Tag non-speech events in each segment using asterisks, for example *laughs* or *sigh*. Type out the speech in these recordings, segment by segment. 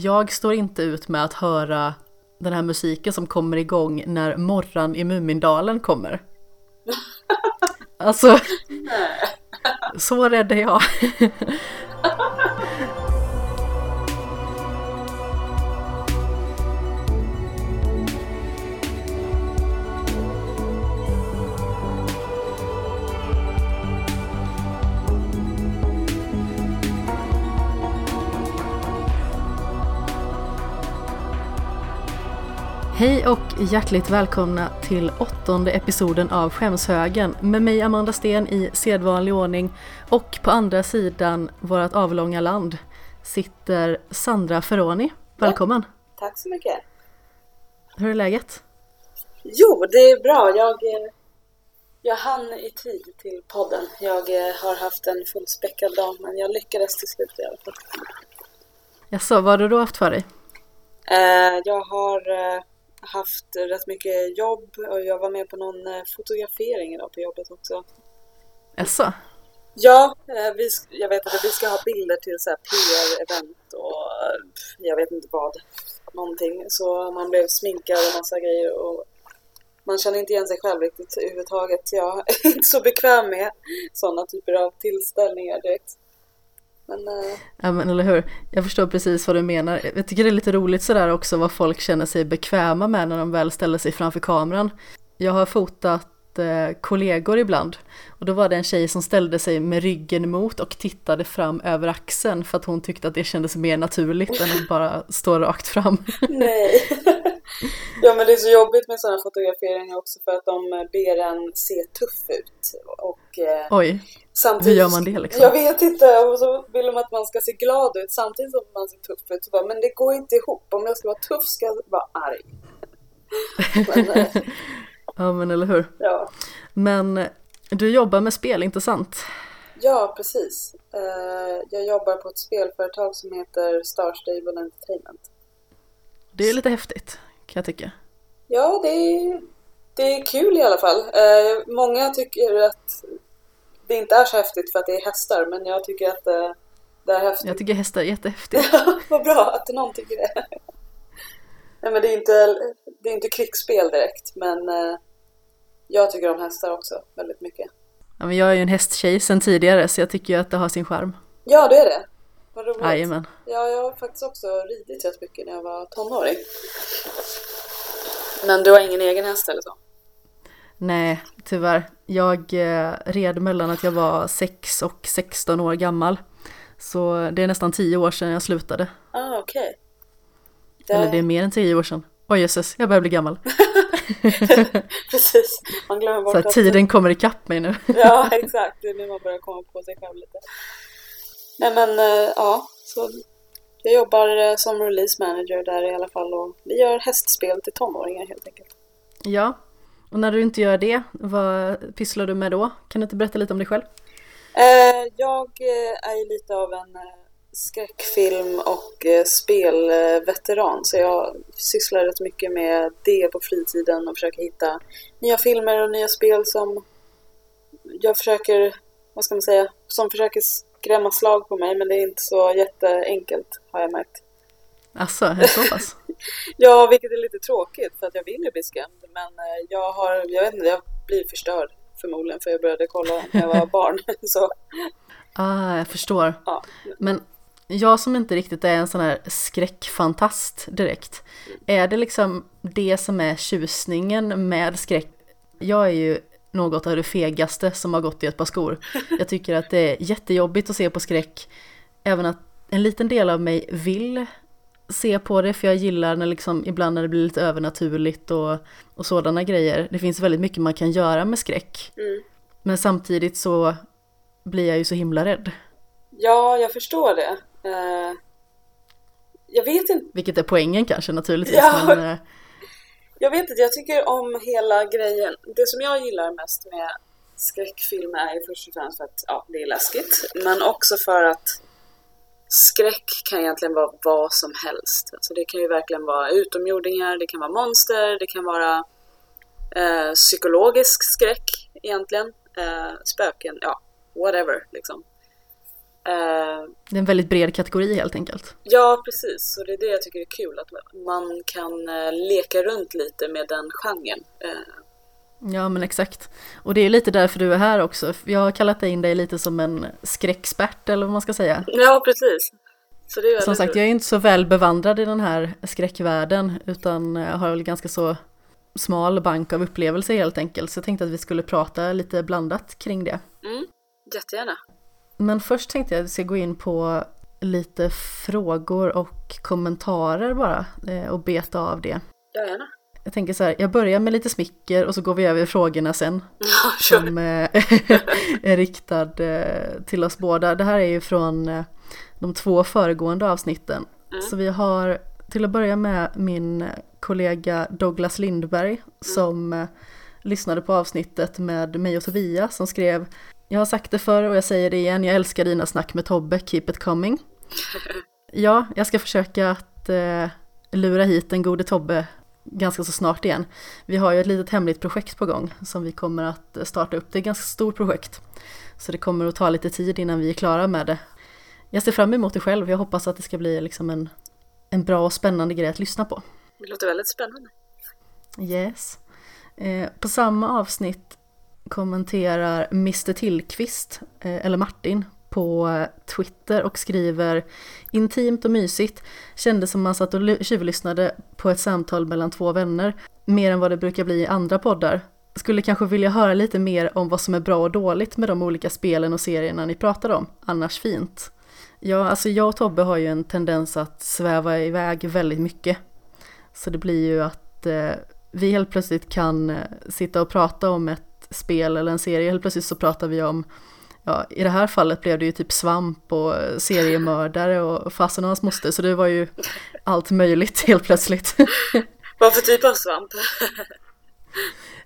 jag står inte ut med att höra den här musiken som kommer igång när Morran i Mumindalen kommer. *laughs* Alltså, så rädd är jag. Hej och hjärtligt välkomna till åttonde episoden av Skämshögen med mig Amanda Sten i sedvanlig ordning och på andra sidan vårt avlånga land sitter Sandra Ferroni. Välkommen! Ja, tack så mycket! Hur är läget? Jo, det är bra. Jag, eh, jag hann i tid till podden. Jag eh, har haft en fullspäckad dag men jag lyckades till slut i alla fall. Jaså, vad har du då haft för dig? Eh, jag har haft rätt mycket jobb och jag var med på någon eh, fotografering idag på jobbet också. Jaså? Ja, eh, vi, jag vet att vi ska ha bilder till så PR-event och jag vet inte vad. Någonting. Så man blev sminkad och massa grejer och man känner inte igen sig själv riktigt överhuvudtaget. Jag är inte så bekväm med sådana typer av tillställningar direkt. Men, uh... Ja men eller hur, jag förstår precis vad du menar. Jag tycker det är lite roligt sådär också vad folk känner sig bekväma med när de väl ställer sig framför kameran. Jag har fotat eh, kollegor ibland och då var det en tjej som ställde sig med ryggen mot och tittade fram över axeln för att hon tyckte att det kändes mer naturligt än att bara stå rakt fram. Nej. *laughs* *laughs* Ja men det är så jobbigt med sådana fotograferingar också för att de ber en se tuff ut. Och, eh, Oj, samtidigt, hur gör man det liksom? Jag vet inte, och så vill de att man ska se glad ut samtidigt som man ser tuff ut. Så bara, men det går inte ihop, om jag ska vara tuff ska jag vara arg. *laughs* men, eh, ja men eller hur. Ja. Men du jobbar med spel, inte sant? Ja, precis. Eh, jag jobbar på ett spelföretag som heter Star Stable Entertainment. Det är lite häftigt kan jag tycka. Ja, det är, det är kul i alla fall. Eh, många tycker att det inte är så häftigt för att det är hästar, men jag tycker att eh, det är häftigt. Jag tycker hästar är jättehäftigt. *laughs* Vad bra att någon tycker det. Nej, men det är inte, det är inte krigsspel direkt, men eh, jag tycker om hästar också väldigt mycket. Ja, men jag är ju en hästtjej sedan tidigare så jag tycker ju att det har sin charm. Ja, det är det. Vad roligt. Jajamän. Ja, jag har faktiskt också ridit rätt mycket när jag var tonåring. Men du har ingen egen häst eller så? Nej, tyvärr. Jag eh, red mellan att jag var 6 och 16 år gammal. Så det är nästan 10 år sedan jag slutade. Ah, okej. Okay. Det... Eller det är mer än 10 år sedan. Oj oh, jösses, jag börjar bli gammal. *laughs* Precis, man glömmer *laughs* bort Så att tiden kommer ikapp mig nu. ja, *laughs* exakt. Det är nu man börjar komma på sig själv lite. Nej men uh, ja, så jag jobbar uh, som release manager där i alla fall och vi gör hästspel till tonåringar helt enkelt. Ja, och när du inte gör det, vad pysslar du med då? Kan du inte berätta lite om dig själv? Uh, jag är ju lite av en skräckfilm och spelveteran så jag sysslar rätt mycket med det på fritiden och försöker hitta nya filmer och nya spel som jag försöker, vad ska man säga, som försöker skrämma slag på mig men det är inte så jätteenkelt har jag märkt. Alltså, är det så pass? *laughs* ja, vilket är lite tråkigt för att jag vill ju bli skrämd men eh, jag har, jag vet inte, jag blir förstörd förmodligen för jag började kolla när jag var *laughs* barn. *laughs* så. Ah, jag förstår. Ja. Men jag som inte riktigt är en sån här skräckfantast direkt, är det liksom det som är tjusningen med skräck? Jag är ju något av det fegaste som har gått i ett par skor. Jag tycker att det är jättejobbigt att se på skräck, även att en liten del av mig vill se på det, för jag gillar när liksom, ibland när det blir lite övernaturligt och, och sådana grejer. Det finns väldigt mycket man kan göra med skräck. Mm. Men samtidigt så blir jag ju så himla rädd. Ja, jag förstår det. Uh, jag vet inte. Vilket är poängen kanske naturligtvis. Ja. Men, uh, jag vet inte, jag tycker om hela grejen. Det som jag gillar mest med skräckfilmer är ju först och främst för att ja, det är läskigt. Men också för att skräck kan egentligen vara vad som helst. Alltså det kan ju verkligen vara utomjordingar, det kan vara monster, det kan vara eh, psykologisk skräck egentligen. Eh, spöken, ja, whatever liksom. Uh, det är en väldigt bred kategori helt enkelt. Ja, precis. Och det är det jag tycker är kul, att man kan uh, leka runt lite med den genren. Uh. Ja, men exakt. Och det är lite därför du är här också. Jag har kallat in dig lite som en skräckspert, eller vad man ska säga. Ja, precis. Som sagt, jag är inte så väl bevandrad i den här skräckvärlden, utan har väl ganska så smal bank av upplevelser helt enkelt. Så jag tänkte att vi skulle prata lite blandat kring det. Mm, jättegärna. Men först tänkte jag att vi ska gå in på lite frågor och kommentarer bara eh, och beta av det. Gärna. Jag tänker så här, jag börjar med lite smicker och så går vi över frågorna sen. *laughs* Ja, sure. Som eh, *laughs* är riktad eh, till oss båda. Det här är ju från de två föregående avsnitten. Mm. Så vi har till att börja med min kollega Douglas Lindberg mm. som lyssnade på avsnittet med mig och Sofia som skrev jag har sagt det förr och jag säger det igen, jag älskar dina snack med Tobbe, keep it coming. *laughs* Ja, jag ska försöka att eh, lura hit den gode Tobbe ganska så snart igen. Vi har ju ett litet hemligt projekt på gång som vi kommer att starta upp. Det är ett ganska stort projekt. Så det kommer att ta lite tid innan vi är klara med det. Jag ser fram emot det själv. Jag hoppas att det ska bli liksom en, en bra och spännande grej att lyssna på. Det låter väldigt spännande. Yes. Eh, på samma avsnitt kommenterar Mr Tillqvist, eh, eller Martin, på eh, Twitter och skriver Intimt och mysigt, kändes som man satt och tjuvlyssnade på ett samtal mellan två vänner, mer än vad det brukar bli i andra poddar. Skulle kanske vilja höra lite mer om vad som är bra och dåligt med de olika spelen och serierna ni pratar om, annars fint. Ja, alltså jag och Tobbe har ju en tendens att sväva iväg väldigt mycket. Så det blir ju att eh, vi helt plötsligt kan eh, sitta och prata om ett spel eller en serie. Helt plötsligt så pratar vi om, ja i det här fallet blev det ju typ svamp och seriemördare och fasen och hans moster. Så det var ju allt möjligt helt plötsligt. Vad för typ av svamp?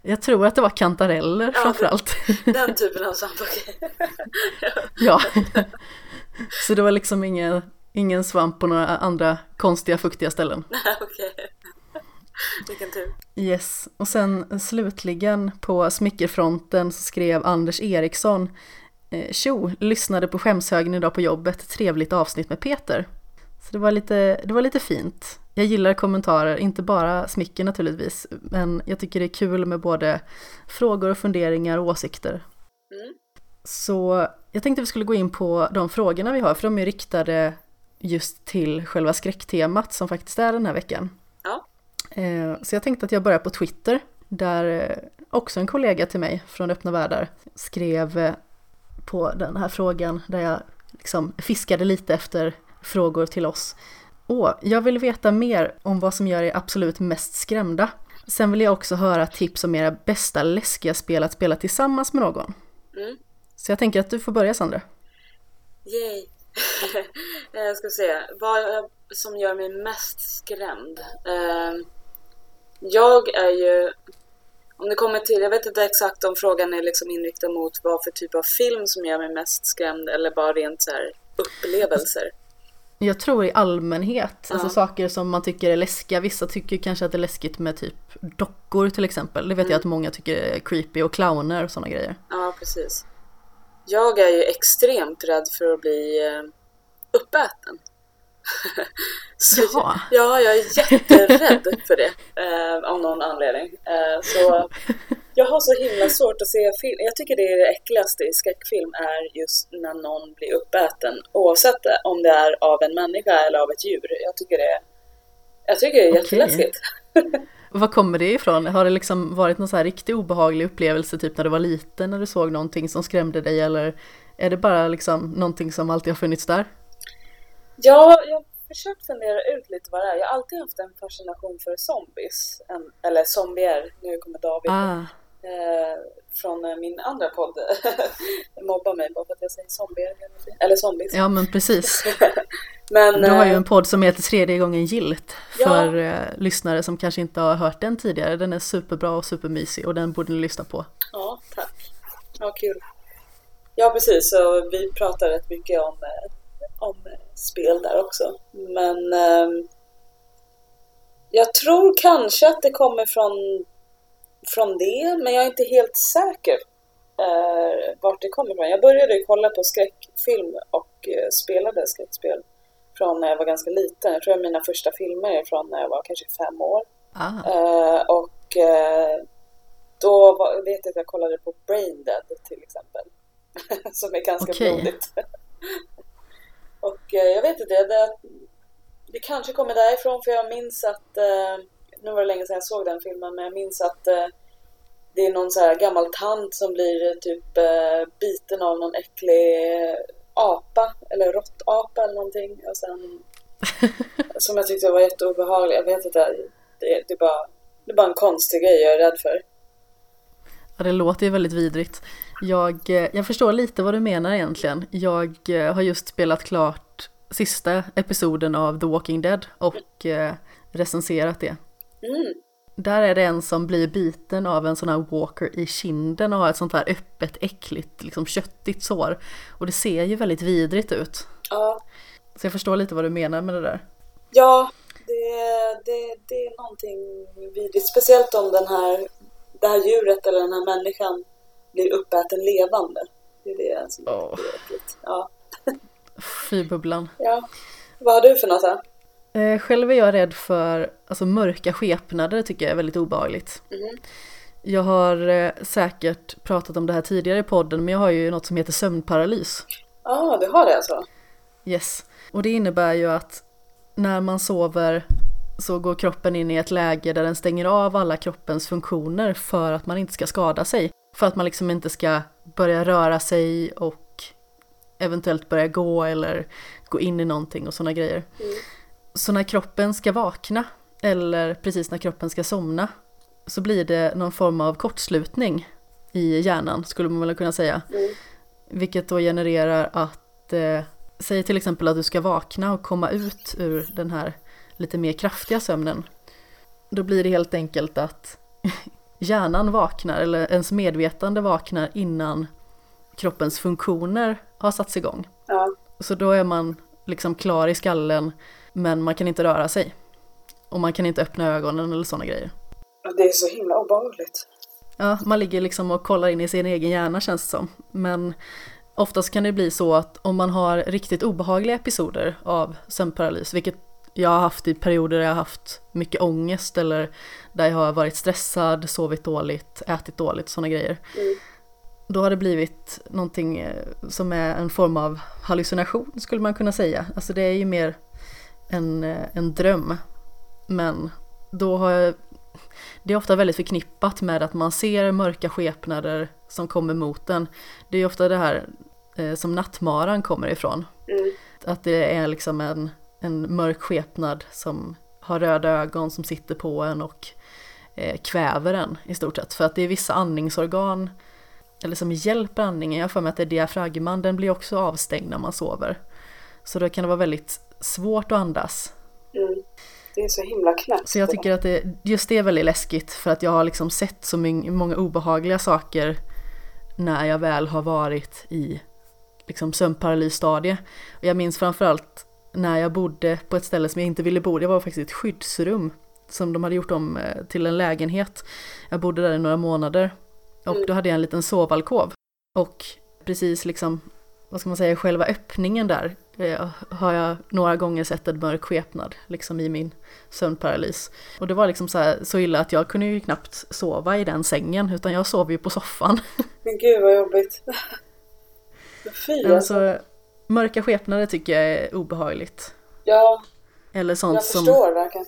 Jag tror att det var kantareller ja, framförallt. Den typen av svamp, okej. ja. Så det var liksom ingen, ingen svamp på några andra konstiga fuktiga ställen. *laughs* okej. *laughs* Vilken tur. Yes, och sen slutligen på smickerfronten så skrev Anders Eriksson eh, Tjo, lyssnade på skämshögen idag på jobbet, trevligt avsnitt med Peter. Så det var lite, det var lite fint. Jag gillar kommentarer, inte bara smicker naturligtvis, men jag tycker det är kul med både frågor och funderingar och åsikter. Mm. Så jag tänkte vi skulle gå in på de frågorna vi har, för de är riktade just till själva skräcktemat som faktiskt är den här veckan. Eh, så jag tänkte att jag börjar på Twitter, där eh, också en kollega till mig från Öppna Världar skrev eh, på den här frågan där jag liksom fiskade lite efter frågor till oss. Åh, jag vill veta mer om vad som gör er absolut mest skrämda. Sen vill jag också höra tips om era bästa läskiga spel att spela tillsammans med någon. Mm. Så jag tänker att du får börja Sandra. Yay! jag *laughs* ska se, vad som gör mig mest skrämd? Uh, jag är ju, om det kommer till, jag vet inte exakt om frågan är liksom inriktad mot vad för typ av film som gör mig mest skrämd eller bara rent så här upplevelser. Jag tror i allmänhet, ja. alltså saker som man tycker är läskiga. Vissa tycker kanske att det är läskigt med typ dockor till exempel. Det vet mm. jag att många tycker är creepy och clowner och sådana grejer. Ja, precis. Jag är ju extremt rädd för att bli eh, uppäten. *laughs* så Jaha. ja, jag är jätterädd för det eh, av någon anledning. Eh, så *laughs* jag har så himla svårt att se film. Jag tycker det är det äckligaste i skräckfilm är just när någon blir uppäten. Oavsett om det är av en människa eller av ett djur. Jag tycker det, jag tycker det är okay. jätteläskigt. *laughs* Var kommer det ifrån? Har det liksom varit någon så här riktigt obehaglig upplevelse typ när du var liten när du såg någonting som skrämde dig eller är det bara liksom någonting som alltid har funnits där? Ja, jag har försökt fundera ut lite vad det är. Jag har alltid haft en fascination för zombies. En, eller zombier, nu kommer David. Ah. Eh, från eh, min andra podd *laughs* mobbar mig bara för att jag säger zombier. Eller zombies. Ja men precis. *laughs* men, du har ju eh, en podd som heter Tredje gången gilt för ja. eh, lyssnare som kanske inte har hört den tidigare. Den är superbra och supermysig och den borde ni lyssna på. Ja, tack. Ja, kul. Ja, precis. Så vi pratar rätt mycket om om spel där också. Men eh, jag tror kanske att det kommer från, från det, men jag är inte helt säker eh, vart det kommer ifrån. Jag började kolla på skräckfilm och eh, spelade skräckspel från när jag var ganska liten. Jag tror att mina första filmer är från när jag var kanske fem år. Ah. Eh, och eh, då var, vet jag att jag kollade på Brain Dead till exempel. *laughs* Som är ganska Okej. blodigt. *laughs* och eh, jag vet inte, det, det kanske kommer därifrån för jag minns att, eh, nu var det länge sedan jag såg den filmen, men jag minns att eh, det är någon så här gammal tant som blir typ biten av någon äcklig apa eller råttapa eller någonting. Och sen, *laughs* som jag tyckte var jätteobehaglig. Jag vet inte, det, det, är bara, det är bara en konstig grej jag är rädd för. Ja, det låter ju väldigt vidrigt. Jag, eh, jag förstår lite vad du menar egentligen. Jag eh, har just spelat klart sista episoden av The Walking Dead och eh, recenserat det. Mm. Där är det en som blir biten av en sån här walker i kinden och har ett sånt här öppet, äckligt, liksom köttigt sår. Och det ser ju väldigt vidrigt ut. Ja, Så jag förstår lite vad du menar med det där. ja det, det, det är någonting vidrigt. Speciellt om den här, det här djuret eller den här människan blir uppäten levande. Det är det som Åh. är äckligt. Ja. *laughs* Fy bubblan. ja. Vad har du för något här? Eh, själv är jag rädd för alltså, mörka skepnader tycker jag är väldigt obehagligt. Mhm. Jag har eh, säkert pratat om det här tidigare i podden men jag har ju något som heter sömnparalys. Ja, ah, du har det alltså? Yes. Och det innebär ju att när man sover så går kroppen in i ett läge där den stänger av alla kroppens funktioner för att man inte ska skada sig. För att man liksom inte ska börja röra sig och eventuellt börja gå eller gå in i någonting och sådana grejer. Mm. Så när kroppen ska vakna eller precis när kroppen ska somna så blir det någon form av kortslutning i hjärnan skulle man väl kunna säga. Mm. Vilket då genererar att, eh, säg till exempel att du ska vakna och komma ut ur den här lite mer kraftiga sömnen. Då blir det helt enkelt att hjärnan vaknar, eller ens medvetande vaknar innan kroppens funktioner har satts igång. Ja. Så då är man liksom klar i skallen, men man kan inte röra sig. Och man kan inte öppna ögonen eller sådana grejer. Det är så himla obehagligt. Ja, man ligger liksom och kollar in i sin egen hjärna känns det som. Men oftast kan det bli så att om man har riktigt obehagliga episoder av sömnparalys, vilket jag har haft i perioder där jag har haft mycket ångest eller där jag har varit stressad, sovit dåligt, ätit dåligt, sådana grejer. Mm. Då har det blivit någonting eh, som är en form av hallucination skulle man kunna säga. Alltså det är ju mer en, eh, en dröm. Men då har jag, det är ofta väldigt förknippat med att man ser mörka skepnader som kommer mot en. Det är ofta det här eh, som nattmaran kommer ifrån. Mm. Att det är liksom en, en mörk skepnad som har röda ögon som sitter på en och eh, kväver en i stort sett. För att det är vissa andningsorgan eller som hjälper andningen. Jag har för mig att det är diafragman, den blir också avstängd när man sover. Så då kan det vara väldigt svårt att andas. Mm. Det är så himla knäppt. Så jag tycker att det, just det är väldigt läskigt för att jag har liksom sett så många obehagliga saker när jag väl har varit i liksom sömnparalysstadie. Och jag minns framförallt när jag bodde på ett ställe som jag inte ville bo. Det var faktiskt ett skyddsrum som de hade gjort om eh, till en lägenhet. Jag bodde där i några månader och Mm. då hade jag en liten sovalkov. Och precis liksom, vad ska man säga, själva öppningen där eh, har jag några gånger sett en mörk skepnad liksom i min sömnparalys. Och det var liksom så, här, så illa att jag kunde ju knappt sova i den sängen utan jag sov ju på soffan. Men gud vad jobbigt. *laughs* Fy alltså. Alltså, mörka skepnader tycker jag är obehagligt. Ja, Eller sånt jag som, förstår verkligen.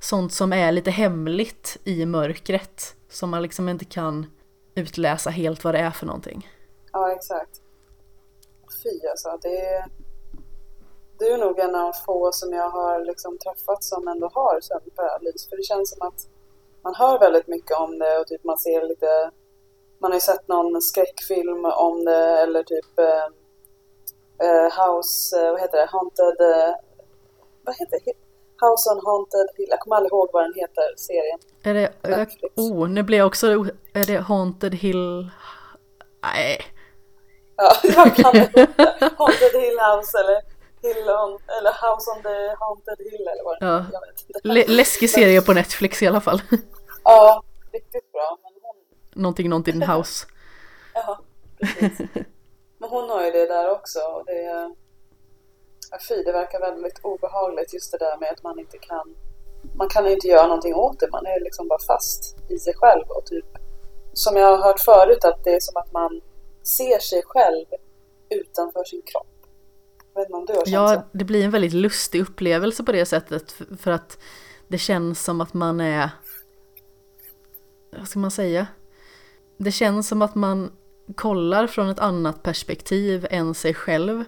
sånt som är lite hemligt i mörkret. Som man liksom inte kan utläsa helt vad det är för någonting. Ja, exakt. Fy alltså, det är... Du är nog en av få som jag har liksom träffat som ändå har sömnparalys. För det känns som att man hör väldigt mycket om det och typ man ser lite... Man har ju sett någon skräckfilm om det eller typ eh, House, eh, vad heter det, Haunted... Eh, vad heter det? House on Haunted Hill. Jag kommer aldrig ihåg vad den heter, serien. Är det, Netflix. oh, nu blir jag också, är det Haunted Hill? Nej, Ja, *laughs* jag kan det. Haunted Hill House eller, Hill on, eller House on the Haunted Hill eller vad det Ja. Jag vet inte. Lä- läskig serie på Netflix i alla fall. Ja, riktigt bra. Men hon, någonting, någonting *laughs* house. ja. precis. Men hon har ju det där också. Och det, ja, fy, det verkar väldigt obehagligt just det där med att man inte kan man kan inte göra någonting åt det. Man är liksom bara fast i sig själv och typ som jag har hört förut att det är som att man ser sig själv utanför sin kropp. vet man, du har ja, så. det blir en väldigt lustig upplevelse på det sättet för att det känns som att man är vad ska man säga? Det känns som att man kollar från ett annat perspektiv än sig själv.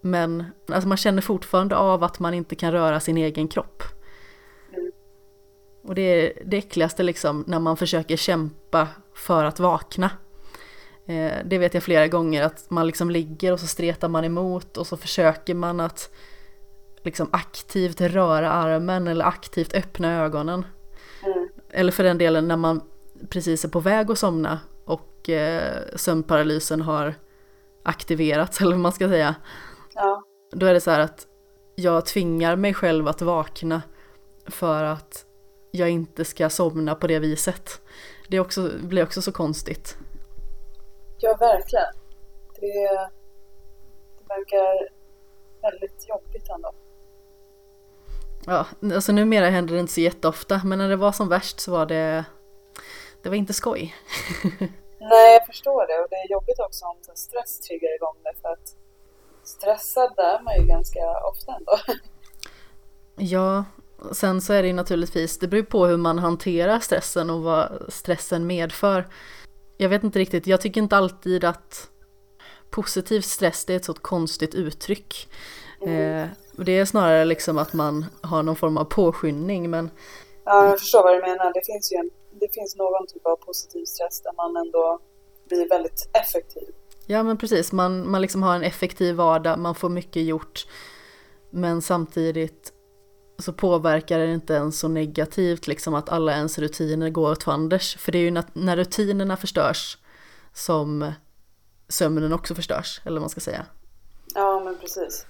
Men alltså man känner fortfarande av att man inte kan röra sin egen kropp. Och det är det äckligaste liksom när man försöker kämpa för att vakna. Eh, det vet jag flera gånger att man liksom ligger och så stretar man emot och så försöker man att liksom aktivt röra armen eller aktivt öppna ögonen. Mm. Eller för den delen när man precis är på väg att somna och eh, sömnparalysen har aktiverats *laughs* eller vad man ska säga. Ja. Då är det så här att jag tvingar mig själv att vakna för att jag inte ska somna på det viset. Det, också, blir också så konstigt. Ja, verkligen. Det, det verkar väldigt jobbigt ändå. Ja, alltså numera händer det inte så jätteofta, men när det var som värst så var det, det var inte skoj. *laughs* Nej, jag förstår det och det är jobbigt också om stress triggar igång det för att stressad är man ju ganska ofta ändå. *laughs* Ja, sen så är det ju naturligtvis, det beror på hur man hanterar stressen och vad stressen medför. Jag vet inte riktigt, jag tycker inte alltid att positiv stress det är ett sånt konstigt uttryck. Mm. Eh, det är snarare liksom att man har någon form av påskyndning men... Ja, jag förstår vad du menar. Det finns ju en, det finns någon typ av positiv stress där man ändå blir väldigt effektiv. Ja men precis, man, man liksom har en effektiv vardag, man får mycket gjort. Men samtidigt så påverkar det inte ens så negativt liksom att alla ens rutiner går åt fanders. För det är ju när, när rutinerna förstörs som sömnen också förstörs, eller vad man ska säga. Ja men precis.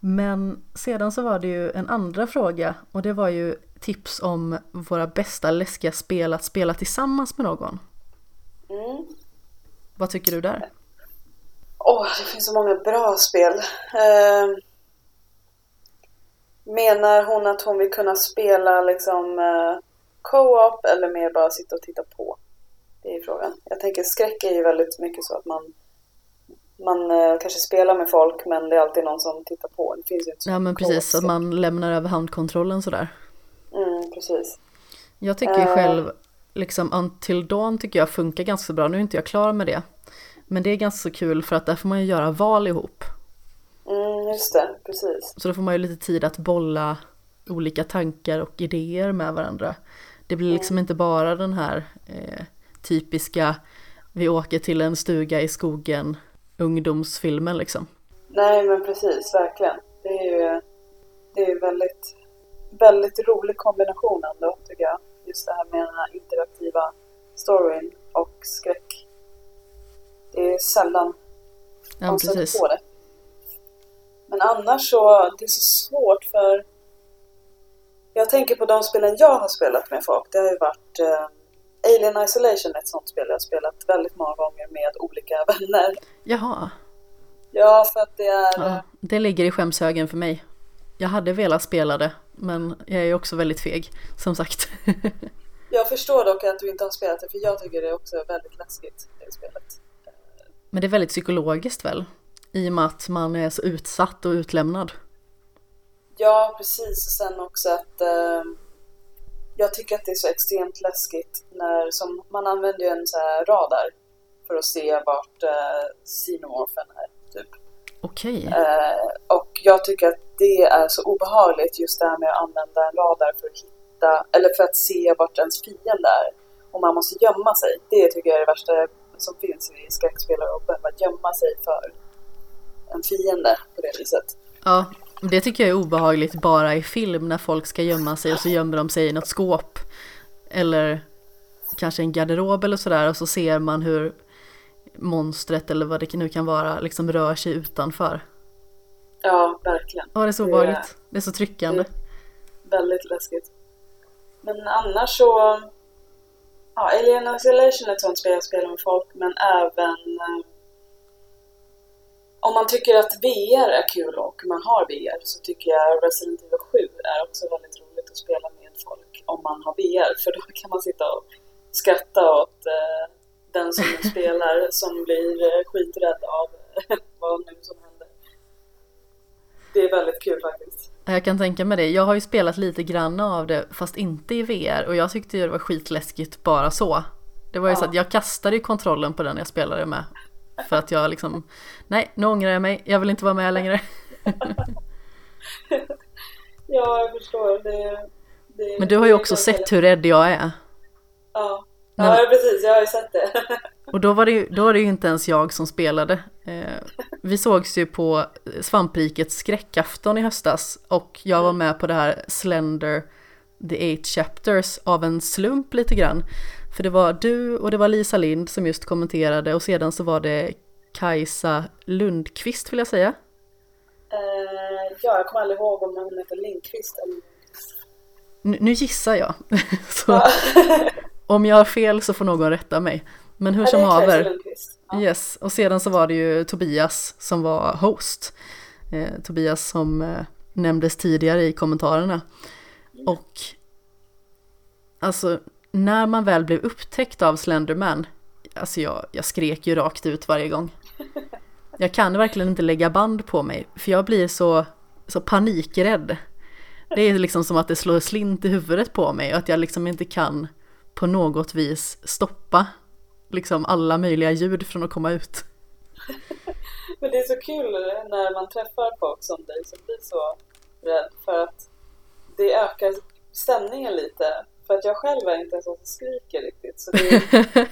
Men sedan så var det ju en andra fråga och det var ju tips om våra bästa läskiga spel att spela tillsammans med någon. Mm. Vad tycker du där? Åh, oh, det finns så många bra spel. Uh, menar hon att hon vill kunna spela liksom uh, co-op eller mer bara sitta och titta på? Det är frågan. Jag tänker skräck är ju väldigt mycket så att man man eh, kanske spelar med folk men det är alltid någon som tittar på. Det finns ju inte så Ja men precis, att man lämnar över handkontrollen sådär. Mm, precis. Jag tycker ju uh, själv, liksom Until Dawn tycker jag funkar ganska bra. Nu är inte jag klar med det. Men det är ganska kul för att där får man ju göra val ihop. Mm, just det, precis. Så då får man ju lite tid att bolla olika tankar och idéer med varandra. Det blir liksom mm. inte bara den här eh, typiska vi åker till en stuga i skogen ungdomsfilmen liksom. Nej men precis, verkligen. Det är ju det är väldigt, väldigt rolig kombination ändå tycker jag. Just det här med den här interaktiva storyn och skräck. Det är sällan ja, man precis. på det. Men annars så, det är så svårt för jag tänker på de spelen jag har spelat med folk. Det har ju varit eh, Alien Isolation ett sånt spel jag har spelat väldigt många gånger med olika *laughs* vänner. Jaha. Ja, för att det är... Ja, det ligger i skämshögen för mig. Jag hade velat spela det, men jag är också väldigt feg, som sagt. *laughs* jag förstår dock att du inte har spelat det, för jag tycker det är också väldigt läskigt, det spelet. Men det är väldigt psykologiskt väl? I och med att man är så utsatt och utlämnad. Ja, precis. Och sen också att... Uh jag tycker att det är så extremt läskigt när som, man använder ju en så radar för att se vart eh, xenomorfen är. Typ. Okej. Okay. Eh, och jag tycker att det är så obehagligt just det här med att använda en radar för att hitta, eller för att se vart ens fiende är. Och man måste gömma sig. Det tycker jag är det värsta som finns i skräckspel, att behöva gömma sig för en fiende på det viset. Ja, det tycker jag är obehagligt bara i film när folk ska gömma sig och så gömmer de sig i något skåp. Eller kanske en garderob eller sådär och så ser man hur monstret eller vad det nu kan vara liksom rör sig utanför. Ja, verkligen. Ja, det är så obehagligt. Det det är så tryckande. Är väldigt läskigt. Men annars så ja, Alien Isolation är ett sånt spel jag spelar med folk, men även eh, om man tycker att VR är kul och man har VR så tycker jag Resident Evil 7 är också väldigt roligt att spela med folk om man har VR, för då kan man sitta och skratta åt eh, den som *laughs* spelar som blir eh, skiträdd av *laughs* vad nu som händer. Det är väldigt kul faktiskt. Jag kan tänka mig det. Jag har ju spelat lite grann av det fast inte i VR och jag tyckte ju det var skitläskigt bara så. Det var ju ja. så att jag kastade ju kontrollen på den jag spelade med. För att jag liksom, nej nu ångrar jag mig, jag vill inte vara med längre. *laughs* ja, jag förstår. Det, det, Men du har ju också sett hur rädd jag är. Ja, ja precis, jag har ju sett det. *laughs* Och då var, det ju, då var det ju inte ens jag som spelade. Eh, vi sågs ju på Svamprikets skräckafton i höstas och jag var med på det här Slender The Eight Chapters av en slump lite grann. För det var du och det var Lisa Lind som just kommenterade och sedan så var det Kajsa Lundqvist vill jag säga. Uh, ja, jag kommer aldrig ihåg om hon heter Lindqvist eller nu, nu gissar jag. *laughs* så, *laughs* om jag har fel så får någon rätta mig. Men hur som haver. Ja. Yes, och sedan så var det ju Tobias som var host. Eh, Tobias som eh, nämndes tidigare i kommentarerna. Mm. Och alltså när man väl blev upptäckt av Slenderman, alltså jag, jag skrek ju rakt ut varje gång. *laughs* Jag kan verkligen inte lägga band på mig, för jag blir så, så panikrädd. Det är liksom som att det slår slint i huvudet på mig och att jag liksom inte kan på något vis stoppa liksom alla möjliga ljud från att komma ut. *laughs* Men det är så kul när man träffar folk som dig som blir så rädd för att det ökar stämningen lite. För att jag själv är inte en sån som skriker riktigt. Så det är,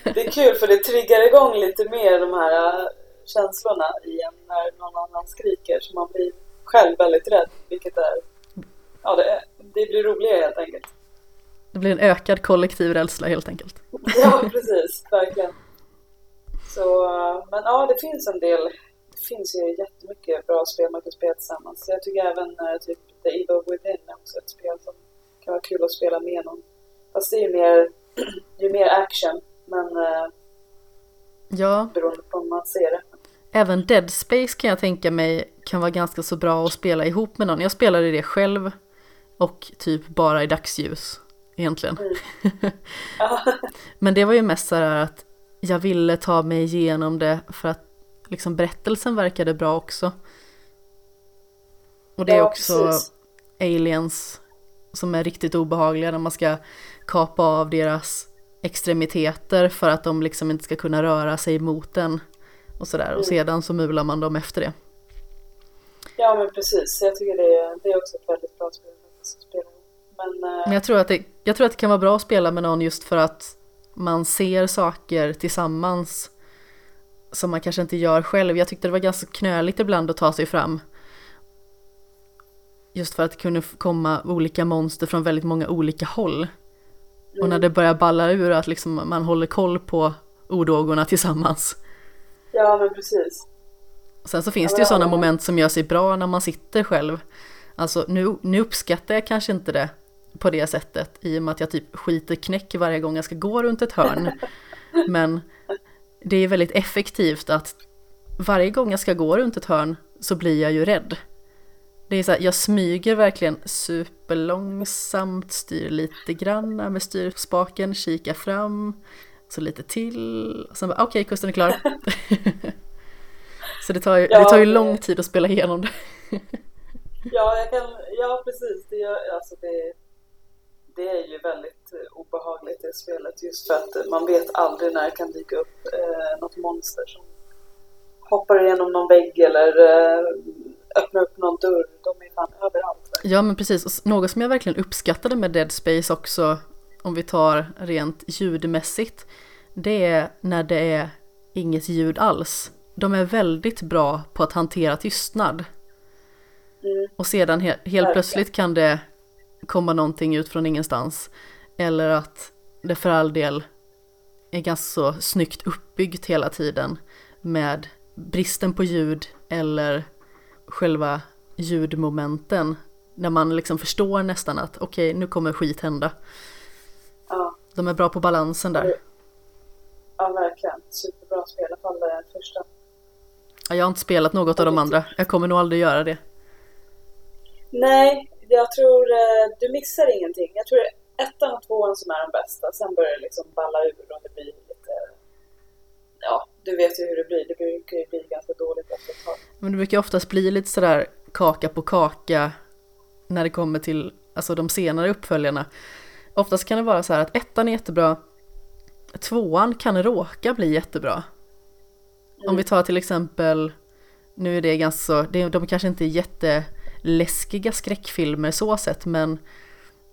*laughs* det är kul för det triggar igång lite mer de här äh, känslorna i en när någon annan skriker. Så man blir själv väldigt rädd. Vilket är, ja det, det blir roligare helt enkelt. Det blir en ökad kollektiv rädsla helt enkelt. *laughs* Ja, precis. Verkligen. Så, men ja, det finns en del. Det finns ju jättemycket bra spel man kan spela tillsammans. Jag tycker även uh, typ The Evil Within är också ett spel som kan vara kul att spela med någon. Fast det är ju mer, *clears throat* är mer action. Men uh, ja. beroende på hur man ser det. Även Dead Space kan jag tänka mig kan vara ganska så bra att spela ihop med någon. Jag spelade det själv och typ bara i dagsljus egentligen. Mm. *laughs* Men det var ju mest så här att jag ville ta mig igenom det för att liksom berättelsen verkade bra också. Och det är ja, också precis. aliens som är riktigt obehagliga när man ska kapa av deras extremiteter för att de liksom inte ska kunna röra sig mot den och sådär mm. och sedan så mular man dem efter det. Ja men precis, jag tycker det är, det är också ett väldigt bra spel men, eh, Men jag tror, att det, jag tror att det kan vara bra att spela med någon just för att man ser saker tillsammans som man kanske inte gör själv. Jag tyckte det var ganska knöligt ibland att ta sig fram. Just för att det kunde komma olika monster från väldigt många olika håll. Och när mm. det börjar balla ur att liksom man håller koll på ordågorna tillsammans. Ja men precis. Sen så finns ja, det ju sådana moment som gör sig bra när man sitter själv. Alltså nu, nu uppskattar jag kanske inte det på det sättet i och med att jag typ skiter knäck varje gång jag ska gå runt ett hörn. *laughs* Men det är väldigt effektivt att varje gång jag ska gå runt ett hörn så blir jag ju rädd. Det är så här, jag smyger verkligen superlångsamt, styr lite grann med styrspaken, kikar fram, så lite till, sen bara okej okay, kusten är klar. *laughs* så det tar ju, ja, det tar ju lång tid att spela igenom det. ja, jag kan, ja precis, det, gör, alltså det, det är ju väldigt eh, obehagligt i spelet just för att man vet aldrig när det kan dyka upp eh, något monster som hoppar igenom någon vägg eller eh, öppnar upp någon dörr. De är fan överallt. Ja men precis, och något som jag verkligen uppskattade med Dead Space också, om vi tar rent ljudmässigt, det är när det är inget ljud alls. De är väldigt bra på att hantera tystnad. Mm. Och sedan he helt plötsligt kan det komma någonting ut från ingenstans. Eller att det för all del är ganska så snyggt uppbyggt hela tiden med bristen på ljud eller själva ljudmomenten när man liksom förstår nästan att okej okay, nu kommer skit hända. Ja. De är bra på balansen där. Ja, verkligen. Superbra spel, i alla fall det första. Ja, jag har inte spelat något av de andra. Jag kommer nog aldrig göra det. Nej, jag tror eh, du missar ingenting. Jag tror ettan och tvåan som är de bästa. Sen börjar det liksom balla ur och det blir lite... Ja, du vet ju hur det blir. Det brukar ju bli ganska dåligt efter ett tag. Men det brukar oftast bli lite sådär kaka på kaka när det kommer till alltså de senare uppföljarna. Oftast kan det vara så här att ettan är jättebra, tvåan kan råka bli jättebra. Mm. Om vi tar till exempel, nu är det ganska så, de kanske inte är läskiga skräckfilmer så sett, men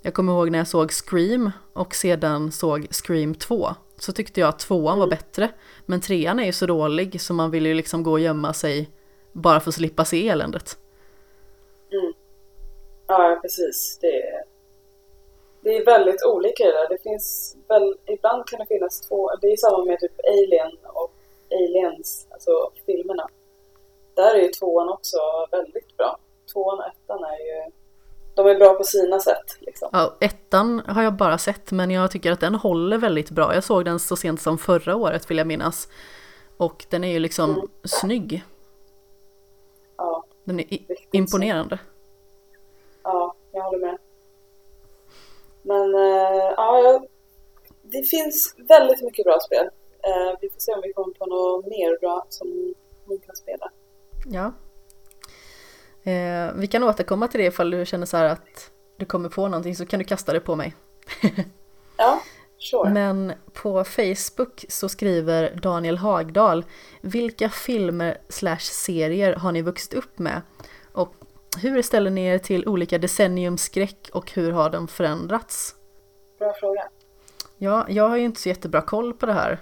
jag kommer ihåg när jag såg Scream och sedan såg Scream 2 så tyckte jag att tvåan var bättre. Men trean är ju så dålig så man vill ju liksom gå och gömma sig bara för att slippa se eländet. Mm. Ja, precis. Det är, det är väldigt olika det där. Det finns väl, ibland kan det finnas två, det är samma med typ Alien och Aliens, alltså filmerna. Där är ju tvåan också väldigt bra. Tvåan och ettan är ju de är bra på sina sätt. Liksom. Ja, ettan har jag bara sett men jag tycker att den håller väldigt bra. Jag såg den så sent som förra året vill jag minnas. Och den är ju liksom mm. snygg. Ja, den är imponerande. Så. Ja, jag håller med. Men äh, ja, det finns väldigt mycket bra spel. Äh, vi får se om vi kommer på något mer bra som hon kan spela. Ja, Eh, vi kan återkomma till det ifall du känner så att du kommer på någonting så kan du kasta det på mig. *laughs* ja, sure. Men på Facebook så skriver Daniel Hagdal Vilka filmer slash serier har ni vuxit upp med? Och hur ställer ni er till olika decenniumskräck och hur har de förändrats? Bra fråga. Ja, jag har ju inte så jättebra koll på det här.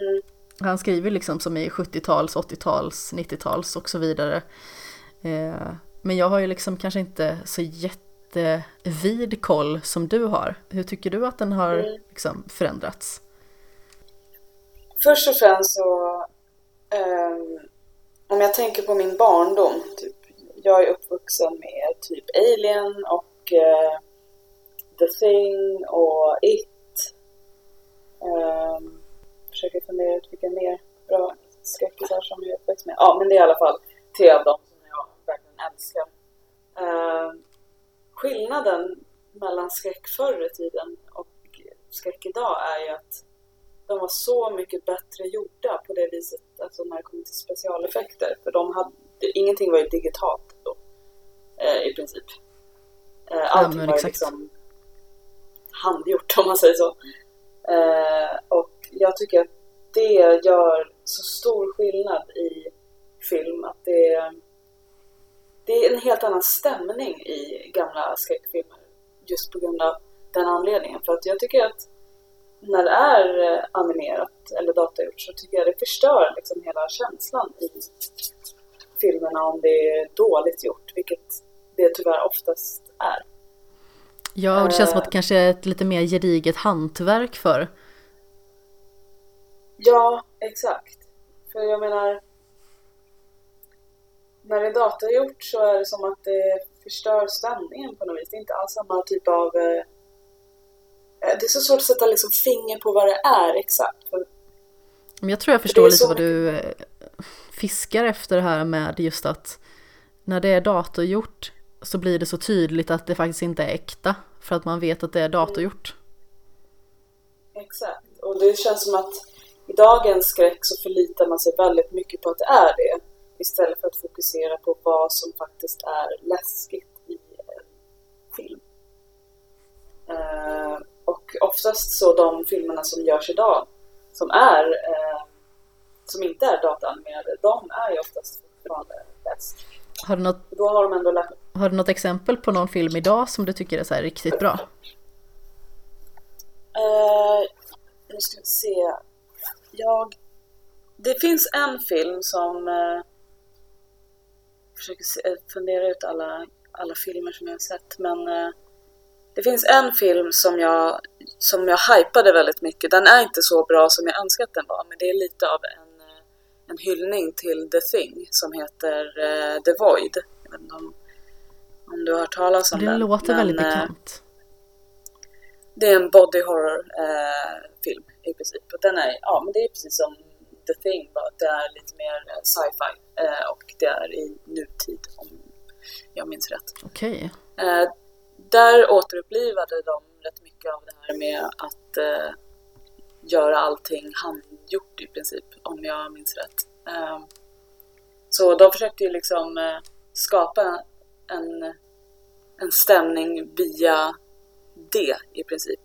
Mm. Han skriver liksom som i 70-tals, 80-tals, 90-tals och så vidare. Eh, men jag har ju liksom kanske inte så jättevid koll som du har. Hur tycker du att den har mm. liksom förändrats? Först och främst så, um, om jag tänker på min barndom, typ, jag är uppvuxen med typ Alien och uh, The Thing och It. Um, försöker fundera ut vilka mer bra skräckisar som jag är uppväxt med. Ja, men det är i alla fall tre av dem älskar. Eh, skillnaden mellan skräck förr i tiden och skräck idag är ju att de var så mycket bättre gjorda på det viset, alltså när det kommer till specialeffekter. För de hade, ingenting var ju digitalt då, eh, i princip. Eh, allting ja, var ju liksom handgjort *laughs* om man säger så. Eh, och jag tycker att det gör så stor skillnad i film, att det det är en helt annan stämning i gamla skräckfilmer just på grund av den anledningen. För att jag tycker att när det är eh, animerat eller datagjort så tycker jag det förstör liksom hela känslan i filmerna om det är dåligt gjort, vilket det tyvärr oftast är. Ja, och det känns som att det kanske är ett lite mer gediget hantverk för. Ja, exakt. För jag menar, när det är datagjort så är det som att det förstör stämningen på något vis. Det är inte alls samma typ av... Eh, eh det är så svårt att sätta liksom finger på vad det är exakt. Men jag tror jag förstår lite så... vad du eh, fiskar efter det här med just att när det är datorgjort så blir det så tydligt att det faktiskt inte är äkta för att man vet att det är datorgjort. Mm. Exakt, och det känns som att i dagens skräck så förlitar man sig väldigt mycket på att det är det istället för att fokusera på vad som faktiskt är läskigt i en film. Eh, och oftast så de filmerna som görs idag som är eh, som inte är dataanimerade, de är ju oftast fortfarande bäst. Har du, något, Då har, de ändå lagt... har du något exempel på någon film idag som du tycker är så riktigt bra? Uh, nu ska vi se. Jag... Det finns en film som uh, försöker eh, fundera ut alla, alla filmer som jag har sett. Men eh, det finns en film som jag, som jag hypade väldigt mycket. Den är inte så bra som jag önskat den var, men det är lite av en, eh, en hyllning till The Thing som heter eh, The Void. Jag vet inte om, om du har hört talas om det den. Det låter men, väldigt bekant. det är en body horror eh, i princip. Och den är, ja men det är precis som The Thing, bara det är lite mer eh, sci-fi eh, och det är i nutid om jag minns rätt. Okej. Eh, där återupplivade de rätt mycket av det här med att göra allting handgjort i princip, om jag minns rätt. Så de försökte ju liksom skapa en, en stämning via det i princip.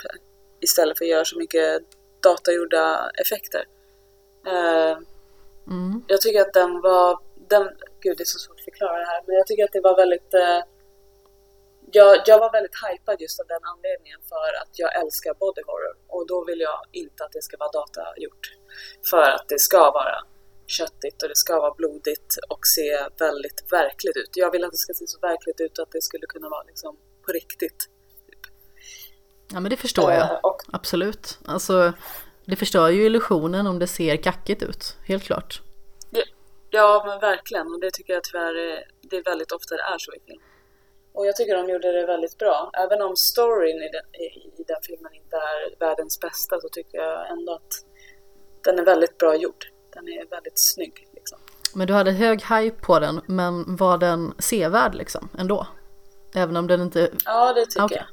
Istället för att göra så mycket datagjorda effekter. Eh, Mm. jag tycker att den var, den, gud det är så svårt att förklara det här, men jag tycker att det var väldigt eh, jag, jag var väldigt hypad just av den anledningen för att jag älskar body horror och då vill jag inte att det ska vara datagjort. För att det ska vara köttigt och det ska vara blodigt och se väldigt verkligt ut. Jag vill att det ska se så verkligt ut att det skulle kunna vara liksom på riktigt. Ja men det förstår Eh, jag. och Absolut. Alltså det förstör ju illusionen om det ser kackigt ut. Helt klart. Ja, men verkligen. Och det tycker jag tyvärr är, det är väldigt ofta det är så i film. Och jag tycker de gjorde det väldigt bra. Även om storyn i den, i, den filmen inte är världens bästa så tycker jag ändå att den är väldigt bra gjord. Den är väldigt snygg. Liksom. Men du hade hög hype på den, men var den sevärd liksom ändå? Även om den inte... Ja, det tycker Okej. jag.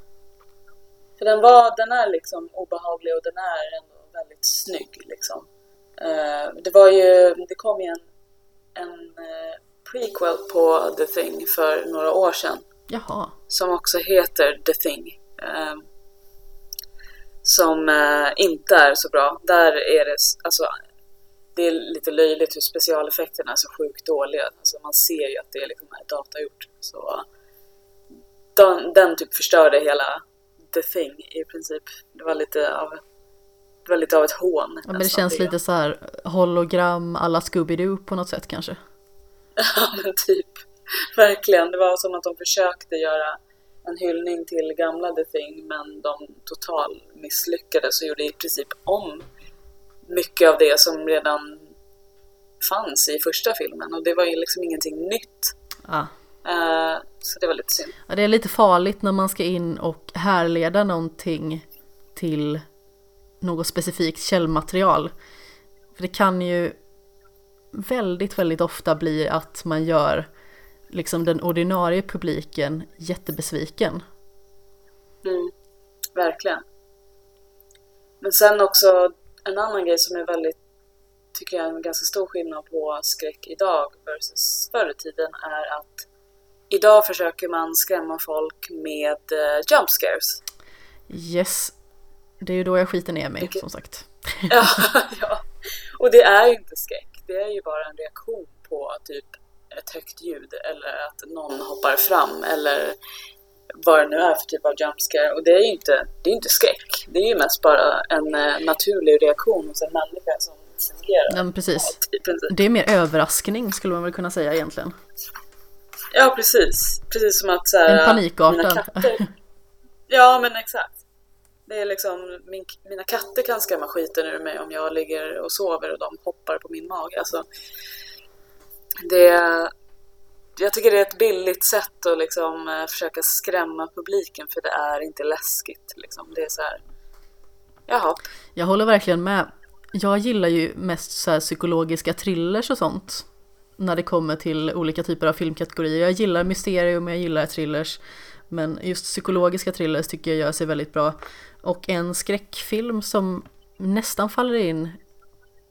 För den, var, den är liksom obehaglig och den är ändå väldigt snygg. Liksom. Eh, det var ju, det kom ju en, en eh, prequel på The Thing för några år sedan. Jaha. som också heter The Thing. Eh, som inte är så bra. Där är det, alltså, det är lite löjligt hur specialeffekterna är så sjukt dåliga. Alltså, man ser ju att det är liksom datagjort. Så, den, den typ förstörde hela The Thing i princip. Det var lite av, det lite av ett hån. Ja, men det känns jag. lite så här hologram alla Scooby-Doo på något sätt kanske. *laughs* Ja men typ. Verkligen. Det var som att de försökte göra en hyllning till gamla The Thing men de total misslyckades och gjorde i princip om mycket av det som redan fanns i första filmen och det var ju liksom ingenting nytt. Ja. Eh, så det var lite synd. Ja, det är lite farligt när man ska in och härleda någonting till något specifikt källmaterial. För det kan ju väldigt, väldigt ofta bli att man gör liksom den ordinarie publiken jättebesviken. Mm, verkligen. Men sen också en annan grej som är väldigt, tycker jag är en ganska stor skillnad på skräck idag versus förr i tiden är att idag försöker man skrämma folk med eh, jump scares. Yes, det är ju då jag skiter ner mig Vilket- som sagt. ja, *laughs* ja. Och det är ju inte skräck, det är ju bara en reaktion på typ ett högt ljud eller att någon hoppar fram eller vad det nu är för typ av jump scare. Och det är ju inte, det är inte skräck. Det är ju mest bara en eh, naturlig reaktion hos en människa som fungerar. Ja, men precis. Det är mer överraskning skulle man väl kunna säga egentligen. Ja, precis. Precis som att så här, En panikartad. katter... Ja, men exakt. Det är liksom, min, mina katter kan skrämma skiten ur mig om jag ligger och sover och de hoppar på min mage. Alltså, det, jag tycker det är ett billigt sätt att liksom eh, försöka skrämma publiken för det är inte läskigt. Liksom. Det är så här, jaha. Jag håller verkligen med. Jag gillar ju mest så här psykologiska thrillers och sånt. När det kommer till olika typer av filmkategorier. Jag gillar mysterium, jag gillar thrillers. Men just psykologiska thrillers tycker jag gör sig väldigt bra. Och en skräckfilm som nästan faller in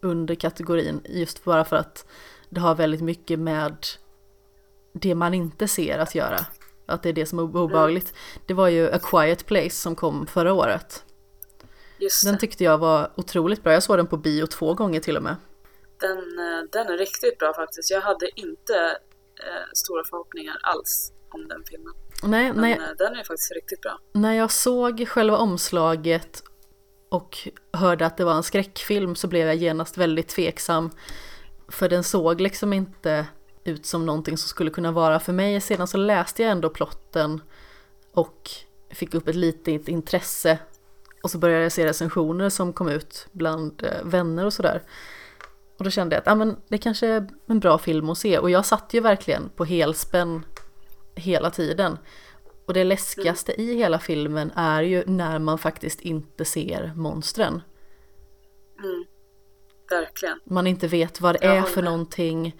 under kategorin just bara för att det har väldigt mycket med det man inte ser att göra. Att det är det som är obehagligt. Det var ju A Quiet Place som kom förra året. Den tyckte jag var otroligt bra. Jag såg den på bio två gånger till och med. Den, eh, den är riktigt bra faktiskt. Jag hade inte eh, stora förhoppningar alls om den filmen. Nej, Men när, eh, den är faktiskt riktigt bra. när jag såg själva omslaget och hörde att det var en skräckfilm så blev jag genast väldigt tveksam. För den såg liksom inte ut som någonting som skulle kunna vara för mig. Sedan så läste jag ändå plotten och fick upp ett litet intresse. Och så började jag se recensioner som kom ut bland eh, vänner och sådär. Och då kände jag att ah, men det kanske är en bra film att se. Och jag satt ju verkligen på helspänn hela tiden. Och det läskigaste i hela filmen är ju när man faktiskt inte ser monstren. Mm. Verkligen. Man inte vet vad det är för någonting.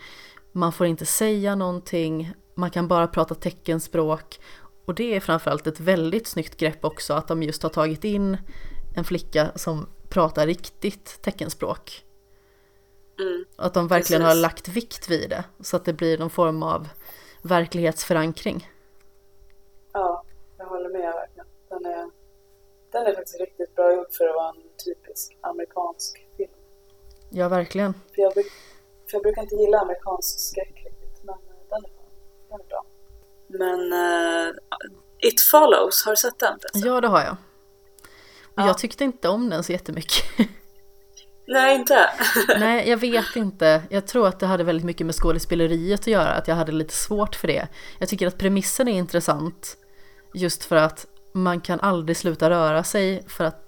Man får inte säga någonting. Man kan bara prata teckenspråk. Och det är framförallt ett väldigt snyggt grepp också att de just har tagit in en flicka som pratar riktigt teckenspråk. Mm. Att de verkligen Precis. har lagt vikt vid det så att det blir någon form av verklighetsförankring. Ja, jag håller med verkligen. Den är, den är faktiskt riktigt bra gjord för att vara en typisk amerikansk film. Ja, verkligen. För jag, för jag brukar inte gilla amerikansk skräck riktigt, men eh, den är, den är bra. Men uh, It Follows, har du sett den? Ja, det har jag. Och ja. jag tyckte inte om den så jättemycket. *laughs* Nej, inte? *laughs* Nej, jag vet inte. Jag tror att det hade väldigt mycket med skådespeleriet att göra, att jag hade lite svårt för det. Jag tycker att premissen är intressant, just för att man kan aldrig sluta röra sig för att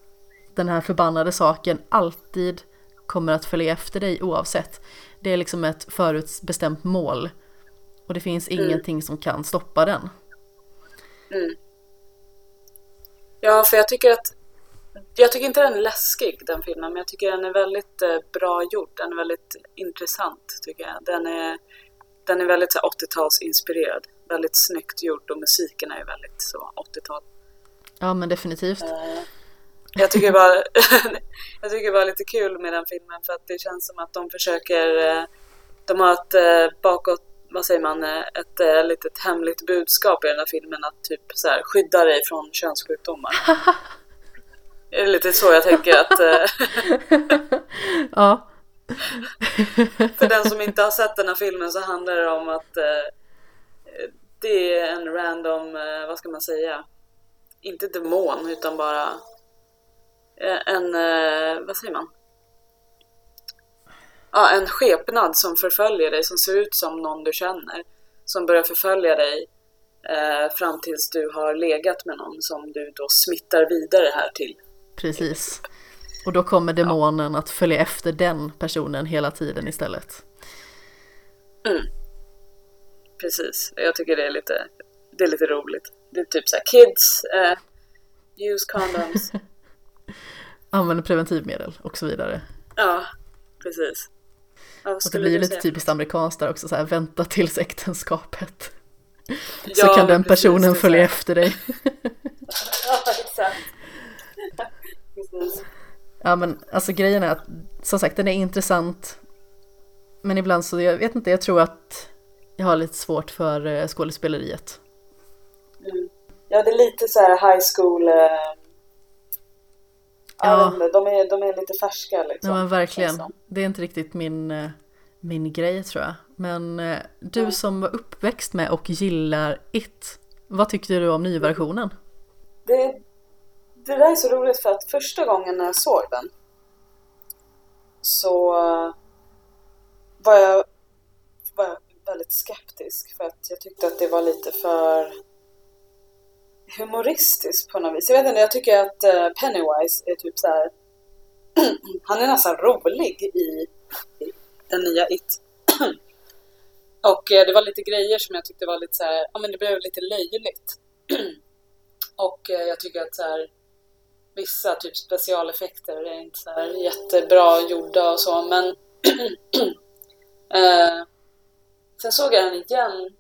den här förbannade saken alltid kommer att följa efter dig oavsett. Det är liksom ett förutbestämt mål och det finns mm. ingenting som kan stoppa den. Mm. Ja, för jag tycker att jag tycker inte den är läskig den filmen, men jag tycker den är väldigt eh, bra gjord. Den är väldigt intressant tycker jag. Den är, den är väldigt 80-talsinspirerad. Väldigt snyggt gjord och musiken är väldigt så 80-tal. Ja men definitivt. Uh, jag tycker bara *laughs* jag tycker bara lite kul med den filmen för att det känns som att de försöker uh, de har ett bakåt vad säger man, ett litet hemligt budskap i den här filmen att typ så här, skydda dig från könssjukdomar. *laughs* Det är lite så jag tänker att... Eh, *laughs* ja. *laughs* För den som inte har sett den här filmen så handlar det om att eh, det är en random, eh, vad ska man säga, inte demon utan bara en, vad säger man? Ja, en skepnad som förföljer dig, som ser ut som någon du känner. Som börjar förfölja dig fram tills du har legat med någon som du då smittar vidare här till. Precis. Och då kommer demonen ja. att följa efter den personen hela tiden istället. Mm. Precis, jag tycker det är lite, det är lite roligt. Det är typ så här, kids, uh, use condoms. *laughs* Använder preventivmedel och så vidare. Ja, precis. och det blir lite typiskt amerikanskt där också, så här, vänta tills äktenskapet. så ja, kan den personen följa efter dig. *laughs* ja, exakt. Ja men alltså grejen är att som sagt den är intressant. Men ibland så, jag vet inte, jag tror att jag har lite svårt för eh, skådespeleriet. Mm. Ja det är lite så här high school eh... Ja. Inte, de, är, de är lite färska liksom. Ja men verkligen. Det är inte riktigt min, eh, min grej tror jag. Men eh, du mm. som var uppväxt med och gillar It. Vad tyckte du om nyversionen? Det, det där är så roligt för att första gången när jag såg den så var jag, var jag väldigt skeptisk för att jag tyckte att det var lite för humoristiskt på något vis. Jag vet inte, jag tycker att eh, Pennywise är typ så här, *clears throat* han är nästan rolig i, i den nya It. *clears throat* Och eh, det var lite grejer som jag tyckte var lite så här, ja men det blev lite löjligt. *clears throat* Och eh, jag tycker att så här, vissa typ specialeffekter är inte så här jättebra gjorda och så men *clears throat* eh, sen såg jag den igen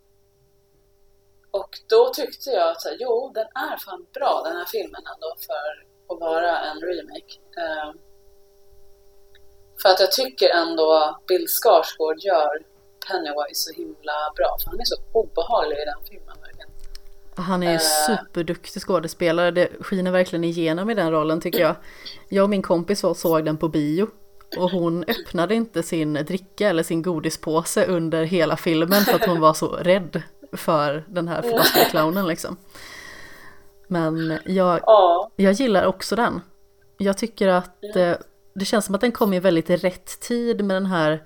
och då tyckte jag att jo, den är fan bra den här filmen ändå för att vara en remake. Eh, för att jag tycker ändå Bill Skarsgård gör Pennywise så himla bra för han är så obehaglig i den filmen. Han är ju uh, superduktig skådespelare, det skiner verkligen igenom i den rollen tycker jag. Jag och min kompis såg den på bio och hon öppnade inte sin dricka eller sin godispåse under hela filmen för att hon var så rädd för den här clownen liksom. Men jag, jag gillar också den. Jag tycker att eh, det känns som att den kom i väldigt rätt tid med den här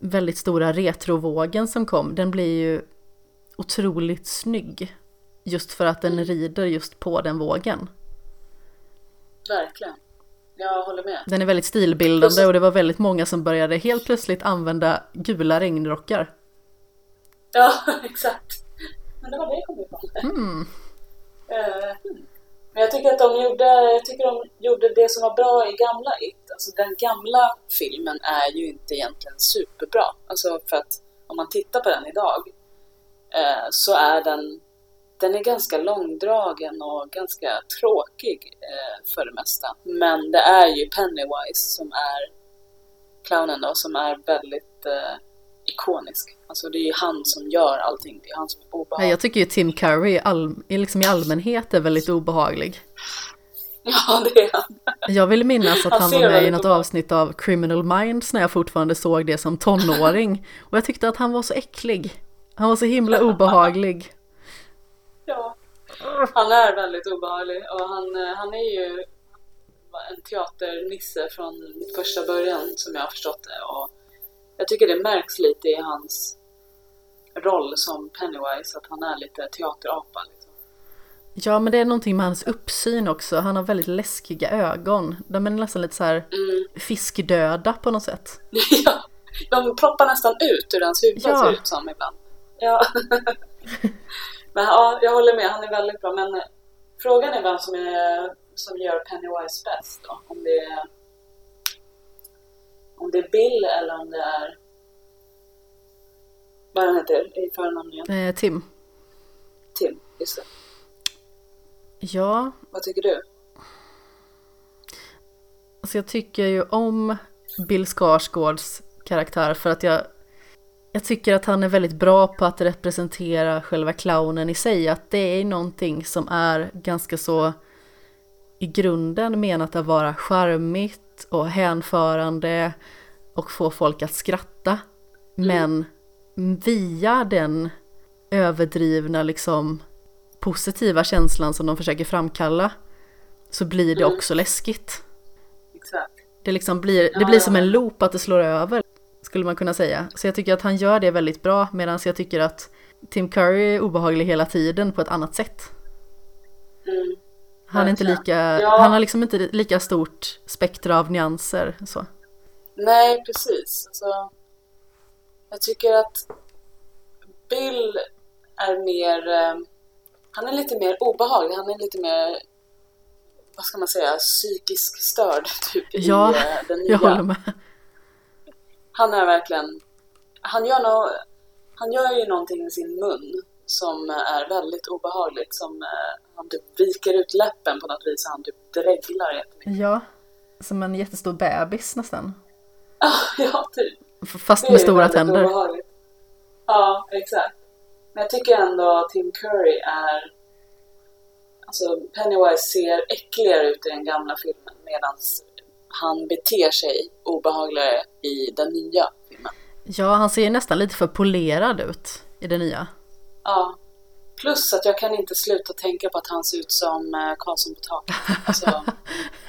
väldigt stora retrovågen som kom. Den blir ju otroligt snygg. Just för att den mm. rider just på den vågen. Verkligen. Jag håller med. Den är väldigt stilbildande och det var väldigt många som började helt plötsligt använda gula regnrockar. Ja, *laughs* exakt. Men det var det jag kom ifrån. Mm. Eh, men jag tycker att de gjorde, jag tycker de gjorde det som var bra i gamla It. Alltså den gamla filmen är ju inte egentligen superbra. Alltså för att om man tittar på den idag eh, så är den, den är ganska långdragen och ganska tråkig eh, för det mesta. Men det är ju Pennywise som är clownen då, som är väldigt eh, ikonisk. Alltså det är ju han som gör allting, det är han som är obehaglig. Jag tycker ju Tim Curry all, liksom i allmänhet är väldigt obehaglig. *laughs* Ja, det är han. Jag vill minnas att han, han var med i något avsnitt av Criminal Minds när jag fortfarande såg det som tonåring. Och jag tyckte att han var så äcklig. Han var så himla obehaglig. Ja, han är väldigt obehaglig och han, eh, han är ju en teaternisse från första början som jag har förstått det. Och jag tycker det märks lite i hans roll som Pennywise, att han är lite teaterapa. Liksom. Ja, men det är någonting med hans uppsyn också. Han har väldigt läskiga ögon. De är nästan lite så här mm. fiskdöda på något sätt. *laughs* ja, de ploppar nästan ut ur hans huvud ja. ser ut som ibland. Ja. *laughs* men ja, jag håller med. Han är väldigt bra. Men frågan är vem som, är, som gör Pennywise bäst då? Om det är om det är Bill eller om det är vad han heter i förnamn igen? Eh, Tim. Tim, just det. Ja. Vad tycker du? Alltså jag tycker ju om Bill Skarsgårds karaktär för att jag jag tycker att han är väldigt bra på att representera själva clownen i sig, att det är någonting som är ganska så i grunden menat att vara charmigt och hänförande och få folk att skratta. Mm. Men via den överdrivna liksom positiva känslan som de försöker framkalla så blir det mm. också läskigt. Exakt. Det, liksom blir, det blir som en loop att det slår över, skulle man kunna säga. Så jag tycker att han gör det väldigt bra, medan jag tycker att Tim Curry är obehaglig hela tiden på ett annat sätt. Mm. Han är inte lika, ja. han har liksom inte lika stort spektra av nyanser så. Nej, precis. Alltså, jag tycker att Bill är mer, eh, han är lite mer obehaglig, han är lite mer, vad ska man säga, psykisk störd typ ja, i eh, den nya. jag håller med. Han är verkligen, han gör, no, han gör ju någonting med sin mun som är väldigt obehagligt, som eh, han typ viker ut läppen på något vis, han typ dreglar jättemycket. Ja, som en jättestor bebis nästan. *laughs* ja, typ. Fast med stora tänder. Obehagligt. Ja, exakt. Men jag tycker ändå att Tim Curry är... Alltså Pennywise ser äckligare ut i den gamla filmen medan han beter sig obehagligare i den nya filmen. Ja, han ser nästan lite för polerad ut i den nya. Ja. Plus att jag kan inte sluta tänka på att han ser ut som eh, Karlsson på taket. Alltså,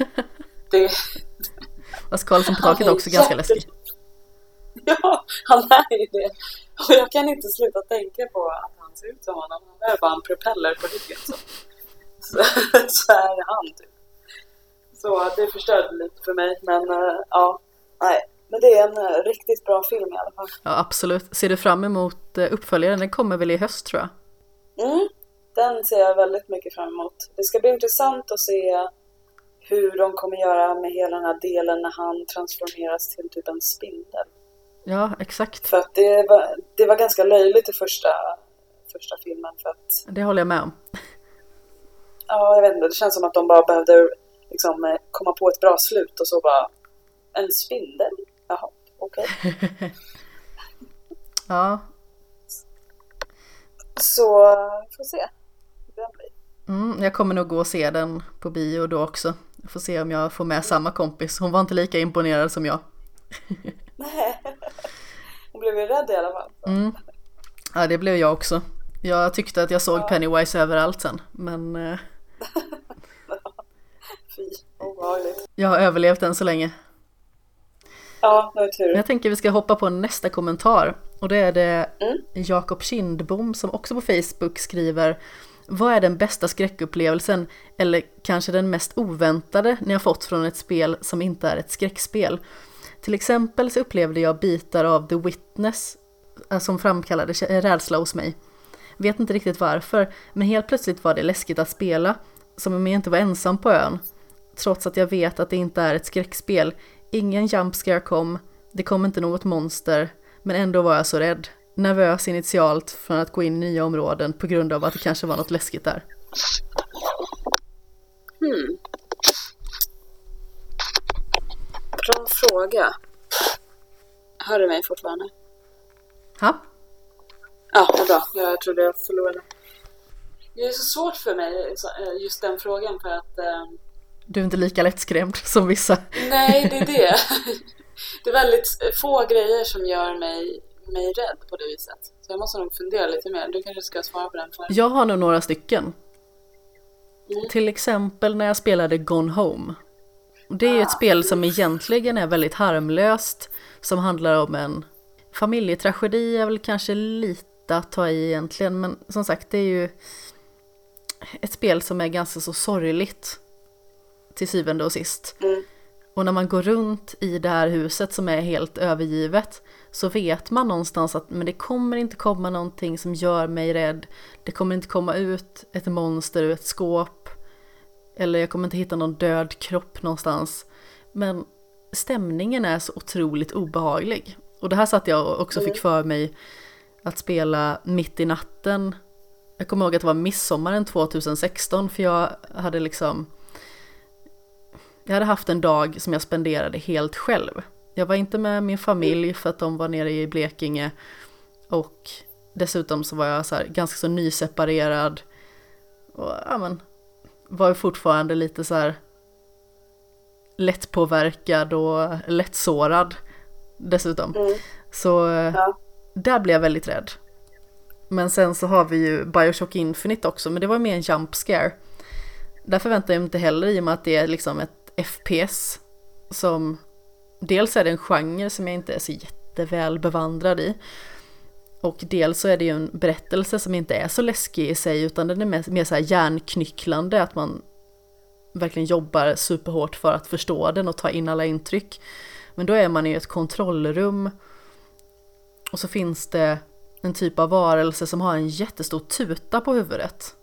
*laughs* det, Fast Karlsson på taket är också ganska läskig. *laughs* Ja, han är ju det. Och jag kan inte sluta tänka på att han ser ut som honom. Han är bara en propeller på ryggen. Så, *laughs* så, så är han typ. Så det förstörde lite för mig. Men uh, ja, nej. Men det är en uh, riktigt bra film i alla fall. Ja, absolut. Ser du fram emot uh, uppföljaren? Den kommer väl i höst tror jag? Mm, den ser jag väldigt mycket fram emot. Det ska bli intressant att se hur de kommer göra med hela den här delen när han transformeras till typ en spindel. Ja, exakt. För att det var, det var ganska löjligt i första, första filmen för att... Det håller jag med om. Ja, jag vet inte. Det känns som att de bara behövde liksom eh, komma på ett bra slut och så bara... En spindel? Jaha, okej. Okay. *laughs* ja. Så, får se hur blir. Mm, jag kommer nog gå och se den på bio då också. Jag får se om jag får med samma kompis. Hon var inte lika imponerad som jag. *laughs* Nej, hon blev ju rädd i alla fall. Mm. Ja, det blev jag också. Jag tyckte att jag såg ja. Pennywise överallt sen, men... *laughs* Eh, Fy, obehagligt. Jag har överlevt än så länge. Ja, det var tur. Jag tänker vi ska hoppa på nästa kommentar. Och det är det mm. Jakob Kindbom som också på Facebook skriver vad är den bästa skräckupplevelsen eller kanske den mest oväntade ni har fått från ett spel som inte är ett skräckspel? Till exempel så upplevde jag bitar av The Witness eh, som framkallade rädsla hos mig. Vet inte riktigt varför, men helt plötsligt var det läskigt att spela, som om jag inte var ensam på ön. Trots att jag vet att det inte är ett skräckspel. Ingen jumpscare kom, det kom inte något monster, men ändå var jag så rädd. Nervös initialt från att gå in i nya områden på grund av att det kanske var något läskigt där. Hmm. Bra fråga. Hör du mig fortfarande? Ha? Ja, vad bra. Jag trodde jag förlorade. Det är så svårt för mig, just den frågan, för att... Du är inte lika lättskrämd *laughs* som vissa. Nej, det är det. *laughs* Det är väldigt få grejer som gör mig, mig rädd på det viset. Så jag måste nog fundera lite mer. Du kanske ska svara på den frågan. Jag har nog några stycken. Mm. Till exempel när jag spelade Gone Home. Det är ju ett ah, spel som egentligen är väldigt harmlöst. Som handlar om en familjetragedi är väl kanske lite att ta i egentligen. Men som sagt det är ju ett spel som är ganska så sorgligt. Till syvende och sist. Mm. Och när man går runt i det här huset som är helt övergivet så vet man någonstans att men det kommer inte komma någonting som gör mig rädd. Det kommer inte komma ut ett monster ur ett skåp. Eller jag kommer inte hitta någon död kropp någonstans. Men stämningen är så otroligt obehaglig. Och det här satt jag och också fick mm. för mig att spela mitt i natten. Jag kommer ihåg att det var midsommaren 2016 för jag hade liksom jag hade haft en dag som jag spenderade helt själv. Jag var inte med min familj för att de var nere i Blekinge och dessutom så var jag så ganska så nyseparerad och ja men var fortfarande lite så här lättpåverkad och lättsårad dessutom. Mm. Så ja. där blev jag väldigt rädd. Men sen så har vi ju Bioshock Infinite också, men det var mer en jump scare. Där förväntar jag mig inte heller i och med att det är liksom ett FPS som dels är det en genre som jag inte är så jätteväl bevandrad i och dels så är det ju en berättelse som inte är så läskig i sig utan den är mer, mer så här hjärnknycklande att man verkligen jobbar superhårt för att förstå den och ta in alla intryck. Men då är man i ett kontrollrum och så finns det en typ av varelse som har en jättestor tuta på huvudet.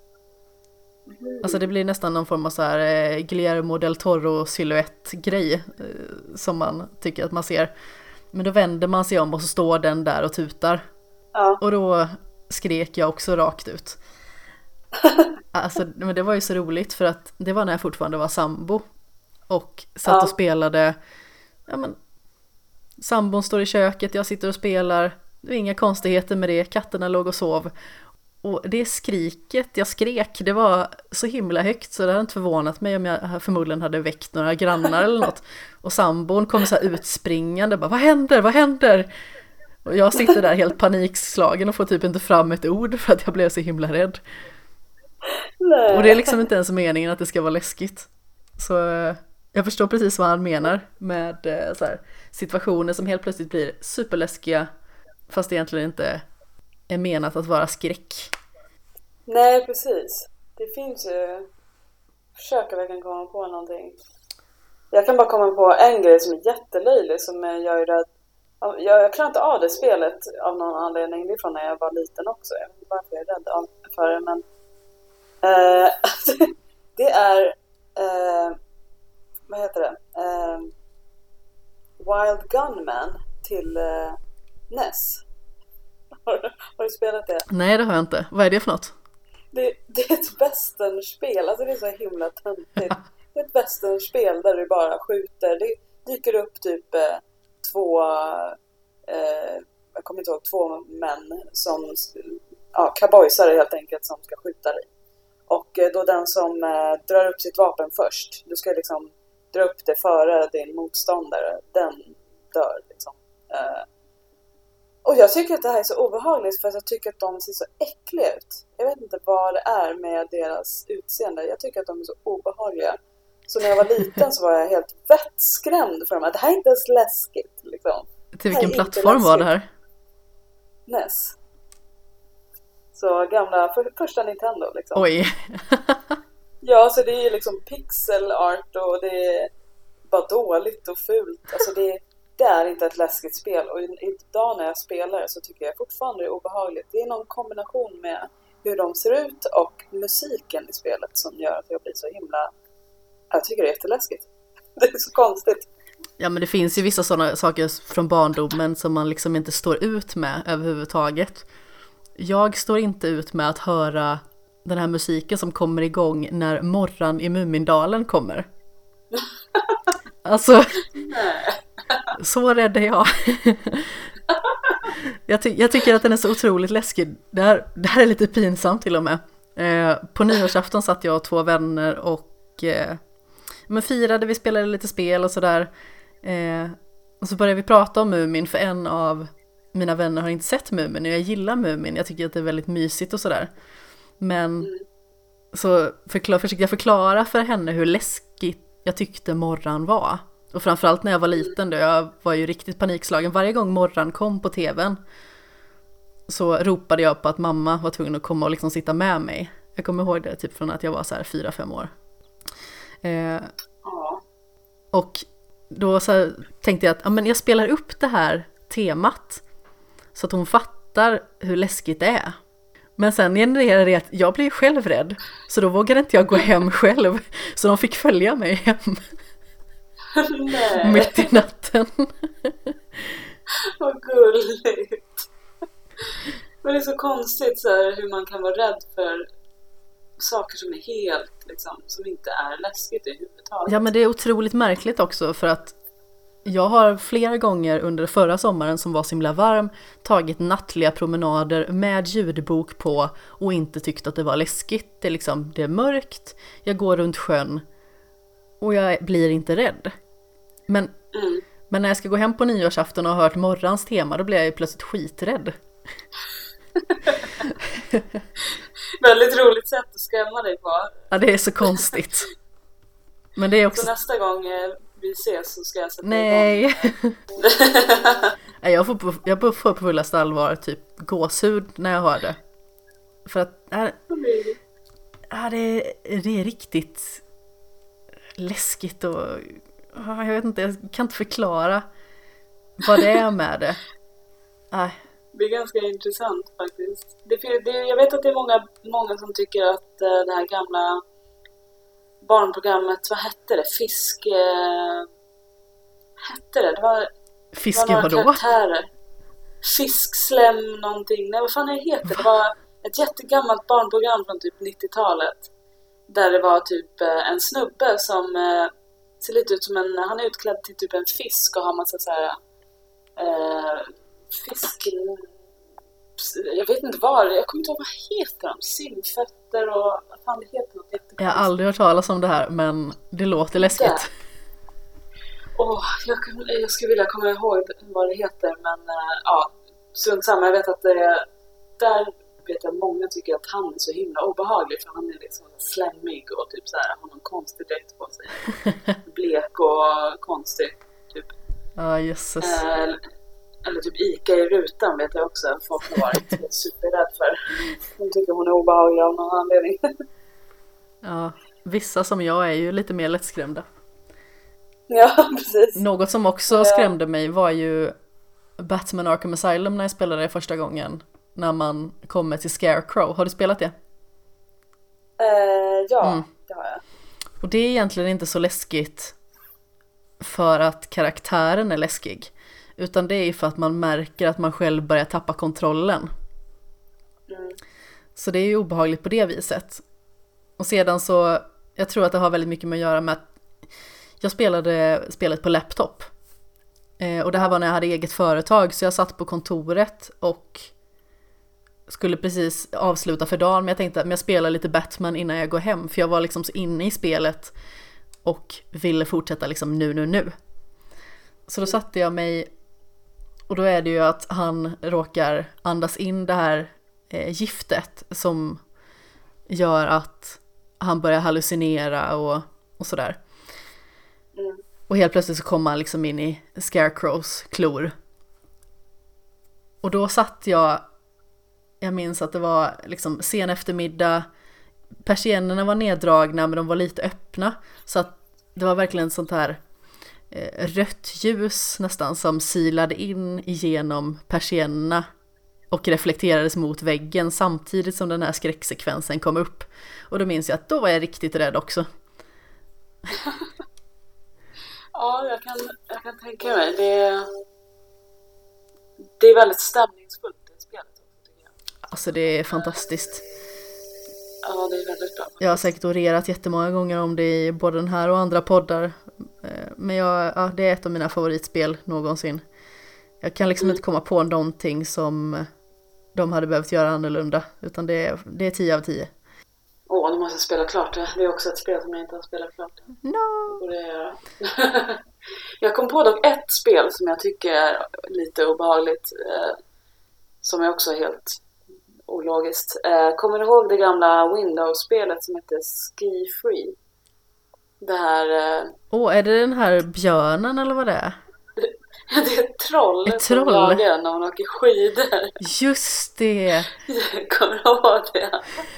Alltså det blir nästan någon form av så här eh, Guillermo del Toro silhuett grej eh, som man tycker att man ser. Men då vänder man sig om och så står den där och tutar. Ja. Och då skrek jag också rakt ut. *laughs* Alltså men det var ju så roligt för att det var när jag fortfarande var sambo. Och satt ja. och spelade, ja men Sambon står i köket, jag sitter och spelar, det är inga konstigheter med det, katterna låg och sov. Och det skriket jag skrek, det var så himla högt så det hade inte förvånat mig om jag förmodligen hade väckt några grannar eller något. Och sambon kom så här utspringande, bara vad händer, vad händer? Och jag sitter där helt panikslagen och får typ inte fram ett ord för att jag blev så himla rädd. Nej. Och det är liksom inte ens meningen att det ska vara läskigt. Så eh, jag förstår precis vad han menar med eh, så här, situationer som helt plötsligt blir superläskiga fast egentligen inte är menat att vara skräck. Nej, precis. Det finns ju... Försöka verkligen komma på någonting. Jag kan bara komma på en grej som är jättelöjlig som jag är rädd... Jag, jag klarar inte av det spelet av någon anledning. Det är från när jag var liten också. Jag vet inte varför jag är rädd för det, men... Eh, *laughs* det är... Eh, vad heter det? Eh, Wild Gunman till eh, NES. Har, har, du spelat det? Nej, det har jag inte. Vad är det för något? Det, det är ett westernspel, alltså det är så himla töntigt. *laughs* Det är ett westernspel där du bara skjuter. Det dyker upp typ eh, två, eh, jag kommer inte ihåg, två män som, ja, cowboysare helt enkelt som ska skjuta dig. Och eh, då den som eh, drar upp sitt vapen först, du ska liksom dra upp det före din motståndare, den dör liksom. Och jag tycker att det här är så obehagligt för att jag tycker att de ser så äckliga ut. Jag vet inte vad det är med deras utseende. Jag tycker att de är så obehagliga. Så när jag var liten så var jag helt vettskrämd för dem. Det här är inte ens läskigt. Liksom. Till vilken plattform var det här? NES. Så gamla, för, första Nintendo liksom. Oj. *laughs* ja, så det är ju liksom pixel art och det är bara dåligt och fult. Alltså det är det är inte ett läskigt spel och idag när jag spelar så tycker jag fortfarande det är obehagligt. Det är någon kombination med hur de ser ut och musiken i spelet som gör att jag blir så himla... Jag tycker det är jätteläskigt. *laughs* Det är så konstigt. Ja men det finns ju vissa sådana saker från barndomen som man liksom inte står ut med överhuvudtaget. Jag står inte ut med att höra den här musiken som kommer igång när morran i Mumindalen kommer. *laughs* Alltså, så rädd är jag. jag, ty jag, tycker att den är så otroligt läskig. Det här, det här är lite pinsamt till och med. Eh, på nyårsafton satt jag och två vänner och eh, men firade, vi spelade lite spel och sådär. Eh, och så började vi prata om Mumin för en av mina vänner har inte sett Mumin och jag gillar Mumin, jag tycker att det är väldigt mysigt och sådär. Men så förklar, försökte jag förklara för henne hur läskigt jag tyckte Morran var. Och framförallt när jag var liten då, jag var ju riktigt panikslagen. Varje gång Morran kom på tvn så ropade jag på att mamma var tvungen att komma och liksom sitta med mig. Jag kommer ihåg det typ från att jag var så här 4-5 år. Eh, och då så tänkte jag att ja, men jag spelar upp det här temat så att hon fattar hur läskigt det är. Men sen genererade det att jag blev själv rädd, så då vågade inte jag gå hem själv. Så de fick följa mig hem. Nej. Mitt i natten. *laughs* Vad gulligt. Men det är så konstigt så här, hur man kan vara rädd för saker som är helt, liksom, som inte är läskigt överhuvudtaget. Ja men det är otroligt märkligt också för att jag har flera gånger under förra sommaren som var så himla varm tagit nattliga promenader med ljudbok på och inte tyckt att det var läskigt. Det är liksom, det är mörkt, jag går runt sjön och jag blir inte rädd. Men, mm. men när jag ska gå hem på nyårsafton och har hört morgans tema då blir jag ju plötsligt skiträdd. *laughs* Väldigt roligt sätt att skrämma dig på. Ja, det är så konstigt. Men det är också... Så nästa gång eh, vi ses så ska jag sätta Nej. igång. *laughs* *laughs* Nej, jag får, på, jag får på fullaste allvar typ gåshud när jag hör det. För att äh, äh, det, det är riktigt läskigt och jag vet inte, jag kan inte förklara vad det är med det. Äh. Det är ganska intressant faktiskt. Det, det, jag vet att det är många, många som tycker att uh, det här gamla barnprogrammet, vad hette det? Fisk... Uh, hette det? Det var, Fisk det var några vadå? karaktärer. Fiskslem någonting. Nej, vad fan det heter? Det var ett jättegammalt barnprogram från typ 90-talet. Där det var typ uh, en snubbe som ser lite ut som en... Han är utklädd till typ en fisk och har massa så här fisk... Jag vet inte vad, jag kommer inte ihåg vad heter de? Simfötter och vad fan det heter något jättekonstigt. Jag har aldrig hört talas om det här men det låter läskigt. Åh, oh, jag, jag skulle vilja komma ihåg vad det heter men uh, ja, strunt samma. Jag vet att det, där vet jag många tycker att han är så himla obehaglig för han är liksom slemmig och typ så här, har någon konstig dräkt på sig. *laughs* Blek och konstig, typ. Ja, ah, jösses. Uh, eller typ ICA i rutan vet jag också folk har varit *laughs* superrädd för. De tycker hon är obehaglig av någon anledning. *laughs* Ja, vissa som jag är ju lite mer lättskrämda. Ja, precis. Något som också skrämde mig var ju Batman Arkham Asylum när jag spelade det första gången. När man kommer till Scarecrow. Har du spelat det? Uh, ja, mm. det har jag. Och det är egentligen inte så läskigt för att karaktären är läskig. Utan det är för att man märker att man själv börjar tappa kontrollen. Mm. Så det är ju obehagligt på det viset. Och sedan så, jag tror att det har väldigt mycket med att göra med att jag spelade spelet på laptop. Eh, och det här var när jag hade eget företag så jag satt på kontoret och skulle precis avsluta för dagen men jag tänkte att jag spelar lite Batman innan jag går hem för jag var liksom så inne i spelet och ville fortsätta liksom nu, nu, nu. Så då satte jag mig och då är det ju att han råkar andas in det här eh, giftet som gör att han börjar hallucinera och, och sådär. Mm. Och helt plötsligt så kommer han liksom in i Scarecrows klor. Och då satt jag, jag minns att det var liksom sen eftermiddag, persiennerna var neddragna men de var lite öppna. Så att det var verkligen sånt här Eh, rött ljus nästan som silade in genom persiennerna och reflekterades mot väggen samtidigt som den här skräcksekvensen kom upp. Och då minns jag att då var jag riktigt rädd också. *laughs* ja, jag kan, jag kan tänka mig. Det, det är väldigt stämningsfullt i spelet. Tycker jag. Alltså det är fantastiskt. Ja, det är väldigt bra. Jag har säkert orerat jättemånga gånger om det i både den här och andra poddar. Eh, men jag, ja, det är ett av mina favoritspel någonsin. Jag kan liksom mm. inte komma på någonting som de hade behövt göra annorlunda. Utan det är, det är 10 av 10. Åh, nu måste jag spela klart det. Det är också ett spel som jag inte har spelat klart. No! Det jag *laughs* jag kom på dock ett spel som jag tycker är lite obehagligt. Eh, som är också helt ologiskt. Eh, kommer du ihåg det gamla Windows-spelet som hette Ski Free? Det här... Eh, Åh, oh, är det den här björnen eller vad det är? Ja, *laughs* det är ett troll, ett troll. jagar när man åker skidor. Just det! *laughs* Kommer du ihåg det?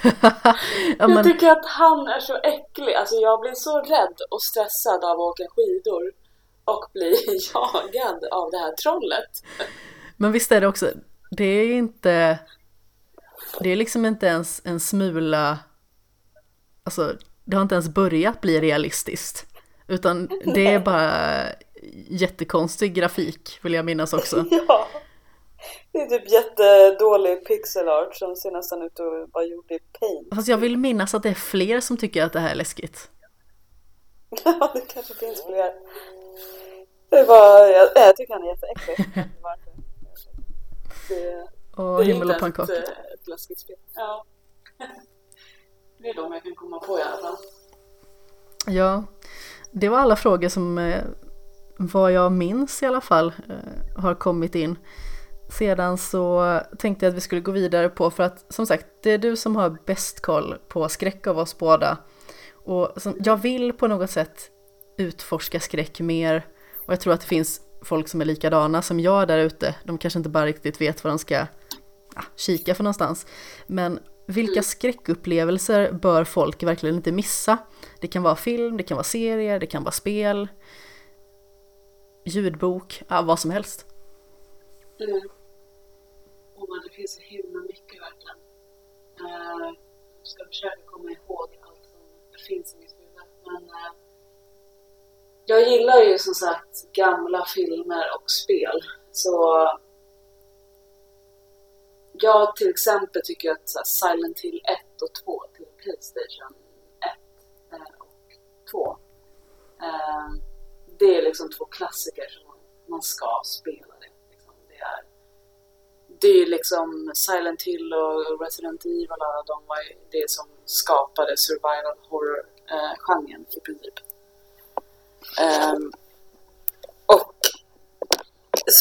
*laughs* ja, men... Jag tycker att han är så äcklig. Alltså jag blir så rädd och stressad av att åka skidor och bli jagad av det här trollet. Men visst är det också, det är inte, det är liksom inte ens en smula, alltså det har inte ens börjat bli realistiskt. Utan det är bara jättekonstig grafik vill jag minnas också. *laughs* ja. Det är typ jättedålig pixelart som ser nästan ut att vara gjord i paint. Fast jag vill minnas att det är fler som tycker att det här är läskigt. *laughs* ja, det kanske finns fler. Det bara, jag, jag tycker han är jätteäcklig. *laughs* Det, och himmel och pannkaka. Det är ett, ett läskigt spel. Ja. *laughs* det är de jag kan komma på i alla fall. Ja, det var alla frågor som eh, vad jag minns i alla fall eh, har kommit in. Sedan så tänkte jag att vi skulle gå vidare på, för att som sagt, det är du som har bäst koll på skräck av oss båda. Och jag vill på något sätt utforska skräck mer. Och jag tror att det finns folk som är likadana som jag där ute. De kanske inte bara riktigt vet vad de ska ja, kika för någonstans. Men vilka skräckupplevelser bör folk verkligen inte missa? Det kan vara film, det kan vara serier, det kan vara spel ljudbok, ja, vad som helst. Mm. Det finns så himla mycket verkligen. Uh, eh, jag ska försöka komma ihåg allt som finns i jag gillar ju som sagt gamla filmer och spel. Så jag till exempel tycker att så Silent Hill 1 och 2 till Playstation 1 eh, och 2 eh, det är liksom två klassiker som man ska spela. Det, liksom, det, är, det är liksom Silent Hill och Resident Evil, alla de var det som skapade survival horror-genren eh, i princip. Um, och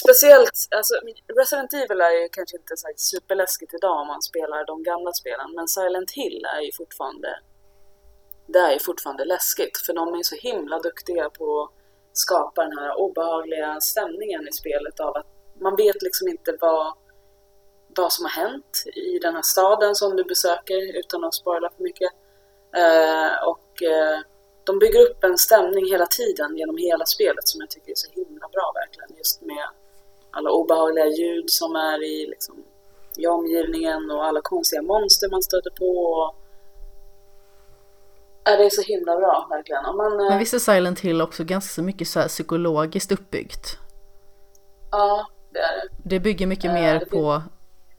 speciellt, alltså Resident Evil är ju kanske inte så superläskigt idag om man spelar de gamla spelen, men Silent Hill är ju fortfarande det är ju fortfarande läskigt för de är så himla duktiga på att skapa den här obehagliga stämningen i spelet av att man vet liksom inte vad, vad som har hänt i den här staden som du besöker utan att spoila för mycket. Eh, och eh, de bygger upp en stämning hela tiden genom hela spelet som jag tycker är så himla bra verkligen. Just med alla obehagliga ljud som är i, liksom, i omgivningen och alla konstiga monster man stöter på. Ja, det är så himla bra verkligen. Om man, Men visst är Silent Hill också ganska så mycket så psykologiskt uppbyggt? Ja, det är det. Det bygger mycket äh, mer på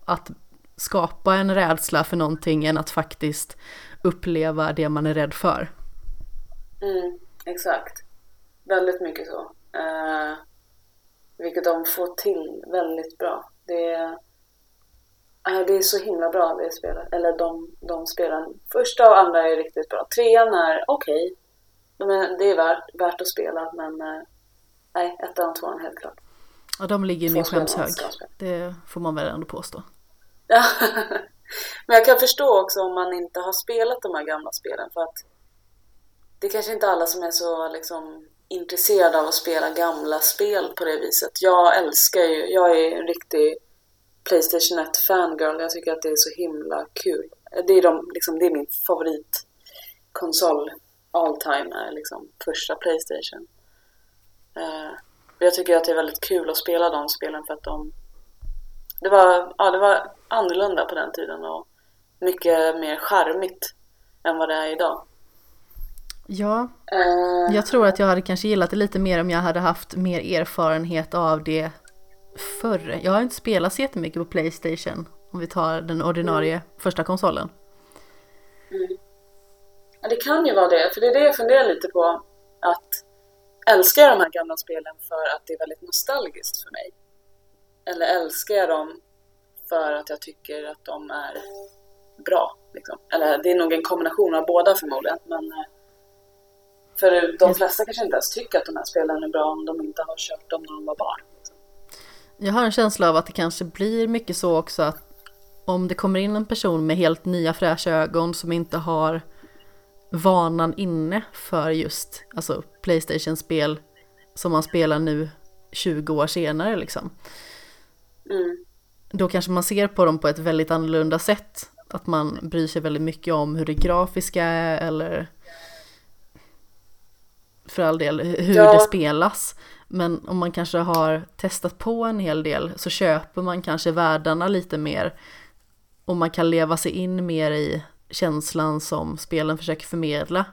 att skapa en rädsla för någonting än att faktiskt uppleva det man är rädd för. Mm, exakt. Väldigt mycket så. Uh, vilket de får till väldigt bra. Det är det är så himla bra det spelet. Eller de, de spelen. Första och andra är riktigt bra. Trean är okej. Okay. det är värt, värt att spela men eh, nej, ettan och tvåan helt klart. Ja, de ligger i min skämshög. Det får man väl ändå påstå. *laughs* Men jag kan förstå också om man inte har spelat de här gamla spelen för att det är kanske inte alla som är så liksom intresserade av att spela gamla spel på det viset. Jag älskar ju, jag är en riktig Playstation 1 fangirl. Jag tycker att det är så himla kul. Det är, de, liksom, det är min favoritkonsol all time är liksom första Playstation. Uh, jag tycker att det är väldigt kul att spela de spelen för att de Det var, ja, det var annorlunda på den tiden och mycket mer charmigt än vad det är idag. Ja, uh, jag tror att jag hade kanske gillat det lite mer om jag hade haft mer erfarenhet av det förr. Jag har inte spelat så jättemycket på Playstation om vi tar den ordinarie mm. första konsolen. Mm. Ja, det kan ju vara det, för det är det jag funderar lite på. Att älskar jag de här gamla spelen för att det är väldigt nostalgiskt för mig? Eller älskar jag dem för att jag tycker att de är bra? Liksom? Eller det är nog en kombination av båda förmodligen. Men eh, för de flesta kanske inte ens tycker att de här spelen är bra om de inte har kört dem när de var barn. Jag har en känsla av att det kanske blir mycket så också att om det kommer in en person med helt nya fräscha ögon som inte har vanan inne för just alltså Playstation-spel som man spelar nu 20 år senare liksom. Mm. Då kanske man ser på dem på ett väldigt annorlunda sätt. Att man bryr sig väldigt mycket om hur det grafiska är eller för all del hur ja. det spelas. Men om man kanske har testat på en hel del så köper man kanske världarna lite mer och man kan leva sig in mer i känslan som spelen försöker förmedla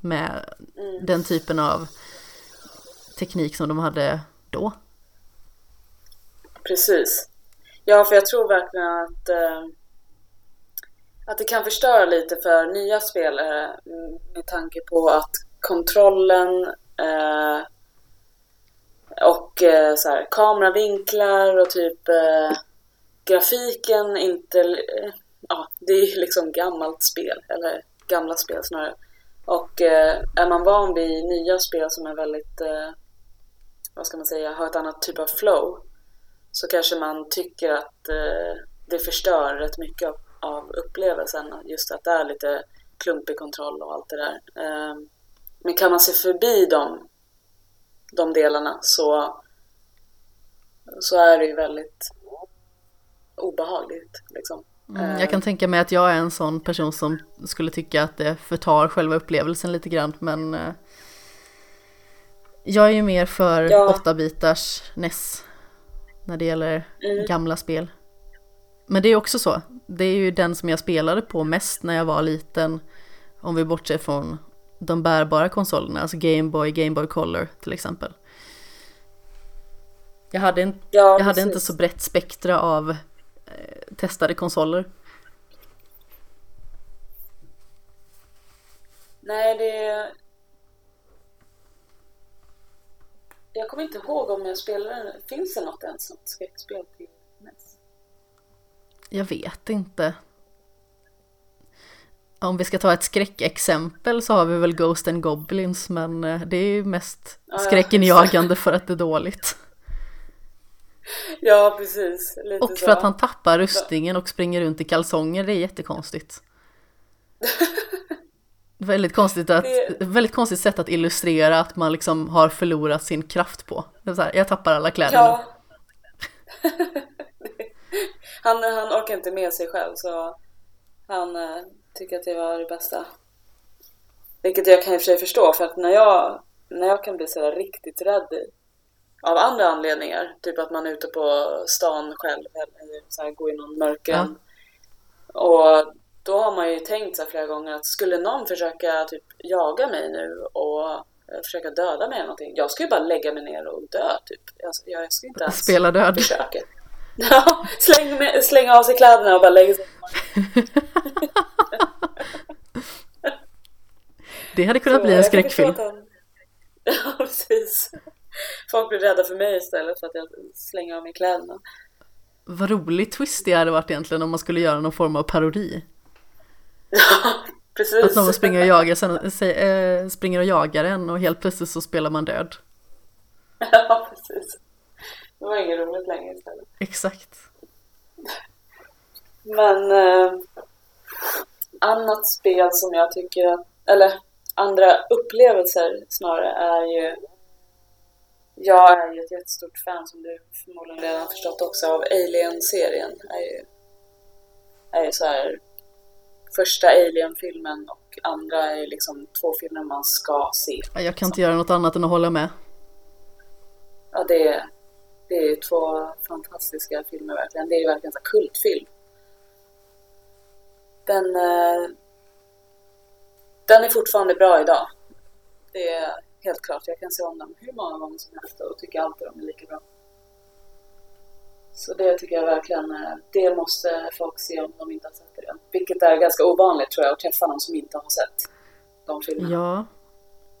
med mm. den typen av teknik som de hade då. Precis. Ja, för jag tror verkligen att, eh, att det kan förstöra lite för nya spelare med tanke på att kontrollen eh, och eh, så här, kameravinklar och typ eh, grafiken inte... Eh, ja, det är ju liksom gammalt spel, eller gamla spel snarare. Och eh, är man van vid nya spel som är väldigt, eh, vad ska man säga, har ett annat typ av flow så kanske man tycker att eh, det förstör rätt mycket av, av upplevelsen. Just att det är lite klumpig kontroll och allt det där. Eh, men kan man se förbi dem, de delarna så, så är det ju väldigt obehagligt. Liksom. Mm, jag kan tänka mig att jag är en sån person som skulle tycka att det förtar själva upplevelsen lite grann men eh, jag är ju mer för ja. 8-bitars NES när det gäller mm. gamla spel. Men det är också så, det är ju den som jag spelade på mest när jag var liten om vi bortser från de bärbara konsolerna, alltså Game Boy, Game Boy Color till exempel. Jag hade, en, ja, jag hade inte så brett spektra av eh, testade konsoler. Nej, det... Jag kommer inte ihåg om jag spelade... Finns det något ens något skräckspel till NES? Jag vet inte. Om vi ska ta ett skräckexempel så har vi väl Ghost and Goblins men eh, det är ju mest skräckenjagande för att det är dåligt. Ja, precis. Lite och för så. att han tappar rustningen och springer runt i kalsonger, det är jättekonstigt. *laughs* väldigt konstigt att, det... väldigt konstigt sätt att illustrera att man liksom har förlorat sin kraft på. Här, jag tappar alla kläderna. Ja. *laughs* han, han orkar inte med sig själv så han eh, tycker att det var det bästa. Vilket jag kan i och för sig förstå för att när jag, när jag kan bli sådär riktigt rädd av andra anledningar, typ att man är ute på stan själv eller så här, går i någon mörker. Ja. Och då har man ju tänkt så flera gånger att skulle någon försöka typ jaga mig nu och försöka döda mig eller någonting. Jag ska ju bara lägga mig ner och dö typ. Jag, jag ska inte ens Spela död. försöka. *laughs* Ja, släng, med, släng av sig kläderna och bara lägga sig *laughs* Det hade kunnat så, bli en skräckfilm. Han... *laughs* Ja, precis. Folk blir rädda för mig istället för att jag slänger av mig kläderna. Vad roligt twist det hade varit egentligen om man skulle göra någon form av parodi. *laughs* Ja, precis. Att någon springer och jagar, sen, äh, springer och jagar en och helt plötsligt så spelar man död. *laughs* Ja, precis. Det var inget roligt längre istället. Exakt. Men eh, annat spel som jag tycker att, eller andra upplevelser snarare är ju jag är ju ett jättestort fan som du förmodligen redan förstått också av Alien-serien. Är ju, är ju så här första Alien-filmen och andra är liksom två filmer man ska se. Jag kan inte göra något annat än att hålla med. Ja, det är Det är ju två fantastiska filmer verkligen. Det är ju verkligen en kultfilm. Den, eh, den är fortfarande bra idag. Det är helt klart. Jag kan se om dem hur många gånger som helst och tycker alltid de är lika bra. Så det tycker jag verkligen, eh, det måste folk se om de inte har sett det redan. Vilket är ganska ovanligt tror jag att träffa någon som inte har sett de filmerna. Ja.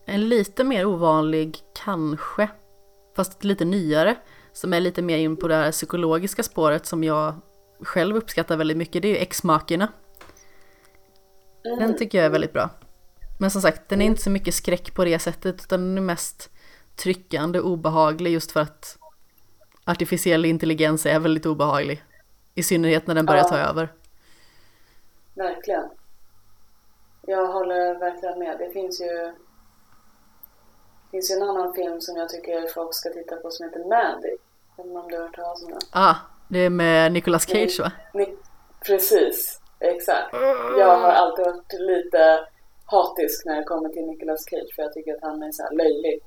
En lite mer ovanlig kanske, fast lite nyare, som är lite mer in på det här psykologiska spåret som jag själv uppskattar väldigt mycket, det är ju X-makerna. Mm. Den tycker jag är väldigt bra. Men som sagt, den är inte så mycket skräck på det sättet, utan den är mest tryckande obehaglig just för att artificiell intelligens är väldigt obehaglig. I synnerhet när den börjar ja. ta över. Verkligen. Jag håller verkligen med. Det finns ju det finns ju en annan film som jag tycker folk ska titta på som heter Mandy. Inte om du har hört talas om den? Ah, det är med Nicolas Cage va? Ni, precis, exakt. Jag har alltid varit lite hatisk när det kommer till Nicolas Cage för jag tycker att han är så här löjlig.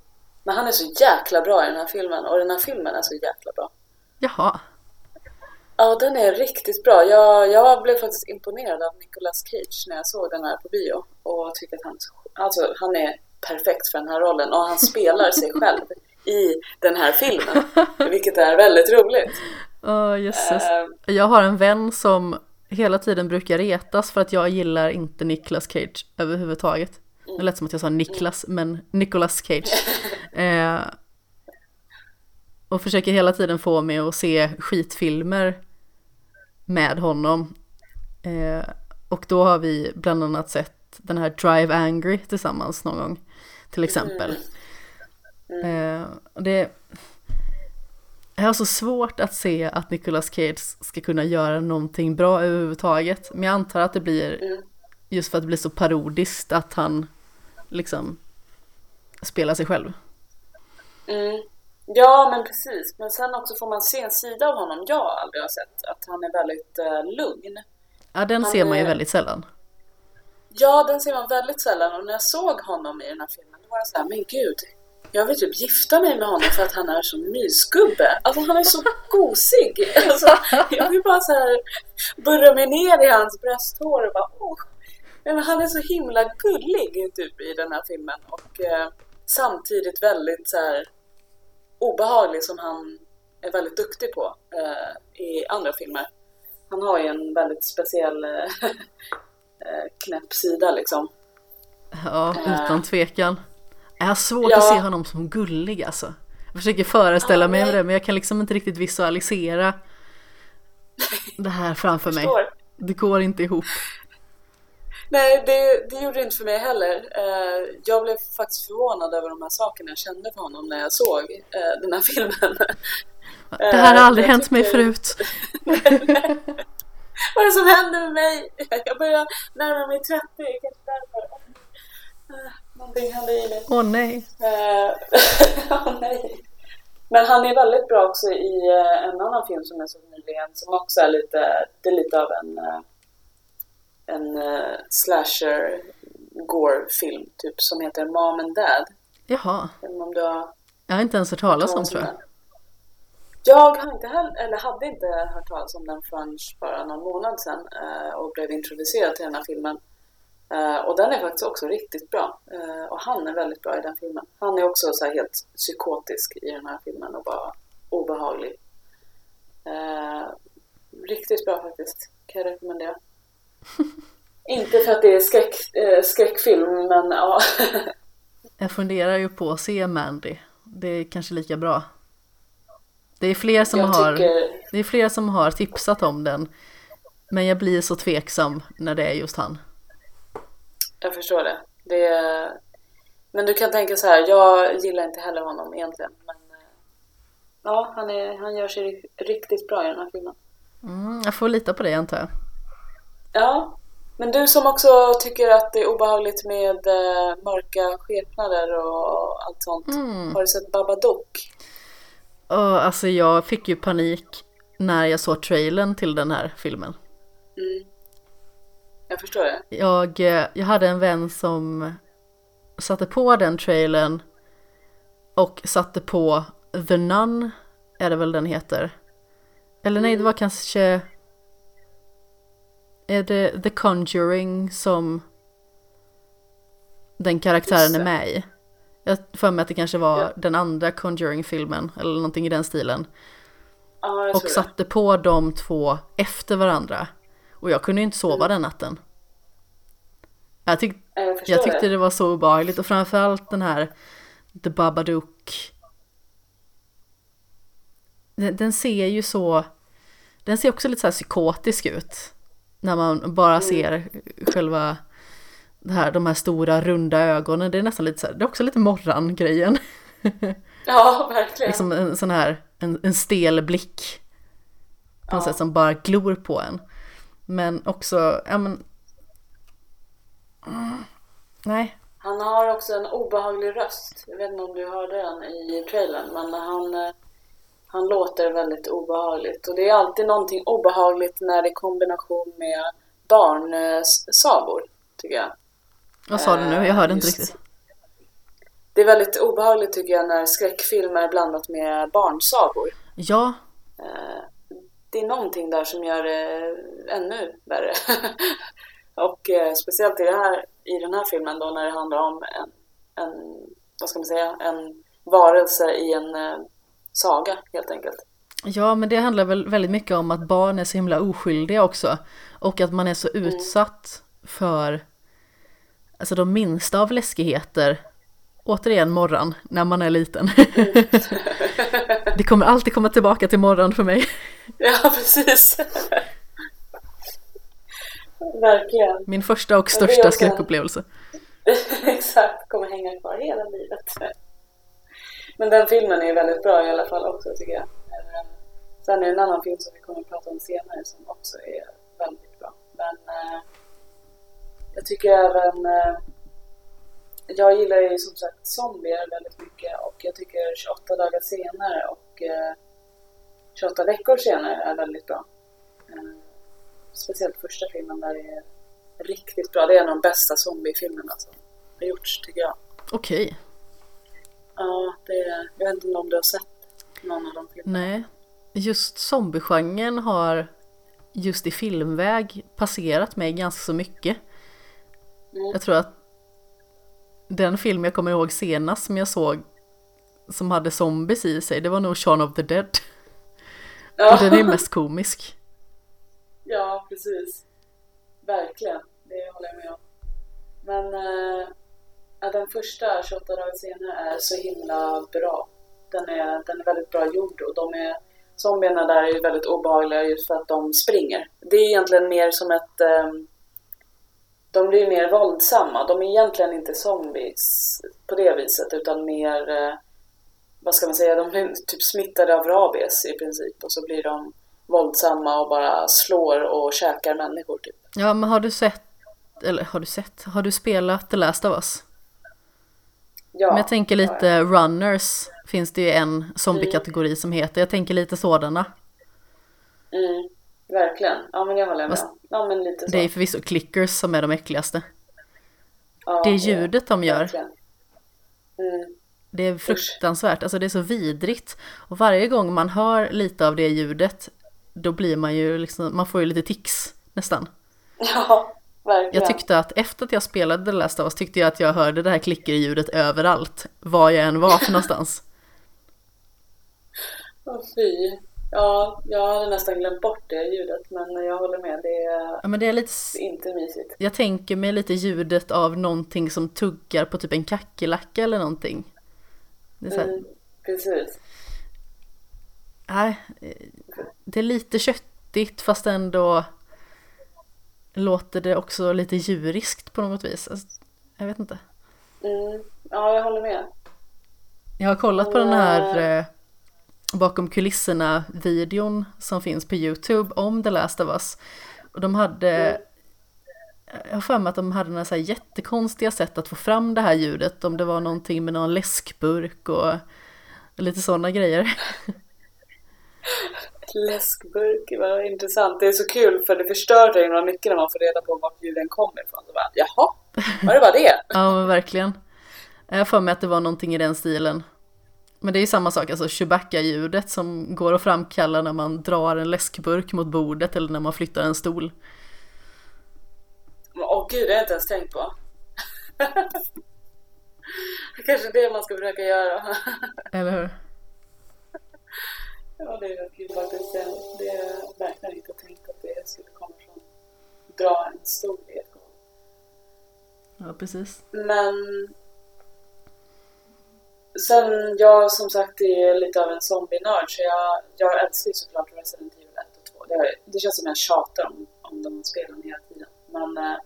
Men han är så jäkla bra i den här filmen och den här filmen är så jäkla bra. Jaha. Ja, den är riktigt bra. Jag, jag blev faktiskt imponerad av Nicolas Cage när jag såg den här på bio och tycker att han, alltså, han är perfekt för den här rollen och han spelar sig själv i den här filmen, *laughs* vilket är väldigt roligt. Oh. Uh, jag har en vän som hela tiden brukar retas för att jag gillar inte Nicolas Cage överhuvudtaget. Mm. Det lät som att jag sa Niklas, mm. men Nicolas Cage. *laughs* Eh, och försöker hela tiden få mig att se skitfilmer med honom. Eh, och då har vi bland annat sett den här Drive Angry tillsammans någon gång. Till exempel. Mm. Eh, det jag har så svårt att se att Nicolas Cage ska kunna göra någonting bra överhuvudtaget. Men jag antar att det blir mm. just för att det blir så parodiskt att han liksom spelar sig själv. Mm. Ja, men precis. Men sen också får man se en sida av honom jag aldrig har sett. Att han är väldigt uh, lugn. Ja, den han ser man ju väldigt sällan. Ja, den ser man väldigt sällan. Och när jag såg honom i den här filmen, då var jag så här, men gud. Jag vill typ gifta mig med honom för att han är så mysgubbe. Alltså han är så gosig. Alltså, jag vill bara så här burra mig ner i hans brösthår och bara oh. Men han är så himla gullig typ i den här filmen. Och eh, samtidigt väldigt så här obehaglig som han är väldigt duktig på eh, i andra filmer. Han har ju en väldigt speciell eh, *laughs* eh knäpp sida liksom. Ja, utan eh. tvekan. Jag har svårt ja. att se honom som gullig alltså. Jag försöker föreställa mig det men jag kan liksom inte riktigt visualisera det här framför mig. Det går inte ihop. Nej, det, det gjorde det inte för mig heller. Eh, jag blev faktiskt förvånad över de här sakerna jag kände för honom när jag såg eh, den här filmen. *laughs* Det här har aldrig jag hänt tycker... mig förut. *laughs* Vad är det som händer med mig? *laughs* Jag börjar närma mig 30, kanske därför. Eh, någonting händer i mig. Åh oh, nej. oh, nej. Men han är väldigt bra också i en annan film som jag såg nyligen som också är lite, det är lite av en en uh, slasher gore-film typ som heter Mom and Dad. Jaha. Om du har jag har inte ens hört talas om tror jag. Jag har inte heller, eller hade inte hört talas om den förrän bara någon månad sedan och blev introducerad till den här filmen. Uh, och den är faktiskt också riktigt bra. Uh, och han är väldigt bra i den filmen. Han är också så helt psykotisk i den här filmen och bara obehaglig. riktigt bra faktiskt. Kan jag rekommendera. *laughs* Inte för att det är skräck, skräckfilm, men ja. *laughs* jag funderar ju på att se Mandy. Det är kanske lika bra. Det är fler som, har, det är fler som har tipsat om den. Men jag blir så tveksam när det är just han. Jag förstår det. det är... Men du kan tänka så här, jag gillar inte heller honom egentligen. Men eh, ja, han, är, han gör sig riktigt bra i den här filmen. Mm, jag får lita på det antar jag. Ja, men du som också tycker att det är obehagligt med eh, mörka skepnader och allt sånt. Mm. Har du sett Babadook? Oh, alltså jag fick ju panik när jag såg trailern till den här filmen. Mm. Jag förstår det. Jag, eh, jag hade en vän som satte på den trailern och satte på The Nun är det väl den heter. Eller nej, det var kanske... Är det The Conjuring som den karaktären är med i? Jag för mig att det kanske var ja. den andra Conjuring-filmen eller någonting i den stilen. Ja, och satte på de två efter varandra. Och jag kunde ju inte sova den natten. Jag, tyck jag, jag tyckte det. det var så obehagligt och framförallt den här The Babadook. Den, den, ser ju så, den ser också lite så här psykotisk ut. När man bara mm. ser själva det här, de här stora runda ögonen. Det är nästan lite så här, det är också lite morran-grejen. *laughs* Ja, verkligen. liksom en sån här, en, en stel blick. På något ja. sätt som bara glor på en. Men också, ja men... Mm, nej. Han har också en obehaglig röst. Jag vet inte om du hörde den i trailern, men han, eh, han låter väldigt obehagligt. Och det är alltid någonting obehagligt när det är kombination med barnsagor, tycker jag. Vad sa du nu? Jag hörde inte Just. riktigt. Det är väldigt obehagligt tycker jag när skräckfilm är blandat med barnsagor. Ja. Det är någonting där som gör det ännu värre. *laughs* Och eh, speciellt i, här, i den här filmen då när det handlar om en, en vad ska man säga, en varelse i en eh, saga helt enkelt. Ja, men det handlar väl väldigt mycket om att barn är så himla oskyldiga också. Och att man är så mm. utsatt mm. för alltså de minsta av läskigheter. Återigen morgon, när man är liten. Mm. *laughs* det kommer alltid komma tillbaka till morgon för mig. *laughs* Ja, precis. Verkligen. Min första och största också... skräckupplevelse. *laughs* Exakt, kommer hänga kvar hela livet. Men den filmen är väldigt bra i alla fall också tycker jag. Eh, sen är det en annan film som vi kommer att prata om senare som också är väldigt bra. Men eh, jag tycker även eh, jag gillar ju som sagt zombier väldigt mycket och jag tycker 28 dagar senare och 28 veckor senare är väldigt bra speciellt första filmen där är riktigt bra. Det är en av de bästa zombiefilmerna som har gjorts tycker jag. Okej. Okay. Ja, det är, jag vet inte om du har sett någon av de filmerna. Nej, just zombiegenren har just i filmväg passerat mig ganska så mycket. Mm. Jag tror att den film jag kommer ihåg senast som jag såg som hade zombies i sig, det var nog Shaun of the Dead. *laughs* Ja. Och den är mest komisk. Ja, precis. Verkligen. Det håller jag med om. Men äh, den första 28 dagar senare är så himla bra. Den är, den är väldigt bra gjord och de är Zombierna där är ju väldigt obehagliga just för att de springer. Det är egentligen mer som ett... Um, de blir mer våldsamma. De är egentligen inte zombies på det viset utan mer... Vad ska man säga? De blir typ smittade av rabies i princip och så blir de våldsamma och bara slår och käkar människor typ. Ja men har du sett, eller har du sett, har du spelat The Last of Us? Ja. Men jag tänker lite ja, ja. runners finns det ju en zombiekategori mm. som heter, jag tänker lite sådana. Mm, verkligen, ja men jag håller med. Ja, men lite så. Det är förvisso clickers som är de äckligaste. Ja, det är ljudet de gör. Mm. Det är fruktansvärt, alltså det är så vidrigt. Och varje gång man hör lite av det ljudet då blir man ju liksom, man får ju lite tics nästan. *laughs* Ja, verkligen. Jag tyckte att efter att jag spelade The Last of Us tyckte jag att jag hörde det här klicker-ljudet överallt, var jag än var för *laughs* någonstans. Åh fy. Ja, jag hade nästan glömt bort det ljudet, men jag håller med. Det är, ja, men det är lite... inte mysigt. Jag tänker mig lite ljudet av någonting som tuggar på typ en kackerlacka eller någonting. Det är mm, precis. Nej, det är lite köttigt fast ändå låter det också lite djuriskt på något vis. Alltså, jag vet inte. Mm. Ja, jag håller med. Jag har kollat på den här eh, bakom kulisserna videon som finns på YouTube om The Last of Us. Och de hade, mm. Jag har för mig att de hade några så här jättekonstiga sätt att få fram det här ljudet. Om det var någonting med någon läskburk och lite sådana grejer. *laughs* Läskburk, vad intressant. Det är så kul för det förstör dig några mycket när man får reda på vart ljuden kommer ifrån. Så bara, Jaha, var det bara det? *laughs* ja men verkligen. Jag har för mig att det var någonting i den stilen. Men det är ju samma sak, alltså Chewbacca-ljudet som går att framkalla när man drar en läskburk mot bordet eller när man flyttar en stol. Åh gud, det har jag inte ens tänkt på. *laughs* Kanske det man ska försöka göra. *laughs* Eller hur? Ja, det är kul faktiskt. Det är verkligen inte tänkt att det skulle komma från dra en ett golv. Ja, precis. Men sen, jag som sagt är lite av en zombie-nörd så jag, jag älskar ju såklart Resident Evil 1 och 2. Det, det känns som jag tjatar om, om de spelen hela tiden. Men eh,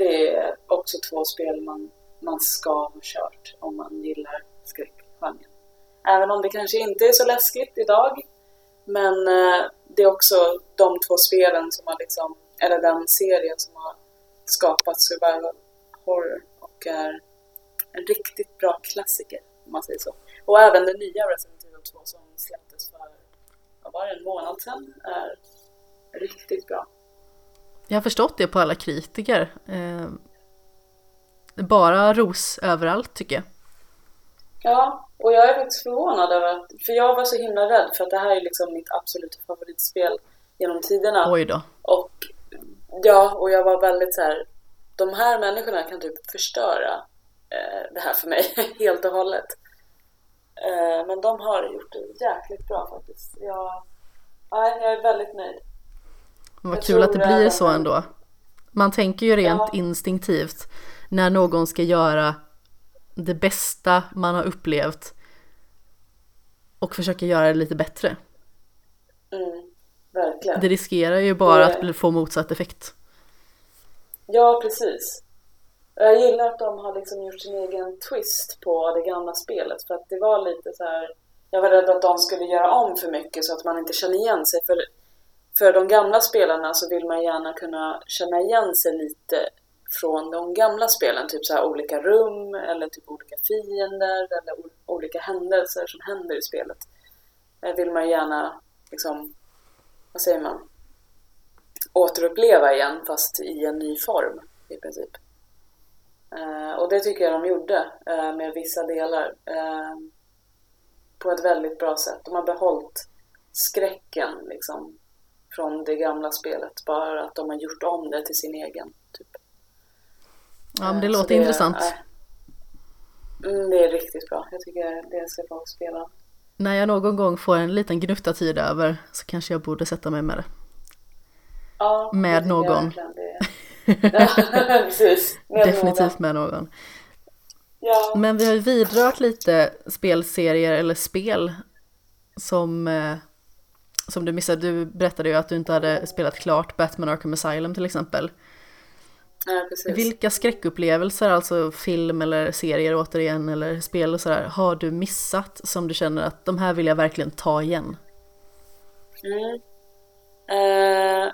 det är också två spel man, man ska ha kört om man gillar skräckgenren. Även om det kanske inte är så läskigt idag. Men eh, det är också de två spelen som har liksom, eller den serien som har skapat survival horror och är en riktigt bra klassiker om man säger så. Och även den nya Resident Evil 2 som släpptes för, vad var det, en månad sedan är riktigt bra. Jag har förstått det på alla kritiker. Eh, bara ros överallt tycker jag. Ja, och jag är faktiskt förvånad över att, för jag var så himla rädd för att det här är liksom mitt absoluta favoritspel genom tiderna. Oj då. Och ja, och jag var väldigt så här, de här människorna kan typ förstöra eh, det här för mig *laughs* helt och hållet. Eh, men de har gjort det jäkligt bra faktiskt. Jag, jag är väldigt nöjd. Vad kul att det blir så ändå. Man tänker ju rent ja. instinktivt när någon ska göra det bästa man har upplevt och försöka göra det lite bättre. Mm, verkligen. Det riskerar ju bara det... att få motsatt effekt. Ja, precis. Jag gillar att de har liksom gjort sin egen twist på det gamla spelet för att det var lite så här. Jag var rädd att de skulle göra om för mycket så att man inte känner igen sig. För, för de gamla spelarna så vill man gärna kunna känna igen sig lite från de gamla spelen, typ så här olika rum eller typ olika fiender eller olika händelser som händer i spelet. Det vill man gärna, liksom, vad säger man, återuppleva igen fast i en ny form i princip. Eh, och det tycker jag de gjorde eh, med vissa delar på ett väldigt bra sätt. De har behållit skräcken liksom från det gamla spelet, bara att de har gjort om det till sin egen. Typ. Ja men det låter det, intressant. Mm, det är riktigt bra. Jag tycker det ska folk spela. När jag någon gång får en liten gnutta tid över så kanske jag borde sätta mig med det. Ja, med någon. ja, *laughs* *laughs* precis. Med Definitivt någon. med någon. Ja. Men vi har ju vidrört lite spelserier eller spel som, eh, som du missade. Du berättade ju att du inte hade spelat klart Batman Arkham Asylum till exempel. Ja, Vilka skräckupplevelser, alltså film eller serier återigen eller spel och sådär, har du missat som du känner att de här vill jag verkligen ta igen? Mm. Uh,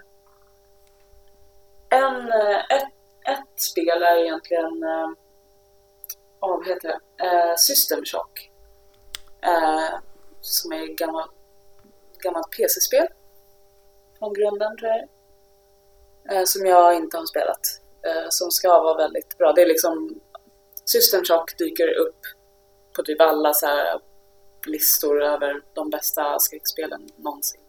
en, eh, ett, ett spel är egentligen, oh, vad heter det, uh, System Shock. Uh, som är gammalt, gammalt PC-spel från grunden tror jag. som jag inte har spelat eh, som ska vara väldigt bra. Det är liksom System Shock dyker upp på typ alla så listor över de bästa skräckspelen någonsin.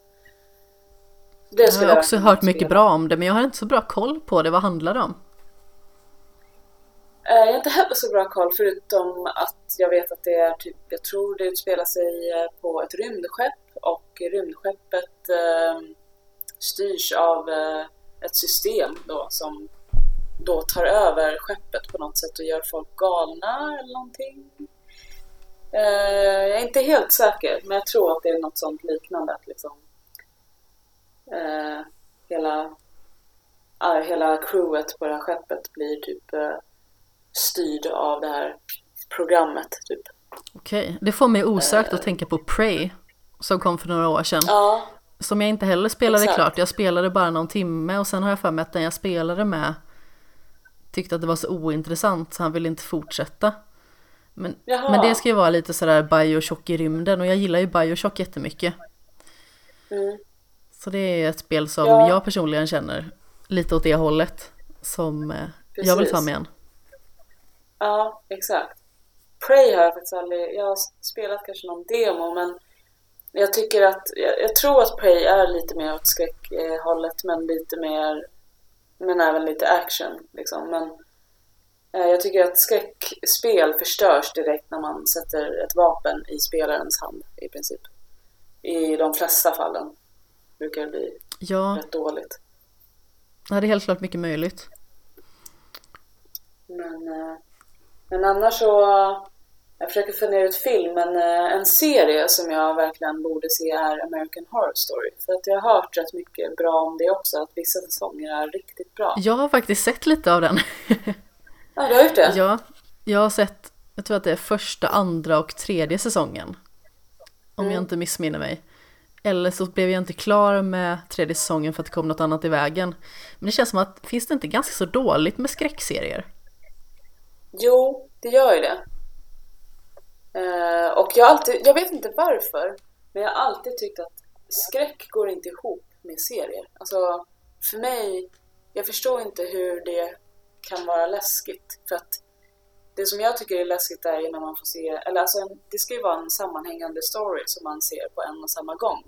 Det jag har också hört mycket bra om det men jag har inte så bra koll på det. Vad handlar det om? Eh, jag har inte heller så bra koll förutom att jag vet att det är typ, jag tror det utspelar sig eh, på ett rymdskepp och rymdskeppet eh, styrs av eh, ett system då som då tar över skeppet på något sätt och gör folk galna eller någonting. Eh, jag är inte helt säker, men jag tror att det är något sånt liknande. Att liksom, eh, hela, äh, hela crewet på det här skeppet blir typ eh, styrd av det här programmet. Typ. Okej, det får mig osökt att tänka på Prey som kom för några år sedan. Ja, som jag inte heller spelade exakt. klart. Jag spelade bara någon timme och sen har jag för mig att den jag spelade med tyckte att det var så ointressant så han ville inte fortsätta. Men, men det ska ju vara lite sådär Bioshock i rymden och jag gillar ju Bioshock jättemycket. Mm. Så det är ett spel som ja. jag personligen känner lite åt det hållet som Precis. Eh, jag vill ta med igen. Ja, exakt. Prey har jag faktiskt aldrig, jag har spelat kanske någon demo men jag tycker att, jag, jag tror att Prey är lite mer åt skräckhållet men lite mer, men även lite action liksom. Men eh, jag tycker att skräckspel förstörs direkt när man sätter ett vapen i spelarens hand i princip. I de flesta fallen brukar det bli ja. rätt dåligt. Ja, det är helt klart mycket möjligt. Men, eh, men annars så, jag försöker fundera ut film, men eh, en serie som jag verkligen borde se är American Horror Story. För att jag har hört rätt mycket bra om det också, att vissa säsonger är riktigt bra. Jag har faktiskt sett lite av den. *laughs* ja, du har gjort det? Ja, jag har sett, jag tror att det är första, andra och tredje säsongen. Om mm. jag inte missminner mig. Eller så blev jag inte klar med tredje säsongen för att det kom något annat i vägen. Men det känns som att, finns det inte ganska så dåligt med skräckserier? Jo, det gör ju det. Uh, och jag, alltid, jag vet inte varför, men jag har alltid tyckt att skräck går inte ihop med serier. Alltså, för mig, jag förstår inte hur det kan vara läskigt. För att det som jag tycker är läskigt är när man får se, eller alltså det ska ju vara en sammanhängande story som man ser på en och samma gång.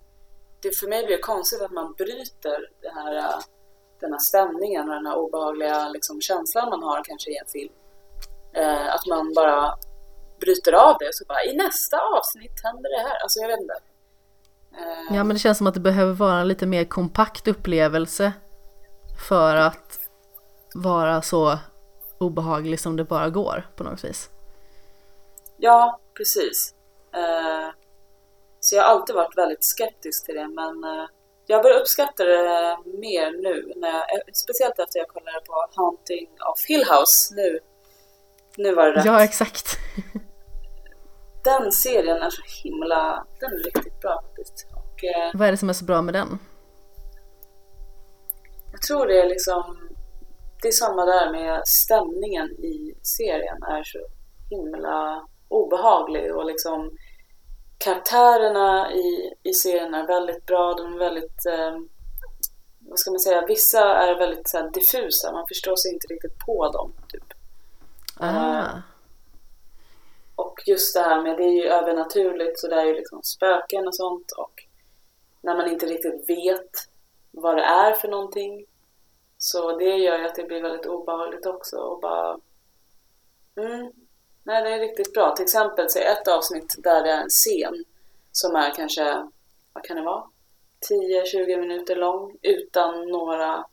Det för mig blir det konstigt att man bryter den här, eh, den här stämningen och den här obehagliga liksom, känslan man har kanske i en film. Eh, att man bara bryter av det och så bara i nästa avsnitt händer det här. Alltså jag vet inte. Eh. Ja men det känns som att det behöver vara en lite mer kompakt upplevelse för att vara så obehaglig som det bara går på något vis. Ja, precis. Eh, så jag har alltid varit väldigt skeptisk till det men eh, jag börjar uppskatta det mer nu. När jag, speciellt efter jag kollade på Haunting of Hill House nu. Nu var det rätt. Ja, exakt. *laughs* Den serien är så himla, den är riktigt bra faktiskt. Och, eh, Vad är det som är så bra med den? Jag tror det är liksom det är samma där med stämningen i serien är så himla obehaglig och liksom karaktärerna i, i serien är väldigt bra. De är väldigt, eh, vad ska man säga, vissa är väldigt så här, diffusa. Man förstår sig inte riktigt på dem. Typ. Ah. Och just det här med, det är ju övernaturligt så det är ju liksom spöken och sånt och när man inte riktigt vet vad det är för någonting så det gör ju att det blir väldigt obehagligt också och bara... Mm, nej, det är riktigt bra. Till exempel så ett avsnitt där det är en scen som är kanske, vad kan det vara? 10-20 minuter lång utan några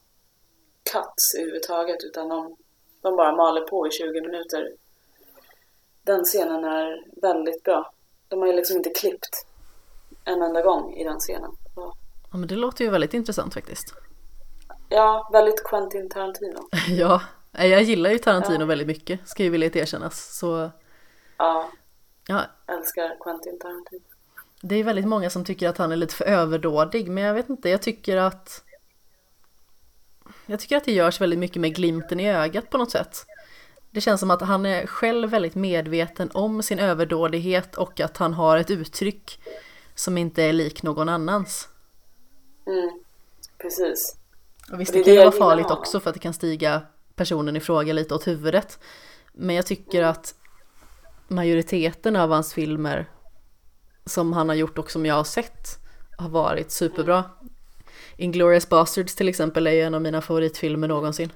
cuts överhuvudtaget utan de, de bara maler på i 20 minuter. Den scenen är väldigt bra. De har ju liksom inte klippt en enda gång i den scenen. Ja, men det låter ju väldigt intressant faktiskt. Ja, väldigt Quentin Tarantino. *laughs* ja, jag gillar ju Tarantino ja. väldigt mycket, ska ju vilja erkännas. Så... Ja, ja, älskar Quentin Tarantino. Det är väldigt många som tycker att han är lite för överdådig, men jag vet inte, jag tycker att jag tycker att det görs väldigt mycket med glimten i ögat på något sätt. Det känns som att han är själv väldigt medveten om sin överdådighet och att han har ett uttryck som inte är lik någon annans. Mm, precis. Och visst, det, det kan vara farligt också för att det kan stiga personen i fråga lite åt huvudet. Men jag tycker att majoriteten av hans filmer som han har gjort och som jag har sett har varit superbra. Inglourious Basterds till exempel är ju en av mina favoritfilmer någonsin.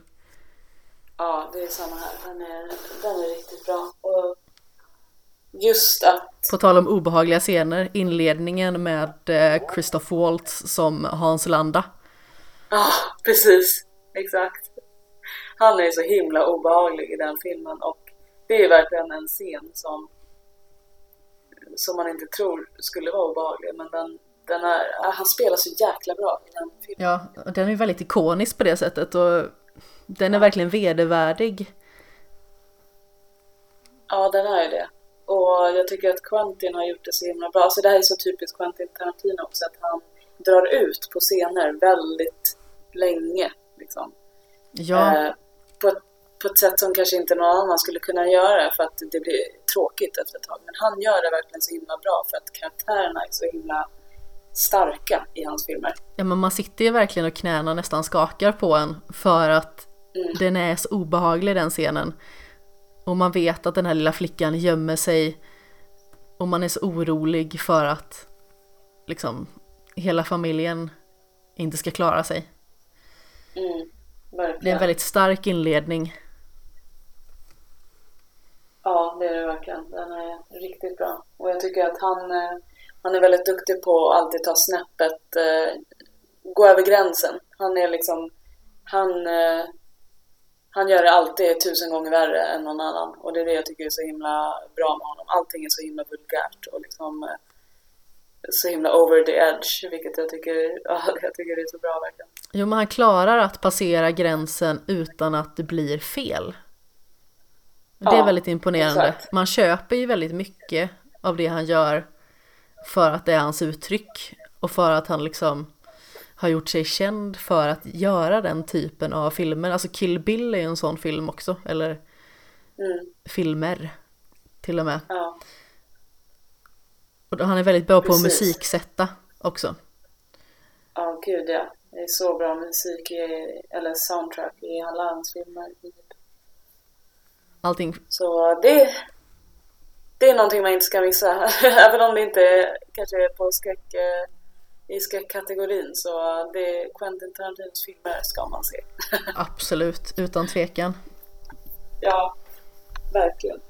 Ja, det är samma här. Den är, den är riktigt bra. Och just att... På tal om obehagliga scener, inledningen med eh, Christoph Waltz som Hans Landa. Ja, precis. Exakt. Han är så himla obehaglig i den filmen och det är verkligen en scen som som man inte tror skulle vara obehaglig men den, den är, han spelar så jäkla bra i den filmen. Ja, den är väldigt ikonisk på det sättet och den är verkligen vedervärdig. Ja, den är ju det. Och jag tycker att Quentin har gjort det så himla bra. Alltså det här är så typiskt Quentin Tarantino också att han drar ut på scener väldigt länge. Liksom. Ja. Eh, på, ett, på ett sätt som kanske inte någon annan skulle kunna göra för att det blir tråkigt efter ett tag. Men han gör det verkligen så himla bra för att karaktärerna är så himla starka i hans filmer. Ja men man sitter ju verkligen och knäna nästan skakar på en för att mm. den är så obehaglig den scenen. Och man vet att den här lilla flickan gömmer sig och man är så orolig för att liksom hela familjen inte ska klara sig. Mm. Det är en väldigt stark inledning. Ja, det är det verkligen. Den är riktigt bra. Och jag tycker att han, eh, han är väldigt duktig på att alltid ta snäppet, eh, gå över gränsen. Han är liksom, han, eh, han gör det alltid tusen gånger värre än någon annan. Och det är det jag tycker är så himla bra med honom. Allting är så himla vulgärt och liksom eh, så himla over the edge, vilket jag tycker, *laughs* ja, jag tycker det är så bra verkligen. Jo, men han klarar att passera gränsen utan att det blir fel. Det är Ja, väldigt imponerande. exakt. Man köper ju väldigt mycket av det han gör för att det är hans uttryck och för att han liksom har gjort sig känd för att göra den typen av filmer. Alltså Kill Bill är ju en sån film också, eller Mm, filmer till och med. ja, Och han är väldigt bra på att musiksätta också. ja gud ja. Det är så bra musik, i, eller soundtrack i alla hans filmer. Allting, Så det, det är någonting man inte ska missa. *laughs* Även om det inte kanske är på skräck, eh, i skräckkategorin så det är Quentin Tarantinos filmer ska man se. *laughs* absolut, utan tvekan. Ja, verkligen.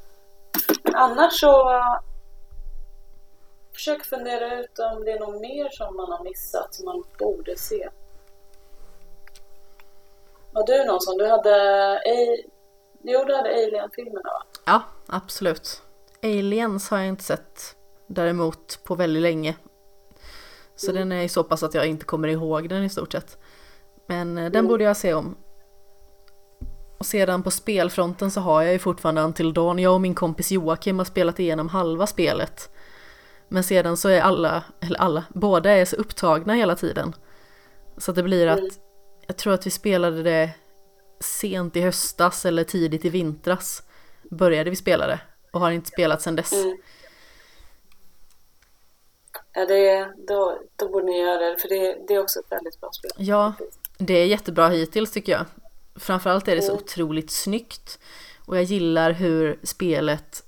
Annars så försök fundera ut om det är något mer som man har missat som man borde se. Var du någon som du hade... Jo, du hade Alien-filmerna va? Ja, absolut. Aliens har jag inte sett däremot på väldigt länge. Så den är så pass att jag inte kommer ihåg den i stort sett. Men eh, den borde jag se om. Och sedan på spelfronten så har jag ju fortfarande Until Dawn. Jag och min kompis Joakim har spelat igenom halva spelet. Men sedan så är alla, eller alla, båda är så upptagna hela tiden. Så det blir att, jag tror att vi spelade det sent i höstas eller tidigt i vintras. Började vi spela det och har inte spelat sedan dess. Mm. Ja, det, då, då borde ni göra det, för det, det är också ett väldigt bra spel. Ja, det är jättebra hittills tycker jag. Framförallt är det så Mm. otroligt snyggt. Och jag gillar hur spelet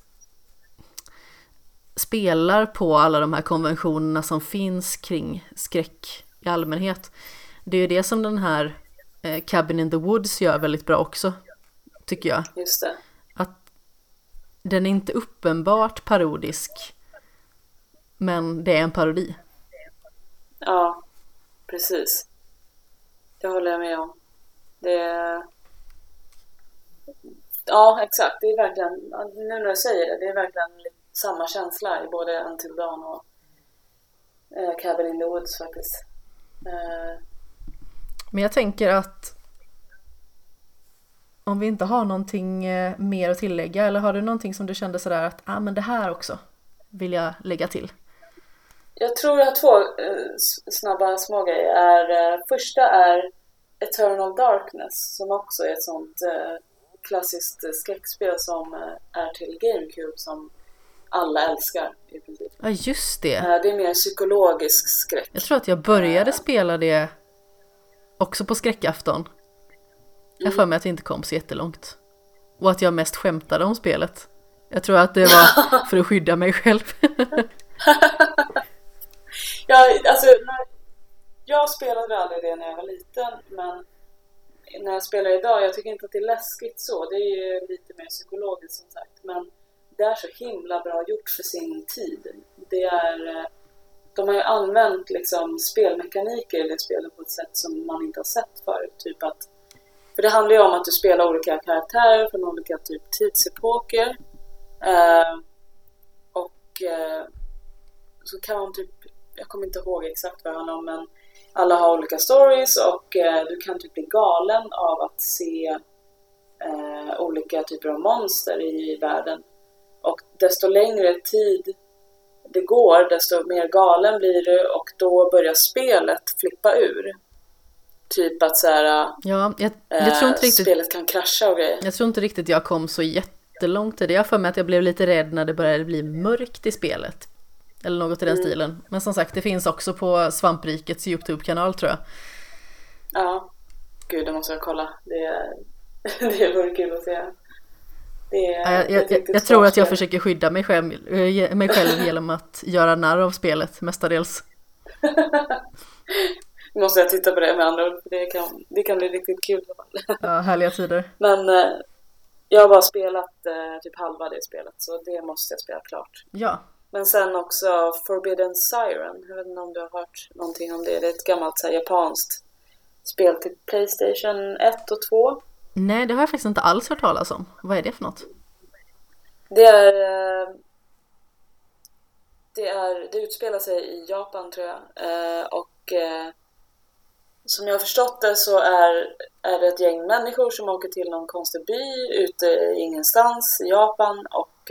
spelar på alla de här konventionerna som finns kring skräck i allmänhet. Det är ju det som den här eh, Cabin in the Woods gör väldigt bra också, tycker jag. Just det. Att den är inte uppenbart parodisk, men det är en parodi. Ja, precis. Det håller jag med om. Det... Ja, exakt. Det är verkligen, nu när du säger det, det är verkligen samma känsla i både Until Dawn och eh, Cabin in the Woods faktiskt. Eh, Men jag tänker att om vi inte har någonting eh, mer att tillägga eller har du någonting som du kände sådär att ah, men det här också vill jag lägga till? Jag tror jag har två eh, snabba små grejer. Är, eh, första är Eternal Darkness som också är ett sånt eh, klassiskt skräckspel som är till GameCube som alla älskar i princip. Ja just det. Det är mer psykologisk skräck. Jag tror att jag började spela det också på skräckafton. Jag har för mig att vi inte kom så jättelångt. Och att jag mest skämtade om spelet. Jag tror att det var *laughs* för att skydda mig själv. *laughs* Jag, alltså, när, jag spelade aldrig det när jag var liten, men när jag spelar idag, jag tycker inte att det är läskigt så. Det är ju lite mer psykologiskt som sagt, men det är så himla bra gjort för sin tid. Det är, eh, de har ju använt liksom spelmekaniker i det spelet på ett sätt som man inte har sett förut. Typ att, för det handlar ju om att du spelar olika karaktärer från olika typ tidsepoker. Eh, och eh, så kan man typ, jag kommer inte ihåg exakt vad det handlar om men alla har olika stories och eh, du kan typ bli galen av att se eh, olika typer av monster i världen. Och desto längre tid det går, desto mer galen blir du och då börjar spelet flippa ur. Typ att så här, Ja, jag, jag tror eh, inte riktigt spelet kan krascha och grejer. Jag tror inte riktigt jag kom så jättelångt i det. Jag har för mig att jag blev lite rädd när det började bli mörkt i spelet. Eller något i den stilen. Men som sagt, det finns också på Svamprikets YouTube-kanal tror jag. Ja, gud det måste jag kolla. Det, *laughs* det vore kul att se. Det är, jag, jag, jag, jag tror att jag försöker skydda mig själv, eh, mig själv genom att göra narr av spelet mestadels. *laughs* Nu måste jag titta på det med andra ord, det kan, det kan bli riktigt kul. Ja, härliga tider. *laughs* Men eh, jag har bara spelat eh, typ halva det spelet, så det måste jag spela klart. Ja. Men sen också Forbidden Siren, jag vet inte om du har hört någonting om det. Det är ett gammalt så här, japanskt spel till Playstation 1 och 2. Nej, det har jag faktiskt inte alls hört talas om. Vad är det för något? Det är... eh, Det, är, det utspelar sig i Japan tror jag. Eh, Och eh, som jag har förstått det så är, är det ett gäng människor som åker till någon konstig by ute i ingenstans i Japan och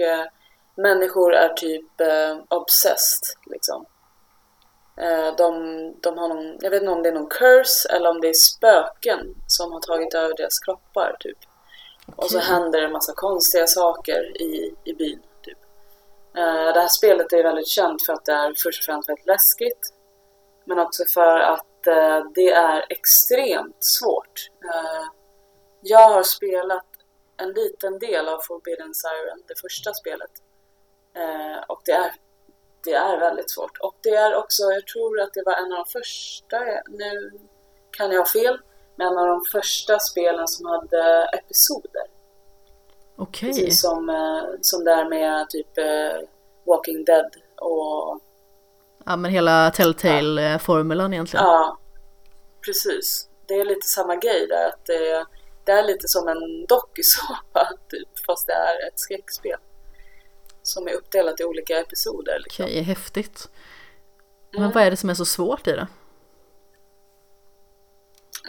människor är typ eh, obsessed liksom. Eh, de, de har någon, jag vet inte om det är någon curse eller om det är spöken som har tagit över deras kroppar typ. Och så händer det en massa konstiga saker i, i byn. Typ. Eh, det här spelet är väldigt känt för att det är först och främst väldigt läskigt. Men också för att eh, det är extremt svårt. Eh, jag har spelat en liten del av Forbidden Siren, det första spelet. Eh, och det är, det är väldigt svårt. Och det är också, jag tror att det var en av de första, nu kan jag ha fel, men en av de första spelen som hade episoder. Okej. Precis som, eh, som där med typ eh, Walking Dead och Ja, men hela Telltale-formulan egentligen. ja, precis. Det är lite samma grej där att det, det är lite som en dokusåpa *laughs* typ, fast det är ett skräckspel. Som är uppdelat i olika episoder. Liksom. Okej, häftigt. Men Mm. vad är det som är så svårt i det?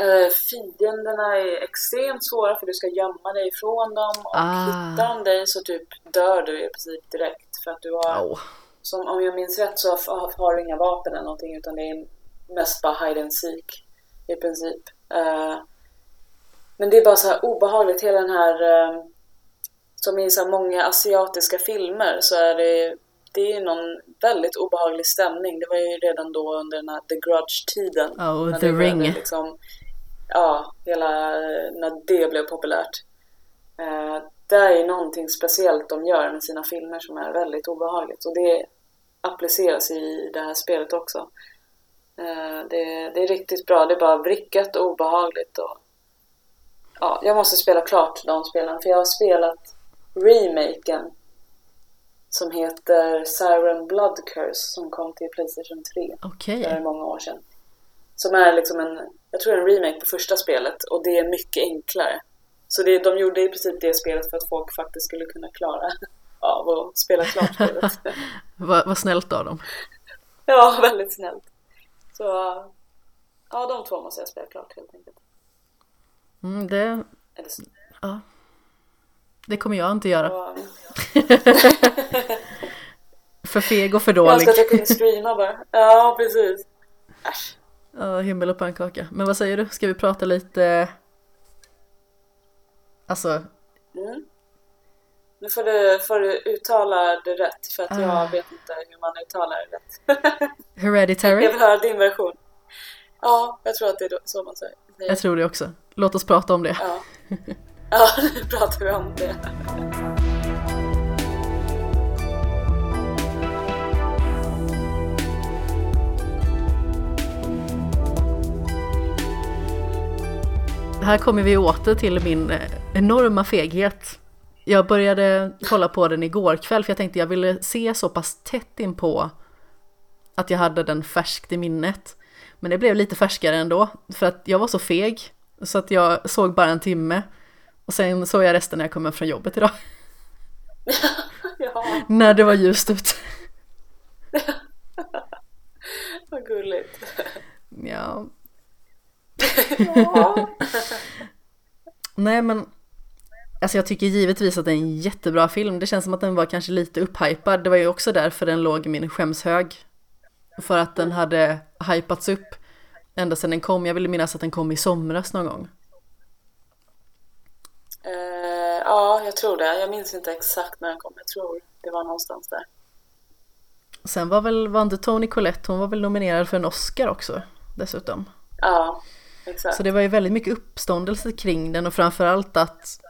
Eh, fienderna är extremt svåra för du ska gömma dig ifrån dem och Ah. hittar de dig så typ dör du i princip direkt för att du har Au. Som om jag minns rätt så har, har du inga vapen eller någonting utan det är mest bara hide and seek i princip. Eh, men det är bara så här obehagligt, hela den här eh, som i så här många asiatiska filmer så är det det är någon väldigt obehaglig stämning. Det var ju redan då under den här The Grudge-tiden. Ja, när The Ring. Liksom, ja, hela när det blev populärt. Eh, det är någonting speciellt de gör med sina filmer som är väldigt obehagligt och det appliceras i det här spelet också. Eh, det, det är riktigt bra, det är bara vrickat och obehagligt och ja, jag måste spela klart de spelen för jag har spelat remaken som heter Siren Blood Curse som kom till Playstation 3 Okej. för många år sedan. Som är liksom en, jag tror en remake på första spelet och det är mycket enklare. Så det, de gjorde i princip det spelet för att folk faktiskt skulle kunna klara *laughs* av att spela klart spelet. *laughs* Vad, vad snällt av dem. *laughs* ja, väldigt snällt. Så ja, de två måste jag spela klart helt enkelt. Mm, det, Eller, ja. Det kommer jag inte göra. och, *laughs* För feg och för jag dålig. önskar att jag kunde streama bara. *laughs* Ja, precis. Äsch. Ja, himmel och pannkaka. Men vad säger du? Ska vi prata lite... Alltså, Mm. Nu får du, får du uttala det rätt för att jag Ah. vet inte hur man uttalar det rätt. *laughs* Hereditary? Jag vill höra din version. Ja, jag tror att det är så man säger. Jag tror det också. Låt oss prata om det. Ja, ja nu pratar vi om det. Här kommer vi åter till min eh, enorma feghet. Jag började kolla på den igår kväll för jag tänkte jag ville se så pass tätt in på att jag hade den färskt i minnet. Men det blev lite färskare ändå för att jag var så feg så att jag såg bara en timme och sen såg jag resten när jag kom hem från jobbet idag. *laughs* Ja, när det var ljust ut. *laughs* vad gulligt. Ja, Ja. nej men Alltså jag tycker givetvis att det är en jättebra film. Det känns som att den var kanske lite upphypad. Det var ju också därför den låg i min skämshög. För att den hade hypats upp ända sedan den kom. Jag vill minnas att den kom i somras någon gång. Eh, ja, jag tror det. Jag minns inte exakt när den kom. Jag tror det var någonstans där. Sen var väl, var inte Toni Collette, hon var väl nominerad för en Oscar också dessutom. Ja, exakt. Så det var ju väldigt mycket uppståndelse kring den och framförallt att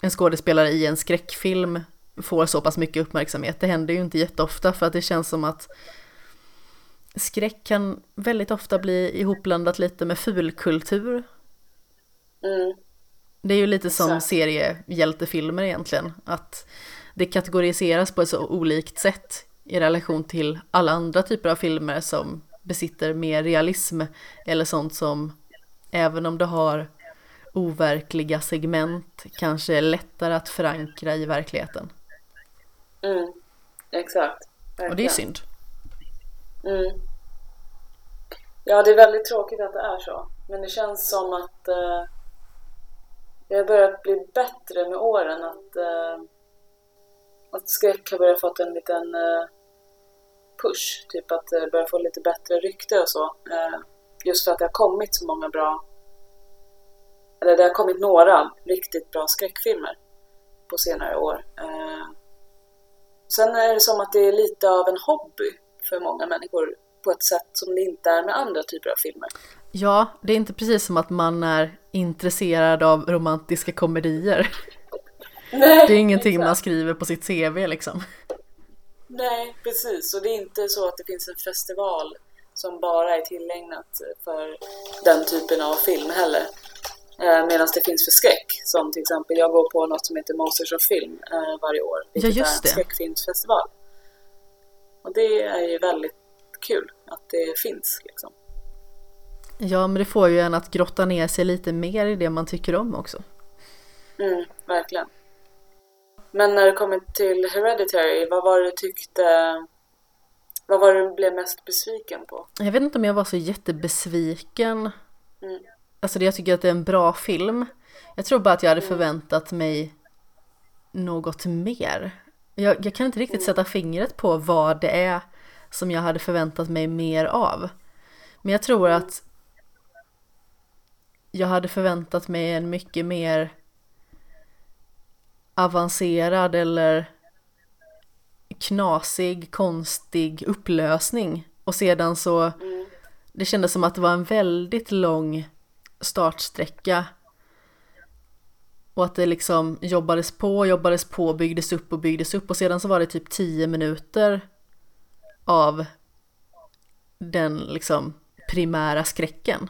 en skådespelare i en skräckfilm får så pass mycket uppmärksamhet. Det händer ju inte jätteofta för att det känns som att skräck kan väldigt ofta bli ihopblandat lite med fulkultur. Mm. Det är ju lite som seriehjältefilmer egentligen, att det kategoriseras på ett så olikt sätt i relation till alla andra typer av filmer som besitter mer realism eller sånt som även om det har overkliga segment kanske är lättare att förankra i verkligheten. Mm, exakt. Verkligen. Och det är synd. Mm. Ja, det är väldigt tråkigt att det är så. Men det känns som att eh, det har börjat bli bättre med åren. Att, eh, att skräck har börjat fått en liten eh, push. Typ att det börjar få lite bättre rykte och så. Eh, just för att det har kommit så många bra eller det har kommit några riktigt bra skräckfilmer på senare år. Eh, sen är det som att det är lite av en hobby för många människor på ett sätt som det inte är med andra typer av filmer. Ja, det är inte precis som att man är intresserad av romantiska komedier. Nej, det är ingenting exakt. man skriver på sitt CV liksom. Nej, precis. Och det är inte så att det finns en festival som bara är tillägnat för den typen av film heller. Eh, Medan det finns för skräck, som till exempel jag går på något som heter Monsters of Film eh, varje år. Ja, just det. är en skräckfilmsfestival. Och det är ju väldigt kul att det finns liksom. Ja, men det får ju en att grotta ner sig lite mer i det man tycker om också. Mm, verkligen. Men när det kommer till Hereditary, vad var det du tyckte vad var det du blev mest besviken på? Jag vet inte om jag var så jättebesviken. Mm. Alltså jag tycker att det är en bra film. Jag tror bara att jag hade mm. förväntat mig något mer. Jag, jag kan inte riktigt mm. sätta fingret på vad det är som jag hade förväntat mig mer av. Men jag tror mm. att jag hade förväntat mig en mycket mer avancerad eller knasig, konstig upplösning. Och sedan så, det kändes som att det var en väldigt lång startsträcka. Och att det liksom jobbades på, jobbades på, byggdes upp och byggdes upp och sedan så var det typ tio minuter av den liksom primära skräcken.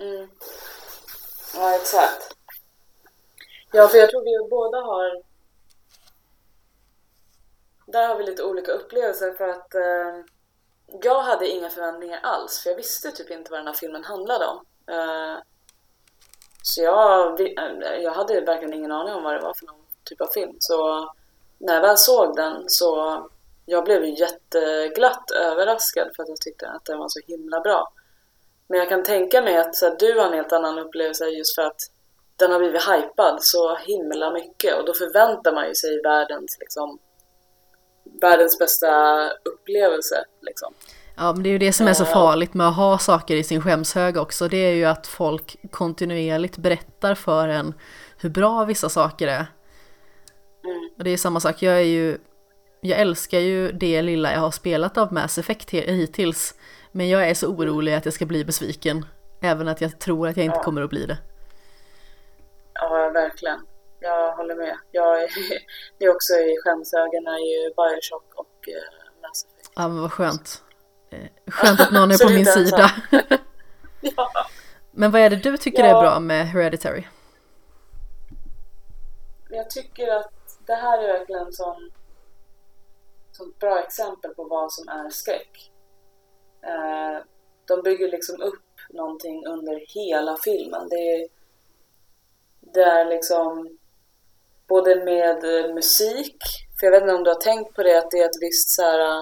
Mm. Ja, exakt. Ja, för jag tror vi båda har där har vi lite olika upplevelser för att eh, jag hade inga förväntningar alls för jag visste typ inte vad den här filmen handlade om. Eh, så jag, eh, jag hade verkligen ingen aning om vad det var för någon typ av film. Så när jag väl såg den så jag blev jätteglatt överraskad för att jag tyckte att den var så himla bra. Men jag kan tänka mig att så här, du har en helt annan upplevelse just för att den har blivit hypad så himla mycket och då förväntar man ju sig världens liksom världens bästa upplevelse liksom. Ja, men det är ju det som är så farligt med att ha saker i sin skämshög också. Det är ju att folk kontinuerligt berättar för en hur bra vissa saker är. Mm. Och det är samma sak, jag är ju jag älskar ju det lilla jag har spelat av Mass Effect hittills. Men jag är så orolig att jag ska bli besviken. Även att jag tror att jag inte ja. kommer att bli det. Ja, verkligen. Jag håller med. Jag är, *laughs* det är också i skämsögonen ju Bioshock och Mass Effect. Ja, men vad skönt. Eh, skönt att någon är *laughs* på min sida. *laughs* ja. Men vad är det du tycker ja. är bra med Hereditary? Jag tycker att det här är verkligen en sån sånt bra exempel på vad som är skräck. Eh, de bygger liksom upp någonting under hela filmen. Det är, det är liksom både med eh, musik, för jag vet inte om du har tänkt på det, att det är ett visst så här,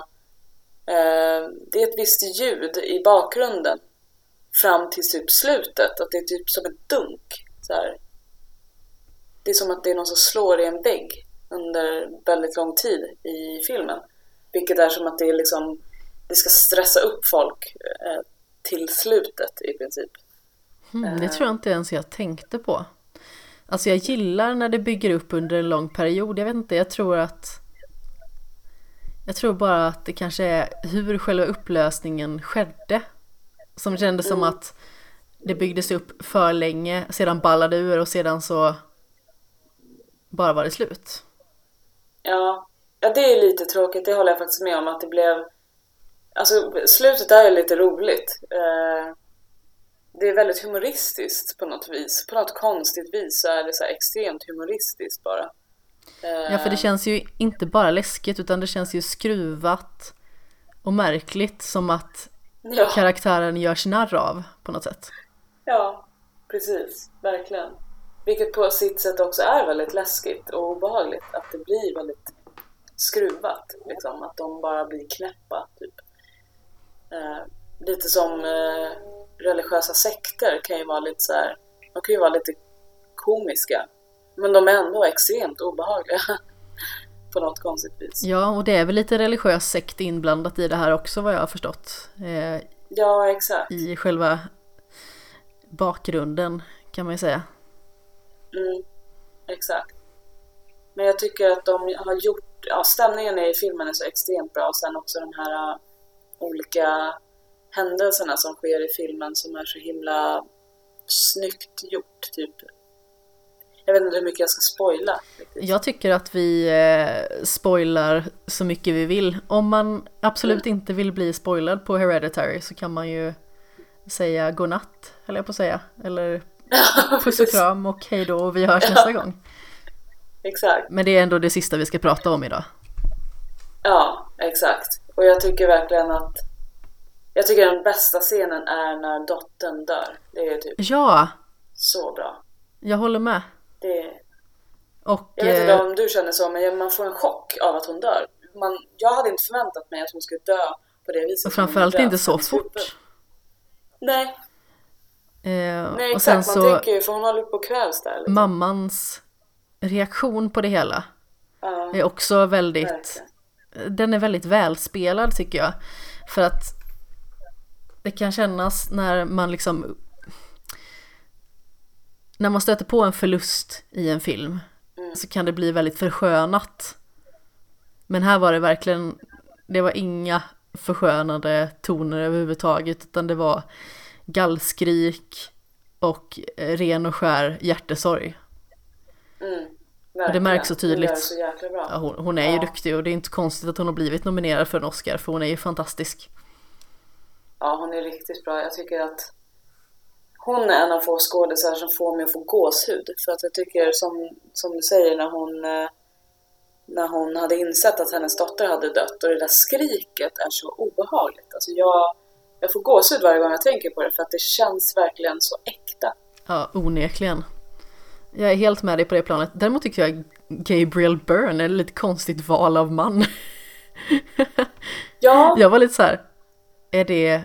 eh, det är ett visst ljud i bakgrunden fram till typ slutet, att det är typ som ett dunk. Så här. Det är som att det är någon som slår i en vägg under väldigt lång tid i filmen. Vilket är som att det är liksom, det ska stressa upp folk eh, till slutet i princip. Mm, det tror jag inte ens jag tänkte på. Alltså jag gillar när det bygger upp under en lång period. Jag vet inte, jag tror att jag tror bara att det kanske är hur själva upplösningen skedde. Som kändes mm. som att det byggdes upp för länge, sedan ballade ur och sedan så bara varit slut. Ja. ja, det är lite tråkigt, det håller jag faktiskt med om att det blev Alltså slutet är lite roligt. Eh, det är väldigt humoristiskt på något vis. På något konstigt vis så är det så extremt humoristiskt bara. Ja, för det känns ju inte bara läskigt utan det känns ju skruvat och märkligt som att ja. karaktären görs narr av på något sätt. Ja, precis. Verkligen. Vilket på sitt sätt också är väldigt läskigt och obehagligt. Att det blir väldigt skruvat. Liksom. Att de bara blir knäppa. Eh, lite som eh, religiösa sekter kan ju vara lite så här, de kan ju vara lite komiska. Men de är ändå extremt obehagliga. *laughs* på något konstigt vis. Ja, och det är väl lite religiös sekt inblandat i det här också vad jag har förstått. Eh, ja, exakt. I själva bakgrunden kan man ju säga. Mm, exakt. Men jag tycker att de har gjort, ja stämningen i filmen är så extremt bra och sen också de här olika händelserna som sker i filmen som är så himla snyggt gjort. Typ jag vet inte hur mycket jag ska spoila. Jag tycker att vi eh, spoilar så mycket vi vill. Om man absolut mm. inte vill bli spoilad på Hereditary så kan man ju säga godnatt, eller jag på att säga. Eller *laughs* puss och kram och hej då och vi hörs nästa gång. Exakt. Men det är ändå det sista vi ska prata om idag. Ja, exakt. Och jag tycker verkligen att jag tycker den bästa scenen är när dottern dör. Det är typ Ja! Så bra. Jag håller med. Det... Och, jag vet inte eh, om du känner så, men man får en chock av att hon dör. Man, jag hade inte förväntat mig att hon skulle dö på det viset. Och framförallt inte så fort. Nej. Eh, Nej exakt, man så, tänker ju för hon håller på att kvävs där. Liksom. Mammans reaktion på det hela uh, är också väldigt, verkligen. Den är väldigt välspelad tycker jag. För att det kan kännas när man liksom när man stöter på en förlust i en film mm. så kan det bli väldigt förskönat. Men här var det verkligen, det var inga förskönade toner överhuvudtaget utan det var gallskrik och ren och skär hjärtesorg. Mm, och det märks så tydligt. Så ja, hon, hon, är ja. ju duktig och det är inte konstigt att hon har blivit nominerad för en Oscar för hon är ju fantastisk. Ja, hon är riktigt bra. Jag tycker att hon är en av få skådisar som får mig att få gåshud. För att jag tycker som, som du säger när hon, eh, när hon hade insett att hennes dotter hade dött och det där skriket är så obehagligt. Alltså jag, jag får gåshud varje gång jag tänker på det för att det känns verkligen så äkta. Ja, onekligen. Jag är helt med dig på det planet. Däremot tycker jag Gabriel Byrne är ett lite konstigt val av man. Ja. *laughs* Jag var lite så här, är det